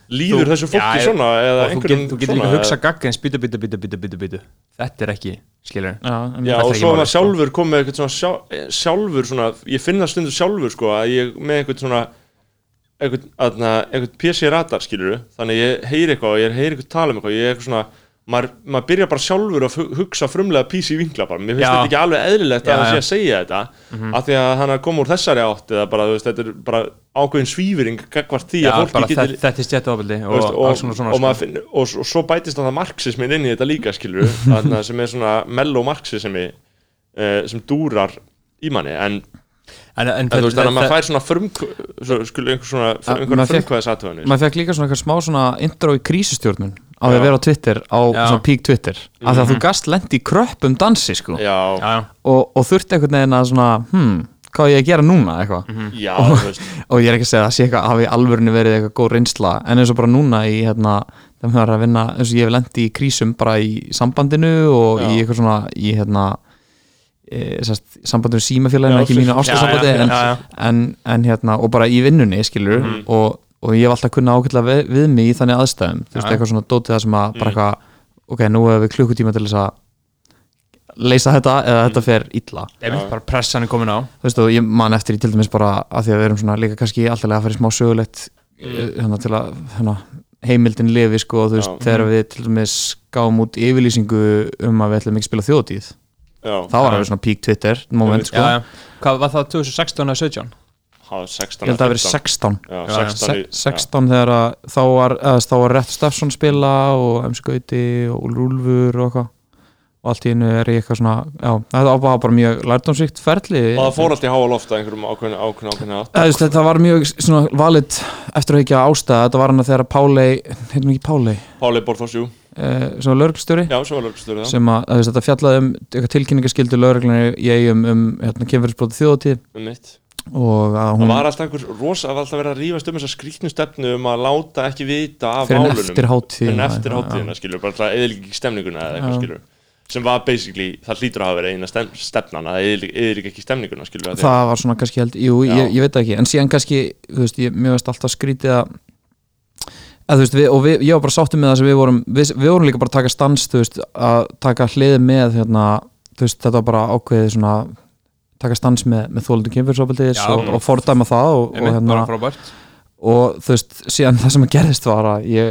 líður Þú- þessu fólki Já, svona eða einhverjum get, þú getur svona, líka að hugsa gaggins bítu, bítu, bítu, bítu, bítu, bítu Þetta er ekki, skilur. Já, og ekki svo maður sko. sjálfur kom með eitthvað svona sjá, sjálfur svona, ég finn það stundu sjálfur sko að ég með eitthvað svona eitthvað, aðna, eitthvað PC radar skilur þannig að ég heyri eitthvað og ég heyri eitthvað tala um eitthvað, ég er eitthvað svona maður, maður byrjar bara sjálfur að hu- hugsa frumlega PC vinkla bara, mér finnst Já. þetta ekki alveg eðlilegt Já, að það sé að segja þetta af því að hann koma úr þessari átt eða bara, veist, þetta er bara ákveðin svífering gagvart því að fólki geti þetta, er stjættuofbildi Þú og, og, alls svona svona og, finn, og, og svo bætist það marxismin inn í þetta líka skilur þarna sem er svona mellow marxismi uh, sem dúrar í manni. En, En, en, en þú veist þannig að maður fær svona frum svo, skulu einhver svona Að einhver maður fékk- frumkvæðis maður fekk líka svona eitthvað smá svona intro í krísustjórnun á því Já. að vera á Twitter á Já. svona peak Twitter. Af því að þú gast lendi í kröppum dansi sko. Já, Já, já, og, og þurfti einhvern veginn að svona hmm, hvað á ég að gera núna eitthvað? Já, þú veist. og ég er ekki að segja að það sé eitthvað hafi alvörinu verið eitthvað góð reynsla. En eins og bara núna í hérna þeim höfður að vinna eins og ég hef lendi í krísum bara í sambandinu og Já. í eitthvað svona í hérna e, sest, sambandinu símafélaginu Já, ekki mínu já, ástasambandi já, en, já, já. en, en hérna og bara í vinnunni skilur Mhm. og, og ég hef alltaf kunna ákveðla við, við mig í þannig aðstæðum. Þú veist eitthvað svona dótið það sem að bara Mhm. eitthvað ok, nú hefur við klukkutíma til þess að leysa þetta eða þetta fer illa. Bara pressan er komin á. Þú veist og ég man eftir í til dæmis bara að því að við erum svona líka kannski alltaf að fara í smá sögulegt mm. hérna, til að hérna, heimildin lifi sko og þú veist Já. þegar við til dæmis gáum út yfirlýsingu um að við ætlum ekki að spila þjóðtíð já, þá var það svona peak Twitter moment sko. Já, já. Hvað var það 2016 eða 17? Hafa 16 ég held að það hafi verið 15. 16 Já, Já, 16, Se- í- 16 þegar að þá var, eða, þá var Rett Steffsson spila og MC Gauti og Úlfur og eitthvað. Og allt í hennu er ég eitthvað svona já, þetta var bara mjög lærdomsvíkt ferli. Og það fór allt í háa loft að einhverjum ákveðinu ákveðinu ákveðinu veist, þetta var mjög svona valid eftir að ekki ástæða, þetta var hann að þegar Pálei, heitum ekki Pálei Páli Borþórsjú, eh, sem var það sem að, að þetta fjallaði um eitthvað tilkynningaskildu lögreglunni í eigum um hérna, kynferðisbróti þjóðatíð um mitt og að það hún var alltaf einhver rosa, það var alltaf verið að rífast um þessa skrýtnu stefnu um að láta ekki vita af fyrir málunum. eftir hátíð en eftir hátíðina, skilur, bara alltaf ekki stemninguna eða eitthvað, skilur sem var basically, það hlýtur að hafa verið eina stefnan að eða ekki stemninguna, skilur að það var svona kannski held, jú, ég, ég veit það ekki. En síðan kannski, þú veist, ég, mér veist alltaf skrítið að að veist, við, og við, ég var bara sáttum með það sem við vorum við, við vorum líka bara að taka stans, veist að taka hlið með, hérna veist, þetta var bara ákveðið svona taka stans með, með þólundu kynfyrsopildis Já, og, og fordæma það og, og, hérna, og þú veist, síðan það sem að gerðist var að ég,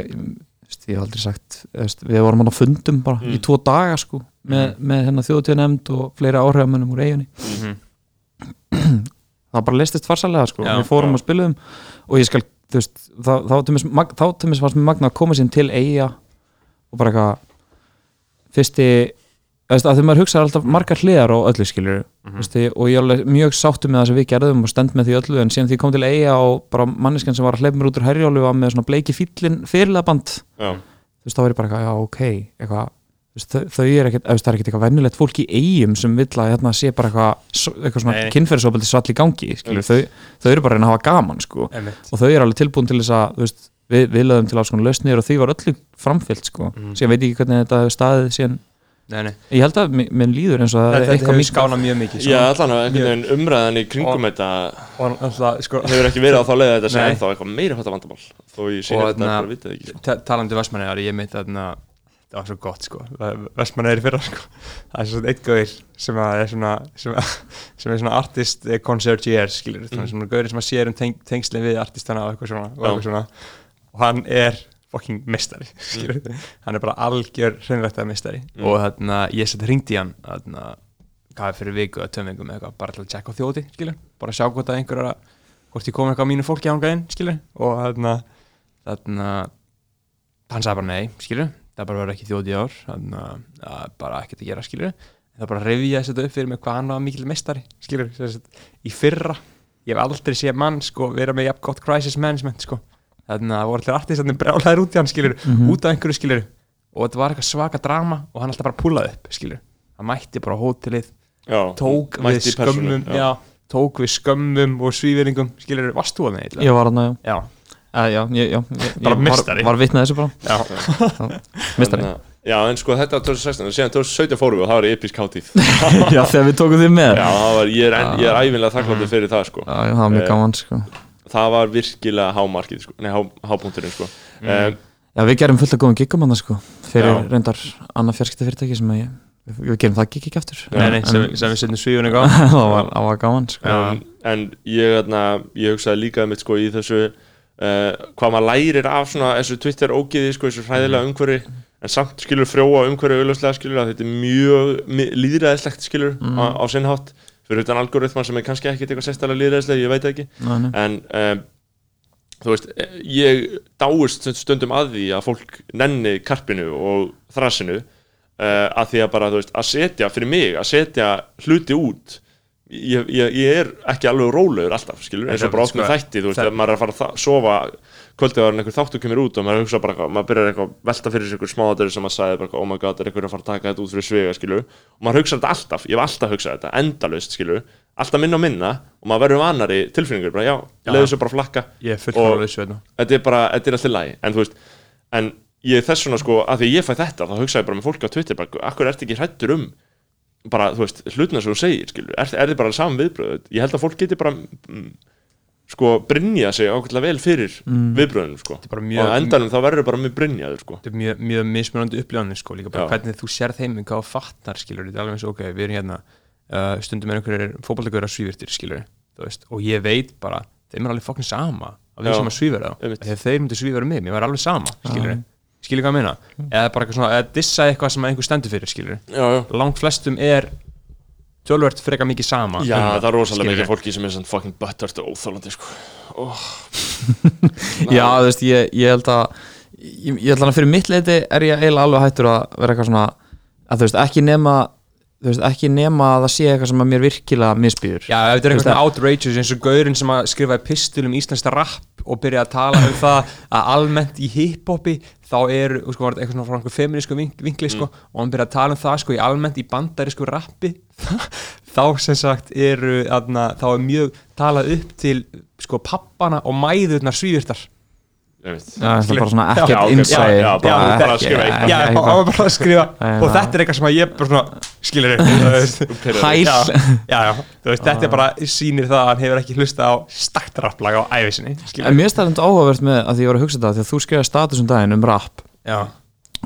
veist, ég hef aldrei sagt veist, við vorum hann á fundum bara Mm. í tvo daga sko, með, með hérna þjóðutíðanemnd og fleiri áhrifamönnum úr eiginni það bara leistist farsalega sko, við fórum já. og spiluðum og ég skal, þú veist, þá, þá, tímis, mag, þá tímis varst mér magna að koma sín til eiga og bara eitthvað fyrsti því maður hugsaði alltaf margar hliðar á öllu skilur Mhm. mm og ég er mjög sáttu með það sem við gerðum og stend með því öllu en síðan því ég kom til eiga og bara manneskan sem var að hleypa mér út úr herjólu var með svona bleiki fýllin fyrirlaband þú veist, þá var ég bara eitthvað, já, ok eitthvað, þau, þau er ekkert, það er ekkert eitthvað vennilegt fólk í eigum sem vill að hérna sé bara eitthvað, eitthvað svona Nei. kynferðisofbeldi svall í gangi, skilur, þau, þau eru bara að reyna að hafa gaman, sko, og þau eru alveg tilbúin til þess að, veist, við, við lögum til alls konar lausnir og því var öllu framfyllt, sko. Mhm. síðan veit ég ekki hvernig þetta hefur staðið síðan, Nei, nei. ég held að mér líður eins og það er eitthvað mikið skánað mjög mikið já, allan að einhvern veginn umræðan í kringum Og- þetta sko, hefur ekki verið á þá leið að þetta Nei. ennþá eitthvað meira þetta vandamál þó ég sé þarna- bara vitið ekki sko. ta- talandi Vestmannegar, ég mitt þarna það var svo gott sko Vestmannegar í fyrra sko það er svona eitt gauðir sem að er svona sem, að, sem er svona artist eh, concertier skilur, mm. svona gauðir sem að sér um teng, tengslinn við artistana og eitthvað svona, og, Já. eitthvað svona. og hann er fucking mistari skilur, hann er bara algjör hreinrættað mistari Mm. og þarna ég sett hringdi í hann þarna, hvað er fyrir viku tveim vikum eða eitthvað, bara til að checka á þjóti skilur, bara sjá hvort að einhver er að hvort ég kom eitthvað á mínu fólki ánga inn skilur, og þarna þarna hann sagði bara nei, skilur það bara verður ekki þjóti í ár að er bara ekkert að gera, skilur það bara að revja þetta upp fyrir mig hvað hann var mikil mestari, skilur í fyrra, ég hef aldrei séð mann sko, vera með jafn gott crisis management sko. Þannig að það voru allir artistarnir brjálæðir út í hann, skilur, Mhm. út af einhverju, skilur og þetta var eitthvað svaka drama og hann alltaf bara púlaði upp, skilur hann mætti bara á hótelið, já, tók við skömmum já. tók við skömmum og svíveringum skilur, varst þú að með eitthvað? ég var hann að, Já, já, já, ég, já, ég, ég var, var vitnað þessu bara, mistari já, en sko þetta var 2016 og síðan 2017 fórum við og það var episk hátíð. Já, þegar við tókum því með. Já, það var, ég er, er æfinlega þakkláttur fyrir það sko. Já, já, það var mjög Eh, gaman, sko það var virkilega hámarkið sko, nei, há, hápunkturinn sko Mhm. um, Já, við gerum fullt að góðum gigum hann sko fyrir Já. reyndar annað fjarskiptafyrirtæki sem að ég, við, gerum það gig ekki aftur nei, nei, En- sem, sem við setjum svífunni á það var, var gaman sko Já. en, en ég, þarna, ég hugsaði líka um sko í þessu uh, hvað maður lærir af svona þessu Twitter ógiði sko, þessu hræðilega Mhm. umhverfi en samt skilur frjóa umhverfi auðvitað skilur að þetta er mjög lýðræðislegt skilur Mhm. á, á sinnhátt fyrir utan algoritman sem er kannski ekkit eitthvað sérstæðlega lýðræðislega, ég veit ekki nei. en um, þú veist, eh, ég dáist stundum að því að fólk nenni karpinu og þrasinu uh, að því að bara, veist, að setja fyrir mig, að setja hluti út ég, ég, ég er ekki alveg rólegur alltaf, skilur, eins og bara oft með Sko, þætti þú veist, ef maður er að fara að sofa kvöldið en einhver þáttu kemur út og maður hugsa bara, eitthvað- maður byrjar eitthvað að velta fyrir sér einhver smáðadur sem maður sagði bara, oh my god, er einhver að fara að taka þetta út fyrir svega, skilur og maður hugsa þetta alltaf, ég hef alltaf hugsað þetta endalaust, skilur, alltaf minna og minna og maður verður vanari tilfinningur, bara já, Já. leiður svo bara flakka. Ég er Og- þetta. er bara, þetta er alltaf læg en þú veist, en ég þess svona sko að því ég fæ þetta, þá hugsa ég bara með fólki á Twitter bara, akkur ertu ekki hrættur um bara, þú veist, hlutna sem þú segir, skilur er, er þið bara saman viðbröð, ég held að fólk geti bara mm, sko, brynja sig ákveðlega vel fyrir Mm. viðbröðunum, sko. Og endanum þá verður bara mjög brynjaður, sko. Þetta er mjög, mjög mismunandi upplifanir sko, líka bara Já. hvernig þú sér þeim hvað þú fattar, skilur, þetta er alveg eins og ok, við erum hérna uh, stundum er einhverjir fótballtökur að svívirtir, skilur, veist. Og ég veit bara, þeim er alveg fokkin sama að við sem að Einmitt. þegar þeir myndir svífira mig, mér var alveg sama, skilur skilur hvað að meina, eða bara eitthvað svona eða dissa eitthvað sem einhver stendur fyrir, skilur já, já, langt flestum er tölvert freka mikið sama Já, um það er rosalega mikið fólki sem er svona fucking buttert og óþólandi sko. oh. Já, þú veist, ég, ég held að ég, ég held að fyrir mitt leiti er ég eiginlega alveg hættur að vera eitthvað svona að þú veist, ekki nema þú veist, ekki nema að það sé eitthvað sem að mér virkilega misbýður. Já, ef þetta er eitthvað outrageous eins og gaurinn sem að skrifaði pistil um íslenskt rapp og byrjaði að tala um það að almennt í hiphopi þá er sko, var þetta eitthvað svona frá einhver feminísku vink, vinkli sko, og hann byrjaði að tala um það sko, í almennt í bandarísku rappi þá sem sagt eru aðna, þá er mjög talað upp til sko pappana og mæðurnar svívirtar það er bara svona ekkert insight já, bara- að skrifa og þetta er eitthvað sem að ég bara veist, þetta er bara sýnir það að hann hefur ekki hlusta á stakt rapplag á æfisinni En mér það enda áhugavert með að því ég var að hugsa þetta því að þú skrifaði status um daginn um rap. Já,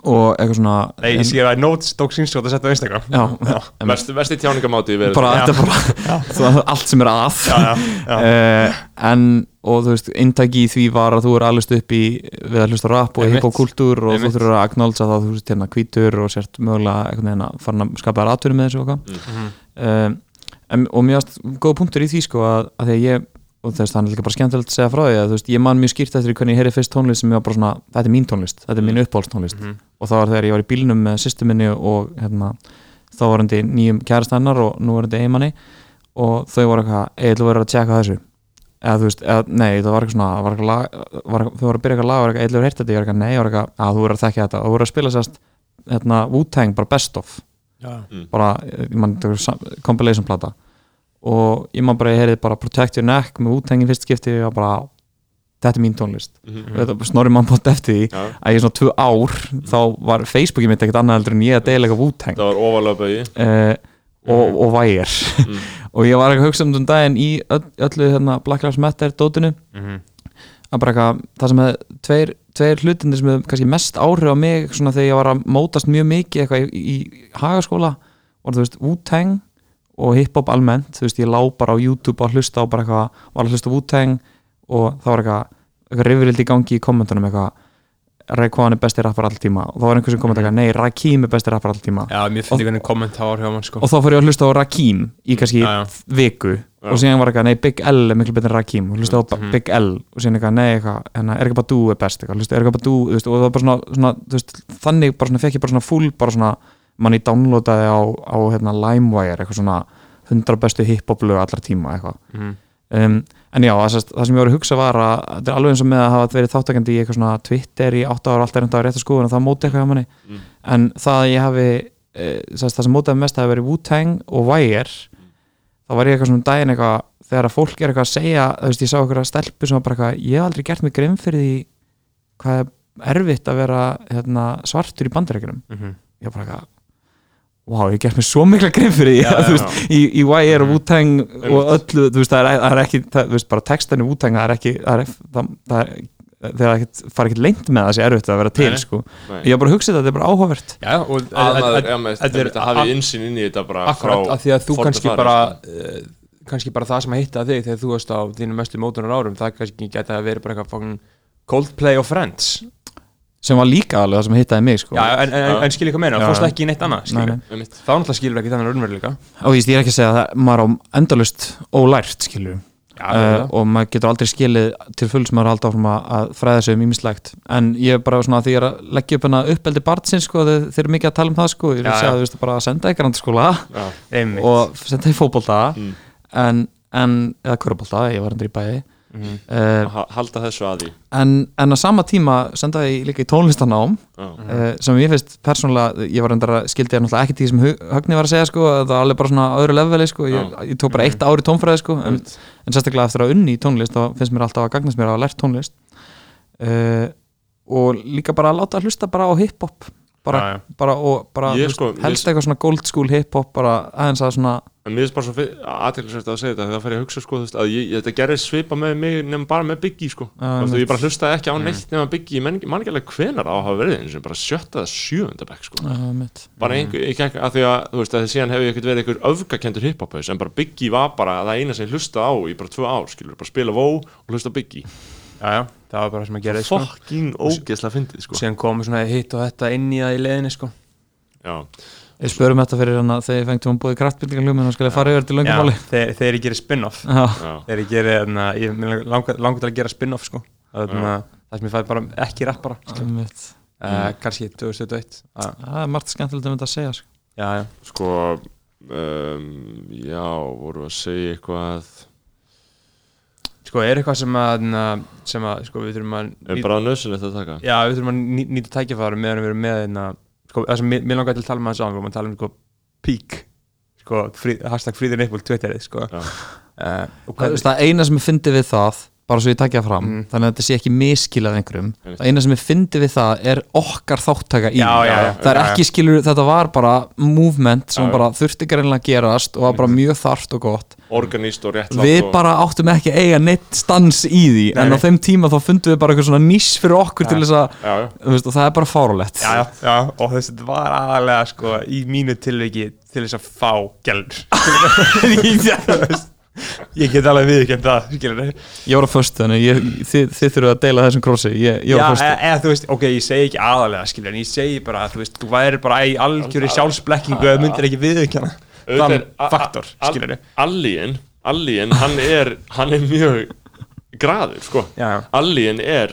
og eitthvað svona nei, ég sé að notes tók sínskjótt að setja á Instagram. Já, já, Versti, versti tjáningamáti bara, þetta er bara þú, allt sem er að. Já, já, já. uh, en og þú veist, inntaki í því var að þú er allist upp í við að hlusta rap og hip-hop kultúr og þú þurfur að acknowledge að þú veist hérna hvítur og sért mögulega einhvern veginn að fara að skapa atvinni með þessu og hvað Mhm. um, en, og varst góð punktur í því sko að, að því að ég og þess, það er líka bara skemmtilegt að segja frá því að þú veist, ég man mjög skýrt eftir hvernig ég heyri fyrst tónlist sem ég var bara svona, þetta er mín tónlist, þetta er mín uppáhaldstónlist. Mhm. og það var þegar ég var í bílnum með sýstu minni og hérna, þá var hann nýjum kærastannar og nú var hann eiginmanni og þau voru eitthvað, eða þú verður að tjekka þessu? Eða þú veist, eða, nei, það var eitthvað svona var eitthvað lag, var, þau voru að byrja eitthvað lag og var eitthvað, eða þú verður þetta, ég var eitthvað, nei, var eitthvað, að þú verður að þekka þetta. Og þú voru að spila sérst, hérna, Wu-Tang, bara best of. Já. bara, ég mann, compilation plata og ég man bara, ég heyrði bara Protect Your Neck með Wu-Tang í fyrst skipti og bara, þetta er mín tónlist Mhm. og þetta snorri mann bótt eftir því Já. að ég svona tvö ár, þá var Facebookið mitt ekkert annað heldur en ég að deila eitthvað Wu-Tang Það var ofalega bauði uh, og, og vægir Mm. og ég var eitthvað að hugsa um þessum daginn í öll, öllu hérna, Black Lives Matter dótinu Mhm. að bara eitthvað, það sem hefði tveir, tveir hlutindir sem hefði kannski mest áhrif á mig svona þegar ég var að mótast mjög mikið eitthvað í, í hagaskóla var þú veist Wu-Tang og hip-hop almennt, þú veist ég lá bara á YouTube og hlusta á bara eitthvað, var að hlusta á Wu-Tang og það var eitthvað eitthvað rifrild í gangi í kommentunum eitthvað Raekwon er besti rappar all tíma. Og þá var einhver sem komment eitthvað, nei Rakim er besti rappar all tíma. Já, mér finnst einhvern kommentar hjá mann sko. og þá fór ég að hlusta á Rakim í kannski Já, já. viku. Og síðan var eitthvað, nei Big L er miklu betur en Rakim. Og hlusta á Mhm. Big L. Og síðan eitthvað, nei eitthvað, hérna, Erika Badu er best eitthvað, hlusta Erika Badu, þú veist, og það var bara svona, svona þú veist, þannig bara svona, fekk ég bara svona full bara svona, manni downloadaði á, á hérna, LimeWire, eitthvað svona 100 bestu hip-hop lög allra tíma eitthvað Mhm. um, en já, það, það sem ég var að hugsa var að þetta er alveg eins og með að hafa verið þáttakandi í eitthvað svona Twitter í 8 ára, alltaf er enda á rétt að skoðun og það móti eitthvað hjá manni Mm. en það að ég hafi e, það sem mótaði mest hafi verið Wu-Tang og Wire þá var ég eitthvað svona um daginn eitthvað þegar að fólk er eitthvað að segja þú veist, ég sá eitthvað stelpu sem var bara eitthvað ég hef aldrei gert mig grimm fyrir því hvað er erfitt að vera hérna, svartur í bandarækjunum Mhm. ég var bara eitthvað Vá, ég gert mér svo mikla grein fyrir því. Að, þú veist, í, í YR og Wu-Tang og öllu, þú veist, það er, það er ekki það, þú veist, bara textan í Wu-Tang, það er ekki það er, það, það er, þegar það fara ekki leint með það sé erfitt að vera til, sko. Ég var bara að hugsa þetta, þetta er bara áhugavert. Já, og að að- ja, hafi insýn inn í þetta bara Akkurat, af því að þú kannski bara sko. uh, kannski bara það sem að hitta þig þegar þú varst á þínum mestu mótunar árum það kannski geta að vera bara eitthvað Coldplay og Friends sem var líka alveg það sem hittaði mig, sko. Já, en, en, en, en skilja hvað meina, fórst ekki í neitt annað Nei, skilja, nei. Einmitt. þá náttúrulega skilur ekki þennan raunveruleika. Og ég er ekki að segja að það, maður á endalust ólært, skilur Já, uh, og maður getur aldrei skilið til fulls maður halda áfram að, að fræða sig um ímislegt en ég er bara svona að því er að leggja upp hana uppeldi barnsins sko, þeir, þeir eru mikið að tala um það sko, ég vil segja að þú veist bara að senda ykkur andur skóla Já. einmitt. og senda í fótbolta. Mm. en, en, eða körbólta, ég var endur í bæði Mhm. Að uh, ha- halda þessu að því. en, en á sama tíma senda ég líka í tónlistanám uh, sem ég finnst persónulega ég var endur að skildi ég náttúrulega ekki því sem Högni var að segja sko, það var alveg bara svona öðru leveli sko, ég, ég tók bara eitt ár í tónfræði sko, en, en sérstaklega eftir að unni í tónlist þá finnst mér alltaf að gagnast mér að hafa lært tónlist. Uh, og líka bara að láta að hlusta bara á hip-hop bara, Já, já. bara, og, bara sko, helst eitthvað svona gold school hip-hop bara aðeins að svona En mér finnst bara svo aðteklisvægt að segja þetta það fer ég að hugsa sko, veist, að ég, ég, þetta gerir svipa með mig nefnum bara með Biggie sko. Þú veist, ég bara hlustaði ekki á neitt nema Biggie ég man ekki alveg hvenar á að hafa verið eins og bara sjötta eða sjöunda bekk sko. uh, bara einhver, ég kekk að því að þú veist að síðan hef ég ekkert verið einhver öfgakendur hiphophaus en bara Biggie var bara það eina sem ég hlusta á í bara tvö ár skilur, bara spila vó og hlusta Biggie Já, já, það var bara sem að gera sko. fucking ógeðslega fyndið sko. síðan komu svona hitt og þetta inn í það í leiðinni sko. já, Við spörum þetta fyrir hann að þegar fengtum hann búið kraftbyrtingarljum en skal ég fara yfir til Já, löngumáli þeir, þeir gerir spin-off. Já, já, þeir gerir, hérna, ég langar, til að gera spin-off sko. Það sem ég fæ bara ekki rappara einmitt. uh, kannski 2021 uh, það er margt skemmtilegt um þetta að segja sko. já, já, sko um, já, voru að segja eitthvað sko er eitthvað sem að sem að, sko, við þurfum að er bara nöðsynlegt að taka já, við þurfum að ný, nýta tækifæri meðan við erum með hérna, sko, það sem mér, langar til að tala um þessu ángum að tala um, sko, peak sko, frí, hashtag fríðin Apple Twitterið, sko Já. uh, og það eina sem ég fyndi við það bara svo ég takja fram, Mhm. þannig að þetta sé ekki miskilað einhverjum, það eina sem ég fyndi við það er okkar þáttaka í Já, já, já, það er ekki skilur, þetta var bara movement sem bara þurfti greinlega að gerast og var bara mjög þarft og gott. Organist og rétt við bara áttum ekki eiga neitt stans í því, Nei, en á þeim tíma þá fundum við bara eitthvað svona nýs fyrir okkur til þess að, veist, og það er bara fárulegt já, já, og þess að þetta var aðalega, sko, í mínu tilviki til þess að fá gælur ég get alveg viðkjönd það, skilur ég var á föstu, þannig ég, þið, þið þurfum að deila þessum krossi, ég, ég var Já, eða þú veist, ok, ég segi ekki aðalega skilur, en ég segi bara að þú veist, þú væri bara í algjöri sjálfsblekkingu eða myndir ekki viðkjöna þann er- faktor, al- skilur Allín, Allín, hann er hann er mjög graður, sko. Allín er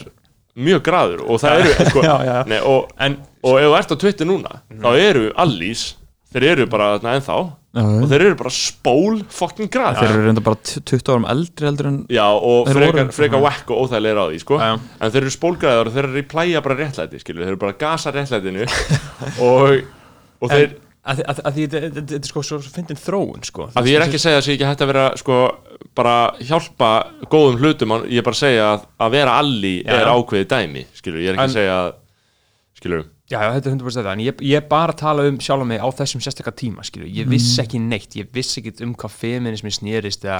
mjög graður og það eru, sko Já, já. Nei, og, En, og ef þú ert á Twitter núna þá eru Allís, þeir eru bara þarna ennþá. Já, og þeir eru bara spól fucking graður þeir eru reynda bara t- 20 árum eldri heldur en Já, og Þeir frekar, voru- frekar whack og óþægilegir á því, sko. Já. En þeir eru spólgræður og þeir eru í plæja bara réttlæti, skilur Þeir eru bara að gasa réttlætinu. Og, og þeir, að, að, að því þetta- þetta þetta er sko svo svo fyndin þróun, sko. Að því ég er ekki að segja að sé ekki hægt að vera, sko bara hjálpa góðum hlutum ég er bara að segja að, að vera alli Já, er já. ákveðið dæmi, skilur Ég er ekki En- að segja að, skilur Já, já, þetta er 100% þetta, en ég, ég er bara að tala um sjálf mig á þessum sérstakka tíma, skilur. Ég vissi ekki neitt, ég vissi ekki um hvað feminismi snýrist eða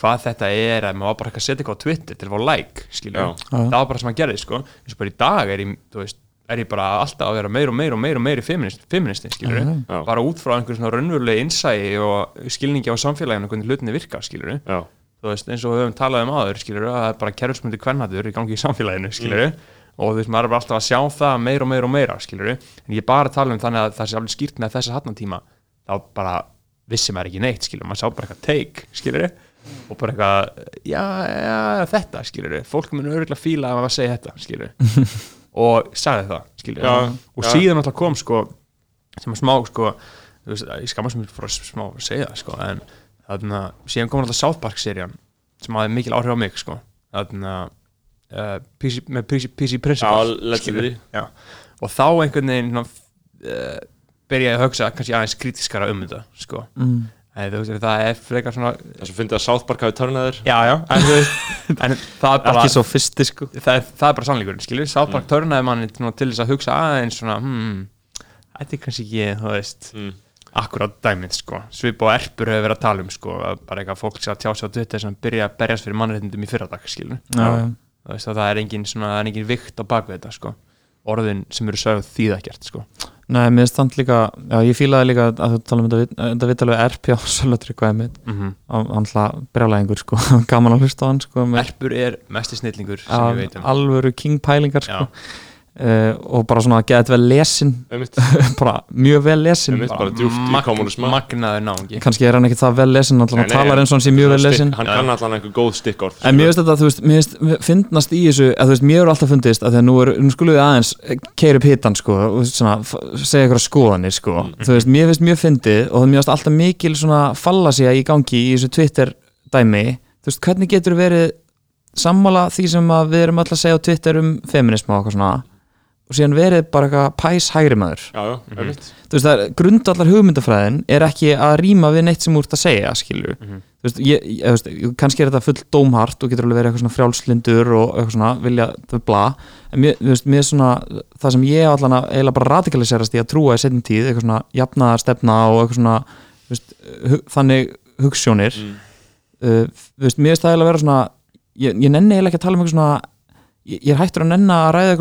hvað þetta er að maður var bara eitthvað að setja eitthvað á Twitter til að fá like, skilur. Já. Það var bara sem að gerði, sko. Eins og bara í dag er ég, þú veist, er ég bara alltaf að vera meir og meir og meir og meir feminist, feministi, skilur. Já. bara út frá einhver svona raunverulegi innsæi og skilningi á samfélaginu hvernig hlutinni virka, skilur. Já, þú veist, eins og við höfum talað um áður, skilur að það er bara kerfismundi kvennatur í gangi í samfélaginu, skilur og þú veist, maður er bara alltaf að sjá það meira og meira og meira, skilur en ég bara tala um þannig að það sé alveg skýrt með þessa hatnatíma, þá bara vissi maður ekki neitt, skilur, maður sá bara eitthvað take, skilur og bara eitthvað, já, já, þetta, skilur fólk mun örgulega fíla að maður segja þetta, skilur og sagði það, skilur Já, og síðan alltaf kom, sko sem að smá, sko þú veist, ég skammast mér að smá að segja það, sko, en þarna, síðan kom alltaf South Park serían sem hafði mikil áhrif á mig sko. þarna uh, PC, með PC, PC skilurðu. Já. og þá einhvern veginn uh, byrjaði að hugsa kannski aðeins kritiskara um þetta sko. mm. en, þú veist, það er frekar svona Þess að fyndi að South Park hafi törnaðir já, já, en, en það er bara ekki svo fyrsti sko það, er, það er bara sannleikurinn, skilur South Park törnaði manni til þess að hugsa aðeins svona, hmm, þetta er kannski ekki, þú veist mm. akkurát dæmið sko svip og erpur hefur verið að tala um sko að bara eitthvað fólk sé að tjá sig á Twitter sem byrja að berjast fyrir mannréttindum í fyrradag skilur já, já. Það, það er engin svona, það engin vikt á baku þetta sko. Orðin sem eru sögð þýða ekkert sko. Nei, mér þannig líka, já ég fílaði líka að þú tala um þetta, vitalegu RP á Sölutri hvað mitt, mm -hmm. hlað brjálæðingur sko, gaman að hlusta á hann sko erpur er mesti snillingur sem al, ég veit um. alvöru king pælingar sko. Já. Uh, og bara svona að geta þetta vel lesin. Bara mjög vel lesin. Bara djúpt í magnaður náungi. Kannski er hann ekki það vel lesin alltaf hann nei, talar eins og hann sé mjög vel lesin. Hann kann allan einhver góð stikkorð En mér finnst þetta, þú veist, mér finnst finnast í þessu, að þú veist, mér er alltaf fundist að því að nú, er, nú skulum við aðeins keiri upp hitan, sko, og svona, segja ykkur skoðanir, sko, þú veist, mér finnst mjög fyndið og mér finnst alltaf mikil svona fallasía í gangi í þessu Twitter dæmi, þú veist, hvernig getur verið sammála því sem að við erum alltaf að segja á Twitter um feminisma og eitthvað svona og síðan verið bara eitthvað pæs hægri maður. Já, já, einmitt. Þú veist það er grundallar hugmyndafræðin er ekki að rýma við neitt sem úr að segja skilur, þú veist, ég, ég, þú veist kannski er þetta full dómhart og getur alveg verið eitthvað svona frjálslindur og eitthvað svona vilja þau bla, en mér, þú veist, mér er svona það sem ég allan að eiginlega bara radikaliserast í að trúa í setjum tíð, eitthvað svona jafnaðar stefna og eitthvað svona þú veist, hu þannig hugssjónir Mm. uh, þú veist, mér er það eiginlega vera svona ég, ég nenni eiginlega ekki að tala um eitthvað svona ég, ég er hættur að nenna að ræða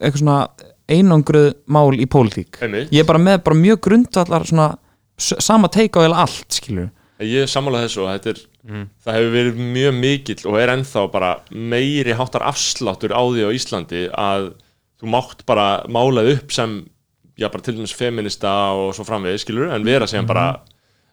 eitthvað svona einangruð mál í pólitík. Ég er bara með bara mjög grundvallar svona sama teika á eða allt skilur Ég er sammálað þessu og þetta er Mm. það hefur verið mjög mikill og er ennþá bara meiri háttar afsláttur á því á Íslandi að þú mátt bara málað upp sem já, bara til dæmis feminista og svo framvegis, skilur, en vera síðan bara uh,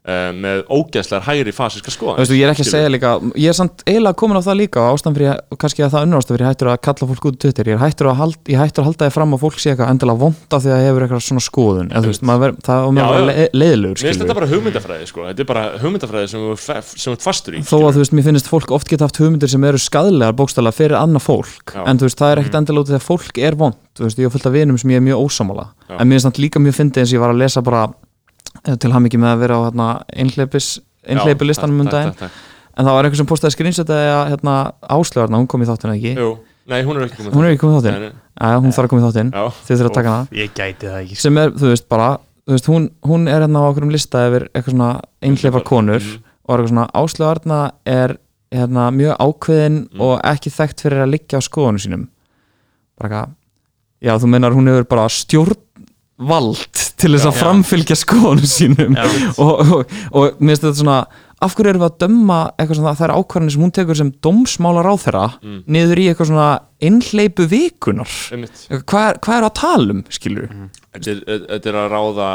með ógeðslegar hægri fasíska skoðan Þú veist, ég er ekki að segja líka, ég er samt eiginlega komin á það líka og ástæðan fyrir, og kannski að það unnur ástæðan fyrir hættur að kalla fólk út í Twitter, ég er hættur að, hald, ég hættur að halda þið fram að fólk sé eitthvað endilega vonda því að hefur eitthvað svona skoðun, eða þú veist, ver, það er já. le, leiðilegur, Mér finnst þetta bara hugmyndafræði, sko, þetta er bara hugmyndafræði sem þú ert fastur í þó að þú veist, mér finnst fólk oft geta haft hugmyndir sem eru skadlegar bókstæðlega fyrir annað fólk. Já. en þú veist, það er ekkert Mhm. endilega út að fólk er vond. Þú veist, ég hef fullt af vinum sem ég er mjög ósámála Já. en mér finnst það líka mjög fyndið eins ég var að lesa bara eh, til ham ekki með að vera á hérna, einhleipis einhleipu listanum um daginn. en það var einhver sem postaði screenshotið að hérna, áslögarna, hún kom í þáttina ekki? Jú, nei, hún er ekki komið hún er ekki komið í þáttinn, Nei, nei. Æja, hún þarf að þáttinn. Já, þið þurfa að taka hana Ég gæti það ekki sem er, þú veist, bara þú veist, hún, hún er hérna á okkur um lista yfir eitthvað svona einhleipar konur Mhm. og er eitthvað svona áslögarna er hérna, mjög ákveðin Mm. og ekki þekkt fyrir að liggja á skoðunum sínum. Bara eitthvað já, þú meinar hún hefur bara stjórnvald til þess að Já. framfylgja skoðunum sínum. Já. og, og, og mér finnst þetta svona af hverju erum við að dömma eitthvað svona það er ákvarðanir sem hún tekur sem dómsmálar á þeirra Mm. niður í eitthvað svona einhleipu vikunar? Hvað er, hvað er að tala um, skilur Þetta er- þetta er að ráða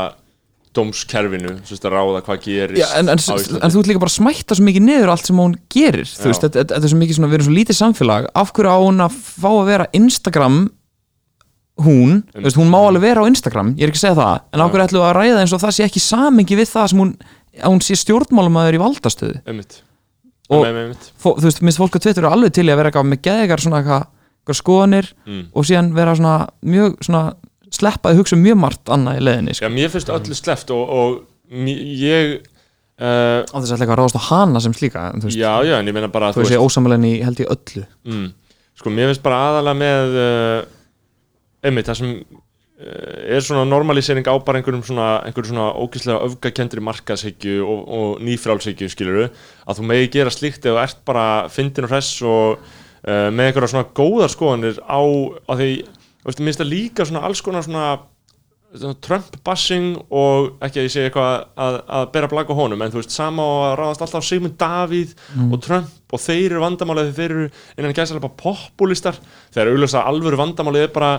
dómskerfinu, þú veist að ráða hvað gerist Já, en, en, en þú ert líka bara að smætta svo mikið niður allt sem hún gerir veist, þetta, þetta þetta er svo mikið svona, við erum svo lítið samfélag. Af hverju á hún að fá að vera Instagram hún, þú veist, hún má alveg vera á Instagram ég er ekki að segja það, en hverju ætlum við að ræða eins og það sé ekki samengi við það sem hún að hún sé stjórnmálumæður í valdastöðu Einmitt. Og- Einmitt. Fó, þú veist, minnst fólk á Twitter eru alveg til í að vera eitthvað með geðegar svona eitthvað, skoðanir Mm. og síðan vera svona mjög svona sleppa að hugsa um mjög margt annað í leiðinni Já, sko. mér finnst öllu sleppt og, og ég uh, á þess að eitthvað að ráðast á hana sem slíka en, veist, Já, já, en ég meina bara þú veist, ég ósamlega í held ég öllu mm, Sko, mér finnst bara aðalega með uh, einmitt, það sem uh, er svona normalisering á bara einhverjum svona, einhverjum svona ógeðslega öfgakendri markaðshyggju og, og nýfrálshyggju skiluru, að þú megi gera slíkt þú ert bara fyndin og hress og uh, með einhverja svona góðar skoðanir á, á því, veist, mér finnst það líka svona alls konar svona svona Trump-bassing og ekki að ég segja eitthvað að, að bera blag á honum en þú veist, sama á að ráðast alltaf á Sigmund Davíð og Trump og þeir eru vandamálið þeir eru innan gæslega bara populistar þeir eru auðvitað alvöru vandamálið er bara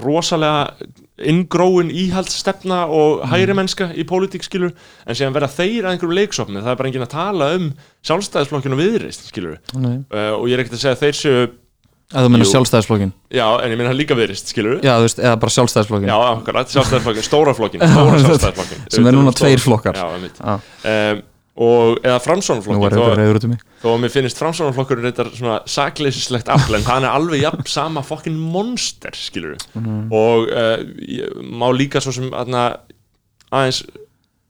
rosalega inngróin íhaldsstefna og hægri mennska í pólitík skilur en síðan verða þeir að einhverju leiksopni. Það er bara enginn að tala um sjálfstæðisflokkinu viðreist skilur uh, og ég er ekkert að segja að þeir séu að þú menna sjálfstæðisflokkin já, en ég minna líka viðreist skilur já, þú veist, eða bara sjálfstæðisflokkin Já, akkurat, sjálfstæðisflokkin, stóra flokkin Stóra sjálfstæðisflokkin Sem er núna tveir flokkar. Já. um, og, Eða eitthvað þó, um þó að mér finnst framsónarflokkur Þetta svona sakleysislegt afl En hann er alveg jafn sama fokkin monster Skilur Mhm. Og uh, má líka svo sem aðna, Aðeins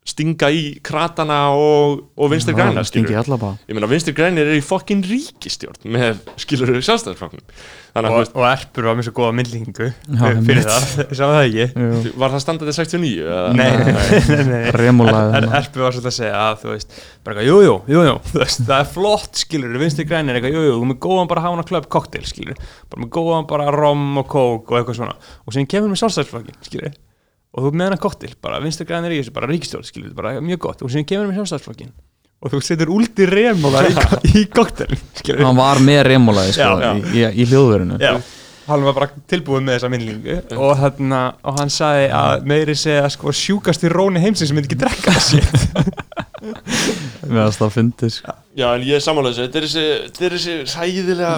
stinga í kratana og, og vinstri græna Ég meina vinstri grænir er í fokkin ríkistjórn Með skilur sjálfstæðisflokknum Þannig að þú og, veist, og Erpur var með svo góða myndlingu Já, fyrir það, sá það ekki Jú. var það standardið 69? eða? Nei, nei, nei Remúlaði Er, er. Erpur var svolítið að segja að þú veist bara eitthvað, jú, jú, jú, jú, þú veist, það er flott skilur, vinstri grænir eitthvað, jú, jú, þú með góðan bara hána klöp koktel, skilur, bara með góðan bara rom og kók og eitthvað svona og síðan kemur með sjálfstæðsflokkin, skilur og þú með hana koktel, bara vinstri grænir í þessu bara ríkistjórn, skilur, bara mjög gott. Og síðan kemur með sjálfstæðsflokkin og þú setur úldi remólar í, í koktelin, hann var með remúlaði sko, í, í, í hljóðverinu. Já, hann var bara tilbúið með þessa minnlingu og, þarna, og hann sagði að meiri segja sko sjúkast í róni heimsins sem myndi ekki drekka sér meðan það fyndið sko. Já, en ég er sammála þessu, þetta er þessi, þetta er þessi sæðilega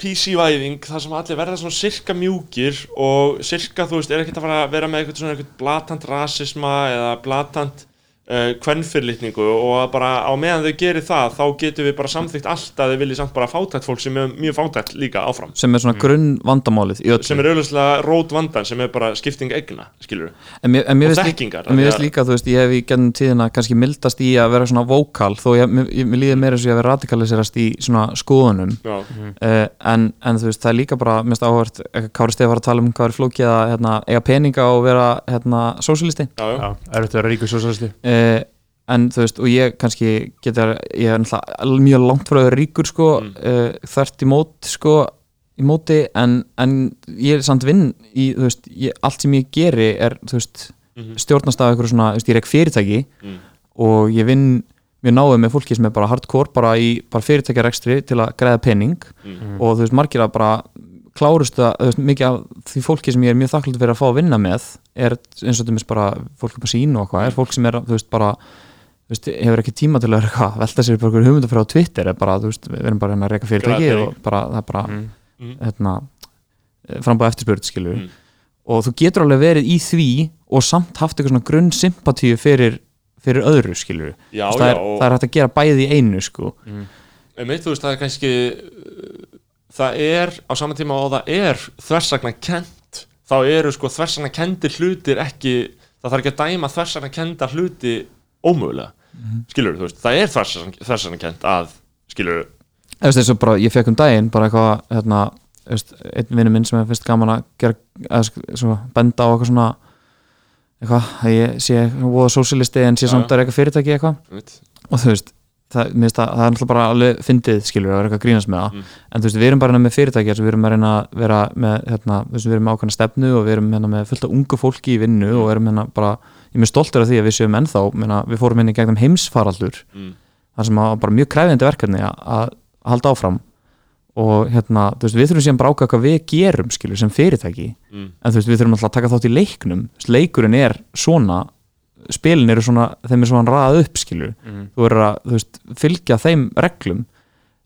PC-væðing, það sem allir verða svona sirka mjúkir og sirka, þú veist, er ekkert að vera með eitthvað svona eitthvað blatant rasisma eða blatant uh, kvennfyrlitningu og að bara á meðan þau gerir það, þá getum við bara samþykkt allt að þau vilji samt bara fátætt fólk sem er mjög fátætt líka áfram. Sem er svona grunn vandamálið í öllu. Sem er auðvitað rót vandan sem er bara skipting egna, skilur en mér, en mér og þekkingar en mér finnst líka, þú veist, ég hef í gennum tíðina kannski mildast í að vera svona vókal þó ég, mér, ég- mér líður meira eins og ég hef radikaliserast í svona skoðunum. Já, uh, en, en þú veist, það er líka bara mest áhvert, Kári Stef var að tala um hvað er flókið að hérna, eiga peninga og vera hérna, sósilisti uh, en þú veist, og ég kannski geta, ég er náttúrulega mjög langt frá ríkur sko, Mm. uh, þvert í mót sko, í móti, en, en ég er samt vinn í, þú veist, ég, allt sem ég geri er, þú veist Mhm. stjórnast af einhverju svona, þú veist, ég er ekki fyrirtæki Mm. og ég vinn mjög náðu með fólki sem er bara hardcore bara í bara fyrirtækjarekstri til að græða pening Mm. og þú veist, margir að bara klárustu að, mikið af því fólki sem ég er mjög þakklúti fyrir að fá að vinna með er eins og þetta bara fólk upp að sína og hvað, er fólk sem er, þú veist, bara þú veist, hefur ekki tíma til að vera eitthvað velta sér bara einhverjum hugmynda frá Twitter er bara, veist, við erum bara hérna að reyka fyrirtæki og bara, það er bara Mm. Mm. hérna, frambúið eftirspurð skilur Mm. og þú getur alveg verið í því og samt haft eitthvað svona grunn sympatíu fyrir, fyrir öðru skilur Já, það, er, það er hægt að gera bæði í einu sko einmitt, þú veist, það er kannski það er á saman tíma og það er þversagna kent þá eru sko þversagna kendir hlutir ekki, það þarf ekki að dæma þversagna kenda hluti ómögulega. Skilur þú veist, það er þversagna kent að, skilur bara, ég fekk um daginn bara eitthvað, hérna, einn vinnu minn sem er fyrst gaman að gera, að svona, benda á eitthvað svona eitthvað, að ég sé voða sósilisti en sé samt að reyka fyrirtæki eitthvað. Einmitt, og þú veist, það, mér finnst að, það er náttúrulega bara alveg fyndið, skilur, að vera eitthvað að grínast með það Mm. en þú veist, við erum bara hérna með fyrirtæki þar sem við erum að reyna að vera með, hérna, við erum með ákveðna stefnu og við erum hérna með fullt af ungu fólki í vinnu og erum hérna bara, ég er mjög stoltur af því að við séum ennþá, meina, við fórum hérna í gegnum heimsfaraldur mm. þar sem að bara mjög kræfindi verkefni að, að halda áfram og hérna, þú veist, við þurfum síðan bara að ákveða hvað við gerum, skilur, sem fyrirtæki Mm. en þú veist, við þurfum alltaf að taka þátt í leiknum leikurinn er svona spilin eru svona, þeim er svona raðað upp, skilur þú verður að, þú veist, fylgja þeim reglum.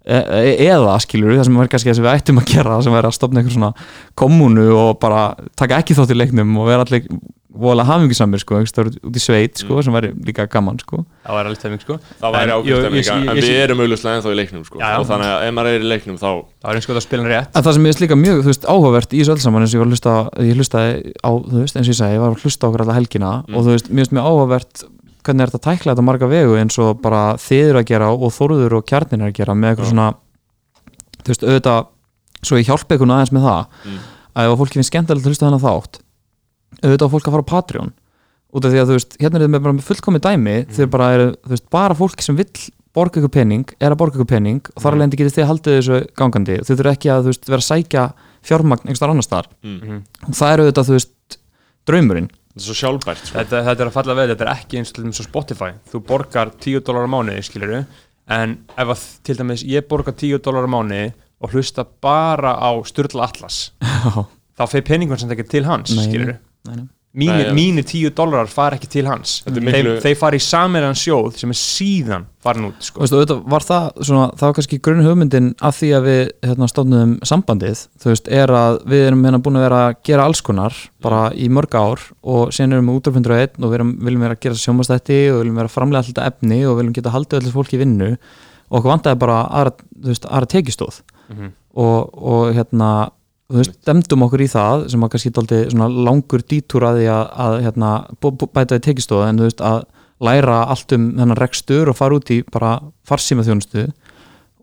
E e eða, skilur, það sem er kannski það sem við ættum að gera það sem er að stopna einhver svona kommunu og bara taka ekki þátt í leiknum og vera allir vola hafingisamir, sko, einhvers staðar út í sveit, sko, sem væri líka gaman, sko það var alveg stemming sko það væri En ákveð ég- en við erum auðvitað ennþá í leiknum sko. Já, já. og þannig að ef maður er í leiknum þá það var eins og það spilin rétt En það sem ég veist líka mjög, þú veist, áhugavert í þessu öll saman eins og ég var að hlusta, ég hlustaði á, þú veist, eins og ég segi, ég var að hlusta á okkur alla helgina Mm. og þú veist, mér veist mjög áhugavert hvernig er þetta að tækla þetta marga vegu eins og bara þið eru að gera og þóruður og kjarnin er að gera með eitthvað Já. svona, þú veist, auðvitað, svo ég hjálpa ykkur aðeins með það, Mm. að ef að fólki finnst skemmtilegt að hlusta þennan þátt, auðvitað fólk að fara á Patreon, út af því að þú veist, hérna er þið með bara með fullkomi dæmi, Mm. þeir bara eru, þú veist, bara fólk sem vill borga ykkur pening, er að borga ykkur pening og þar Mm. alveg endi getið þið haldið þessu gangandi þau þurfa ekki að, þú veist, vera að sækja fjármagn einhverstaðar annars þar mm. og það er auðvitað, þú veist, draumurinn þetta er svo sjálfbært sko. þetta, þetta er að falla veð, þetta er ekki eins til dæmis á Spotify þú borgar 10 dólar á mánuði skilur en ef að til dæmis ég borgar 10 dólar á mánuði og hlusta bara á Sturla Atlas Já, þá fer peningun sem ekki til hans Nei, skilur nei, mínir, Nei, mínir 10 dólarar fara ekki til hans er þeir, miklu- þeir fara í saminan sjóð sem er síðan farin út sko. veistu, auðvitað var það svona, það var kannski grunn hugmyndin af því að við hérna, stofnum sambandið, þú veist, er að við erum hérna búin að vera að gera alls konar bara í mörg ár og síðan erum við útrúfundur og einn og við erum, viljum vera að gera sjómastætti og viljum vera að framlega alltaf efni og viljum geta haldið allir fólki í vinnu og okkur vantaði bara aðra, veist, aðra tekistóð Mhm. og, og hérna þú veist, demdum okkur í það sem að kannski svona langur dítúr að því að, að hérna, bæta í tekistóð en þú veist, að læra allt um þennan rekstur og fara út í bara farsíma þjónustu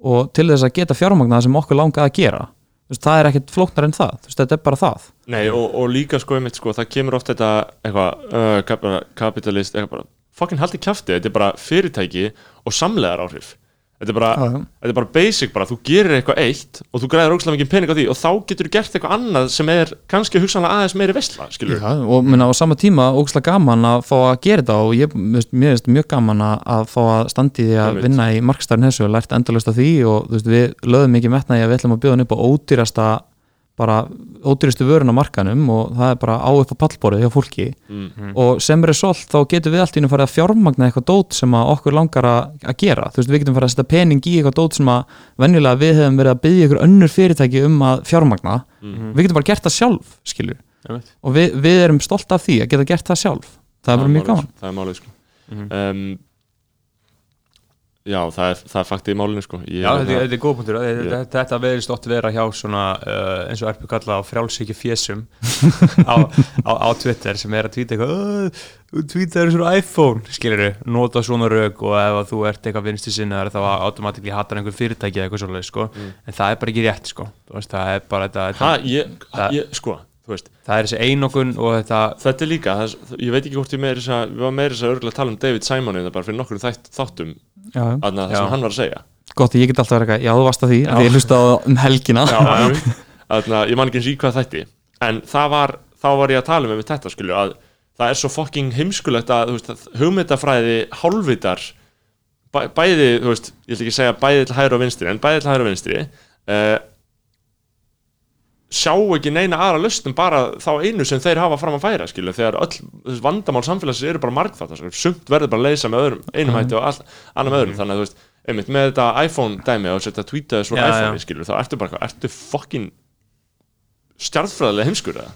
og til þess að geta fjármagnað sem okkur langaði að gera. Þú veist, það er ekkit flóknar en það. Þú veist, þetta er bara það. Nei, og, og líka sko, einmitt, sko, það kemur oft þetta eitthvað, uh, kap- kapitalist eitthvað bara, fucking haldi kjafti þetta er bara fyrirtæki og samlegar áhrif þetta er bara, já. þetta er bara basic bara, þú gerir eitthvað eitt og þú græðir ógslag mikið pening á því og þá getur þú gert eitthvað annað sem er kannski hugsanlega aðeins meiri vesla, skilur Já, og minna, á sama tíma ógslag gaman að fá að gera þetta og ég, mér finnst- mjög gaman að, fá að standi því að vinna í markstæðin þessu og lært endalust af því og þú veist, við lögum mikið metna í að við ætlum að bjóða upp á ódýrasta bara ódýrastu vörun á markanum og það er bara á upp á pallborið hjá fólki mm. og sem result þá getum við allt í einu farið að fjármagna eitthvað dót sem að okkur langar að, gera þú veist, við getum farið að setja pening í eitthvað dót sem að venjulega við hefum verið að byggja ykkur önnur fyrirtæki um að fjármagna Mm. við getum bara gert það sjálf, skilur Einmitt. og við, við erum stolt af því að geta gert það sjálf það er bara mjög gaman það er málið sko Mhm. um, Já, það er, það er faktið í málinu sko. Ég, Já, þetta, er- þetta er góð punktur. Þetta, þetta verðist oft vera hjá svona uh, eins og erpu kalla á frjálsíkju fésum á, á, á Twitter sem er að tweeta eitthvað "Uh, þú tweetar svona iPhone, skilur nota svona rauk og ef að þú ert eitthvað vinstu sinnaðar þá automátikli hatar einhver fyrirtæki eða eitthvað svolítið, sko. En það er bara ekki rétt, sko. Veist, það er bara þetta, ha, ég, Það- ég, sko, það er þessi einokun og þetta Þetta er líka, það, er- ég veit ekki hvort ég að við varum meiri þess að örgulega tala um David Simon þetta bara fyrir nokkur þáttum já, aðna það sem hann var að segja. Gott, ég get alltaf verið eitthvað, já þú varst að því að ég hlusta á það um helgina. Aðna, ég man ekki eins í hvað þætti en það var, þá var ég að tala um þetta skilju að það er svo fucking heimskulegt að, þú veist, að hugmyndafræði hálfvitar bæ, bæði, þú veist, ég ætla ekki að segja bæði til hægri og vinstri en bæði til hægri og vinstri uh, sjá ekki neina aðra lausnum bara þá einu sem þeir hafa fram að færa skilu, þegar öll vandamál samfélagsins eru bara margþátt sko. sumt verður bara að leysa með öðrum einum hætti og all, annar með öðrum þannig að þú veist, einmitt með þetta iPhone dæmi og setja tweetaði svona Já, iPhone já. skilu, þá ertu bara, ertu fokkin stjartfræðilega heimskur eða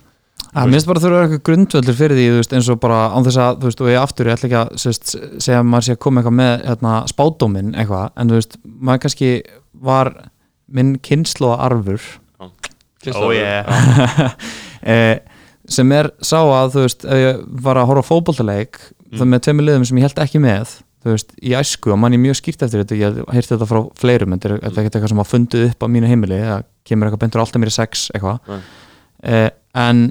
að mér finnst bara þurfa eitthvað grundvöldur fyrir því veist, eins og bara án þess að þú veist, og ég aftur, ég ætla ekki að sérst, segja að maður sé að koma eitthvað með hérna, spádóminn eitthvað, en þú veist, maður kannski var minn kynslu arfur Kynslaður. Oh yeah. eh, sem er sá að þú veist, ef ég var að horfa á fótboltaleik það með tveimur liðum sem ég held ekki með þú veist, í æsku og mann er mjög skýrt eftir þetta ég heyrti þetta frá fleirum, þetta er þetta er ekkert eitthvað sem var fundið upp á mínu heimili, það kemur eitthvað bentur alltaf mér í sex eitthvað. Nei. eh, en,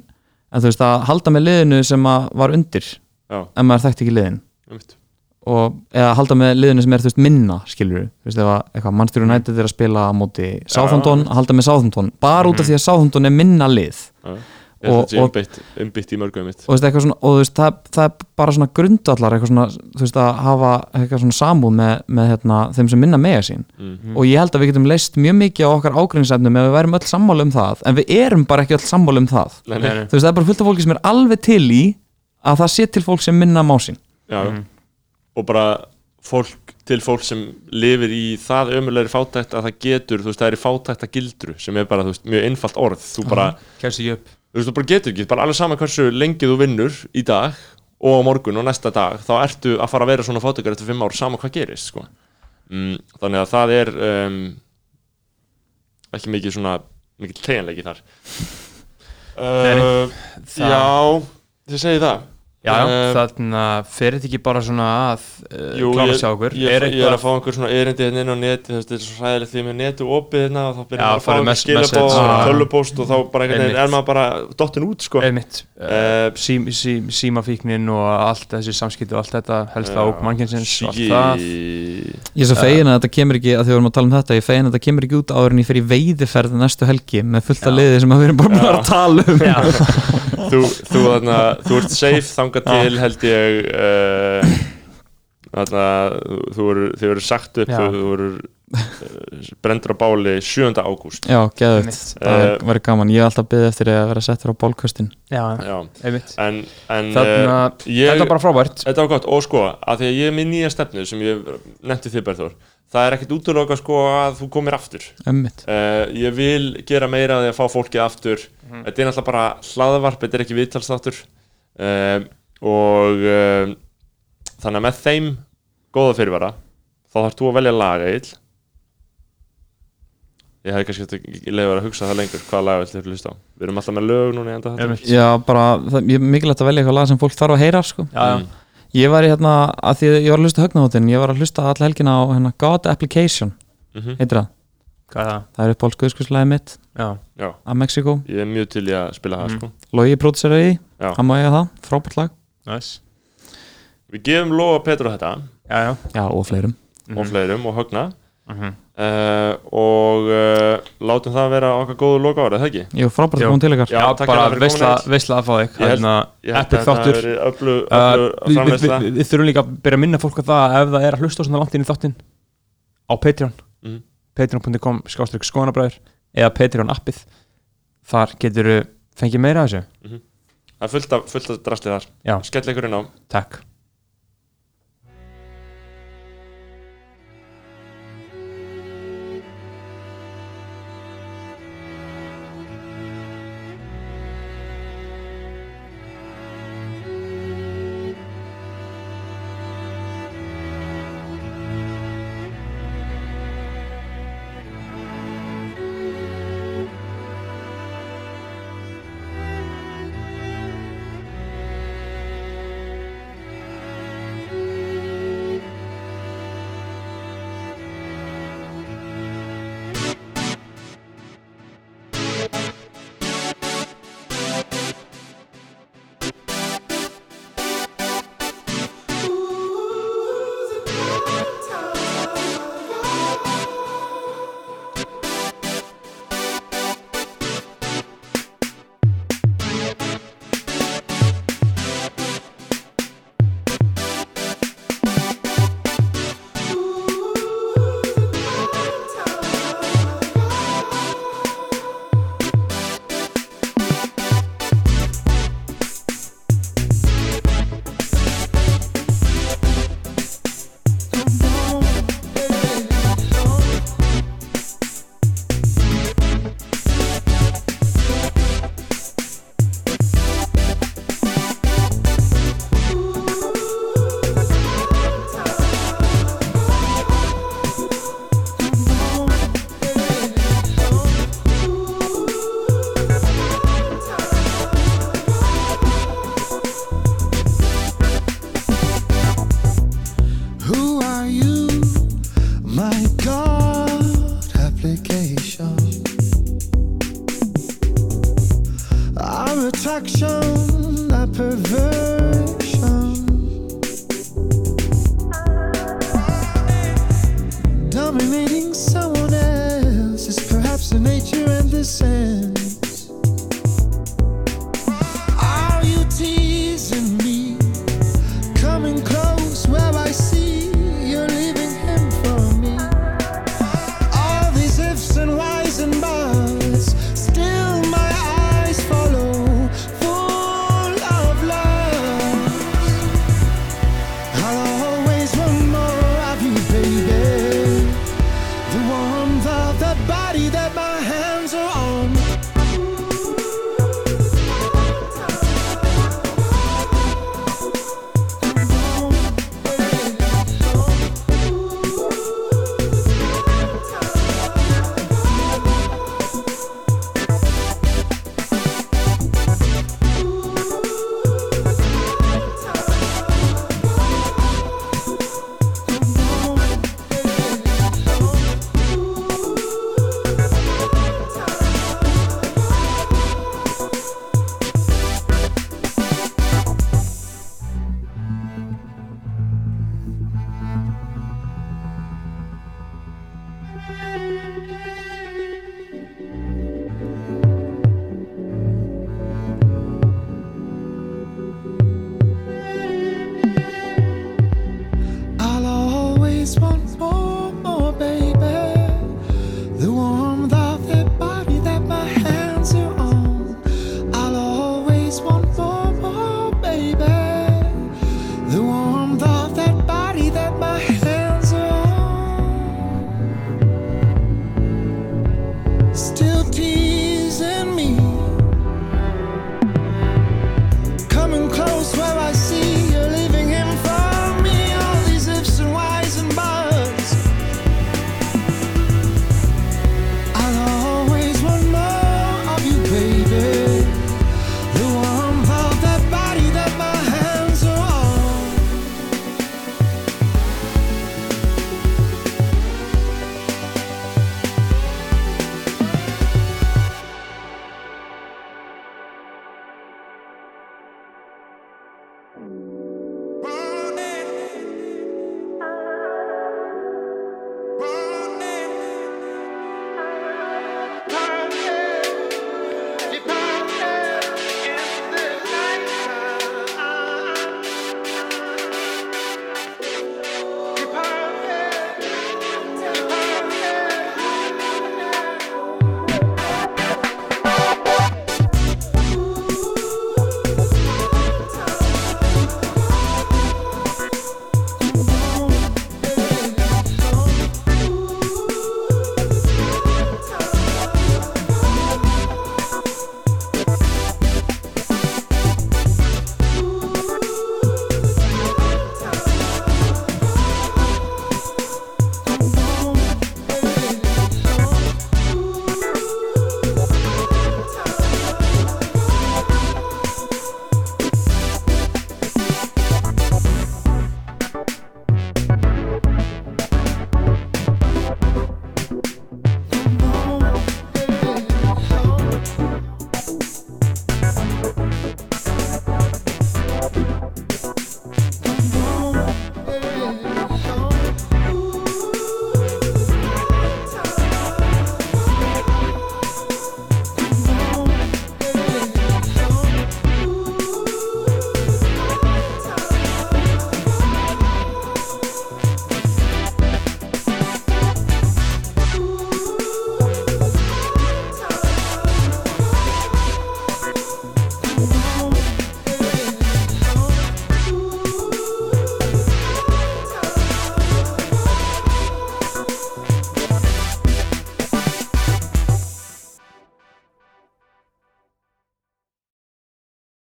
en þú veist, að halda með liðinu sem að var undir Já, en maður þekkti ekki liðin. Einmitt og, eða halda með liðinu sem er veist minna skilur þú veist, ef að eitthvað mannstjóru nættið er að spila á móti Southampton, að halda með Southampton. Bara út af því að Southampton er minna lið. Held Og- og- mörgum mitt og, veist, eitthvað svona, veist, það, það er bara svona grundvallar eitthvað svona, þú veist, að hafa eitthvað svona samúð með, með hérna, þeim sem minna mega sín. Mm. og ég held að við getum leist mjög mikið á okkar ágrinnsefnum ef við værum öll sammála um það. En við erum bara ekki öll sammála um það. Nei, nei, Nei, nei. þú veist, það er bara fullt af fólki sem er alveg til í að það sé til fólk sem minna má sín. Já, Mhm. Og bara fólk til fólk sem lifir í það ömulegri fátækt að það getur, þú veist, það er í fátækta gildru sem er bara, þú veist, mjög einfalt orð. Þú bara, þú veist, þú bara getur ekki bara alveg sama hversu lengi þú vinnur í dag og á morgun og næsta dag þá ertu að fara að vera svona fátækar eftir fimm ár sama hvað gerist, sko. Mm, þannig að það er um, ekki mikið svona mikið teginleiki þar. Uh, Það- Já, þið segið það Já, já, Eh, þannig að fer þetta ekki bara svona að uh, Jú, klára sjá okkur? ég, er ég, er að fá einhver svona erindi hérna inn á neti þú veist, þetta er svo hræðilegt því með netu opið hérna og þá byrjar maður að fá einhver skilabóð og já. tölvupóst og þá bara einhvern veginn er maður bara dottin út sko. Einmitt. Uh, Eh, sí, sí, símafíknin og allt þessi samskipti og allt þetta helst Já, á mannkynsins og allt það. Ég er svo fegin að þetta kemur ekki, að því við erum að tala um þetta ég er fegin að þetta kemur ekki út áður en ég fer í veiðiferð næstu helgi með fullt af Já. liði sem að við erum bara búin að tala um. Já, þú, þú, þarna, þú ert safe þangað til held ég uh, þarna, þú- verður- verður sagt upp Já. þú verður uh, brendur á báli 7. ágúst. Já, geðut, það Eh, væri gaman. Ég er alltaf byggð eftir að vera settur á bálkvöstin já, Já, einmitt. Uh, ég, þetta er bara frábært. Þetta var gott. Og sko, að því að ég er með nýja stefnu sem ég nefndi þið Berþór það er ekkert útlöka sko að þú komir aftur. Uh, ég vil gera meira að fá fólkið aftur. Þetta er náttúrulega bara hlaðvarp þetta er ekki viðtalsþáttur. Uh, og uh, þannig að með þeim góða fyrirvara þá þarf þú að velja laga ill ég hef kannski ekki leiður að hugsa það lengur hvaða laga vill þið hlusta á. Við erum alltaf með lög núna í enda þetta. Já, bara, það, ég er mikilvægt að velja eitthvað lag sem fólk þarf að heyra sko. Já, já, Mm. Ég var í hérna, að því að ég var að hlusta högnahóttin Ég var að hlusta alla helgina á hérna, God Application. Mhm. heitir það, er það? það er upp álskuðskuðslæði mitt. Já, Já, af Mexiko, ég er mjög til í að spila það Mhm. sko. Logi próduseraði hann má eiga það, frábært lag næs Við gefum lofa Petur á þetta. Já, já. Já, og fleirum. Og fleirum og högna. Mhm. uh, og uh, látum það vera okkar góðu loka árið, það ekki? Frábært Jú. að koma til ykkar. Já, bara veistla að fá þig. Ég held- Hérna, að þetta þáttur. Uh, við, þurfum líka að byrja að minna fólk á það ef það er að hlusta svona langt inn í þáttinn á Patreon. Mhm. patreon.com skástrík skoðanabræður eða Patreon appið þar getur þú fengið meira af þessu Það er fullt af, af drastlið þar. Skell ykkur inn á. Takk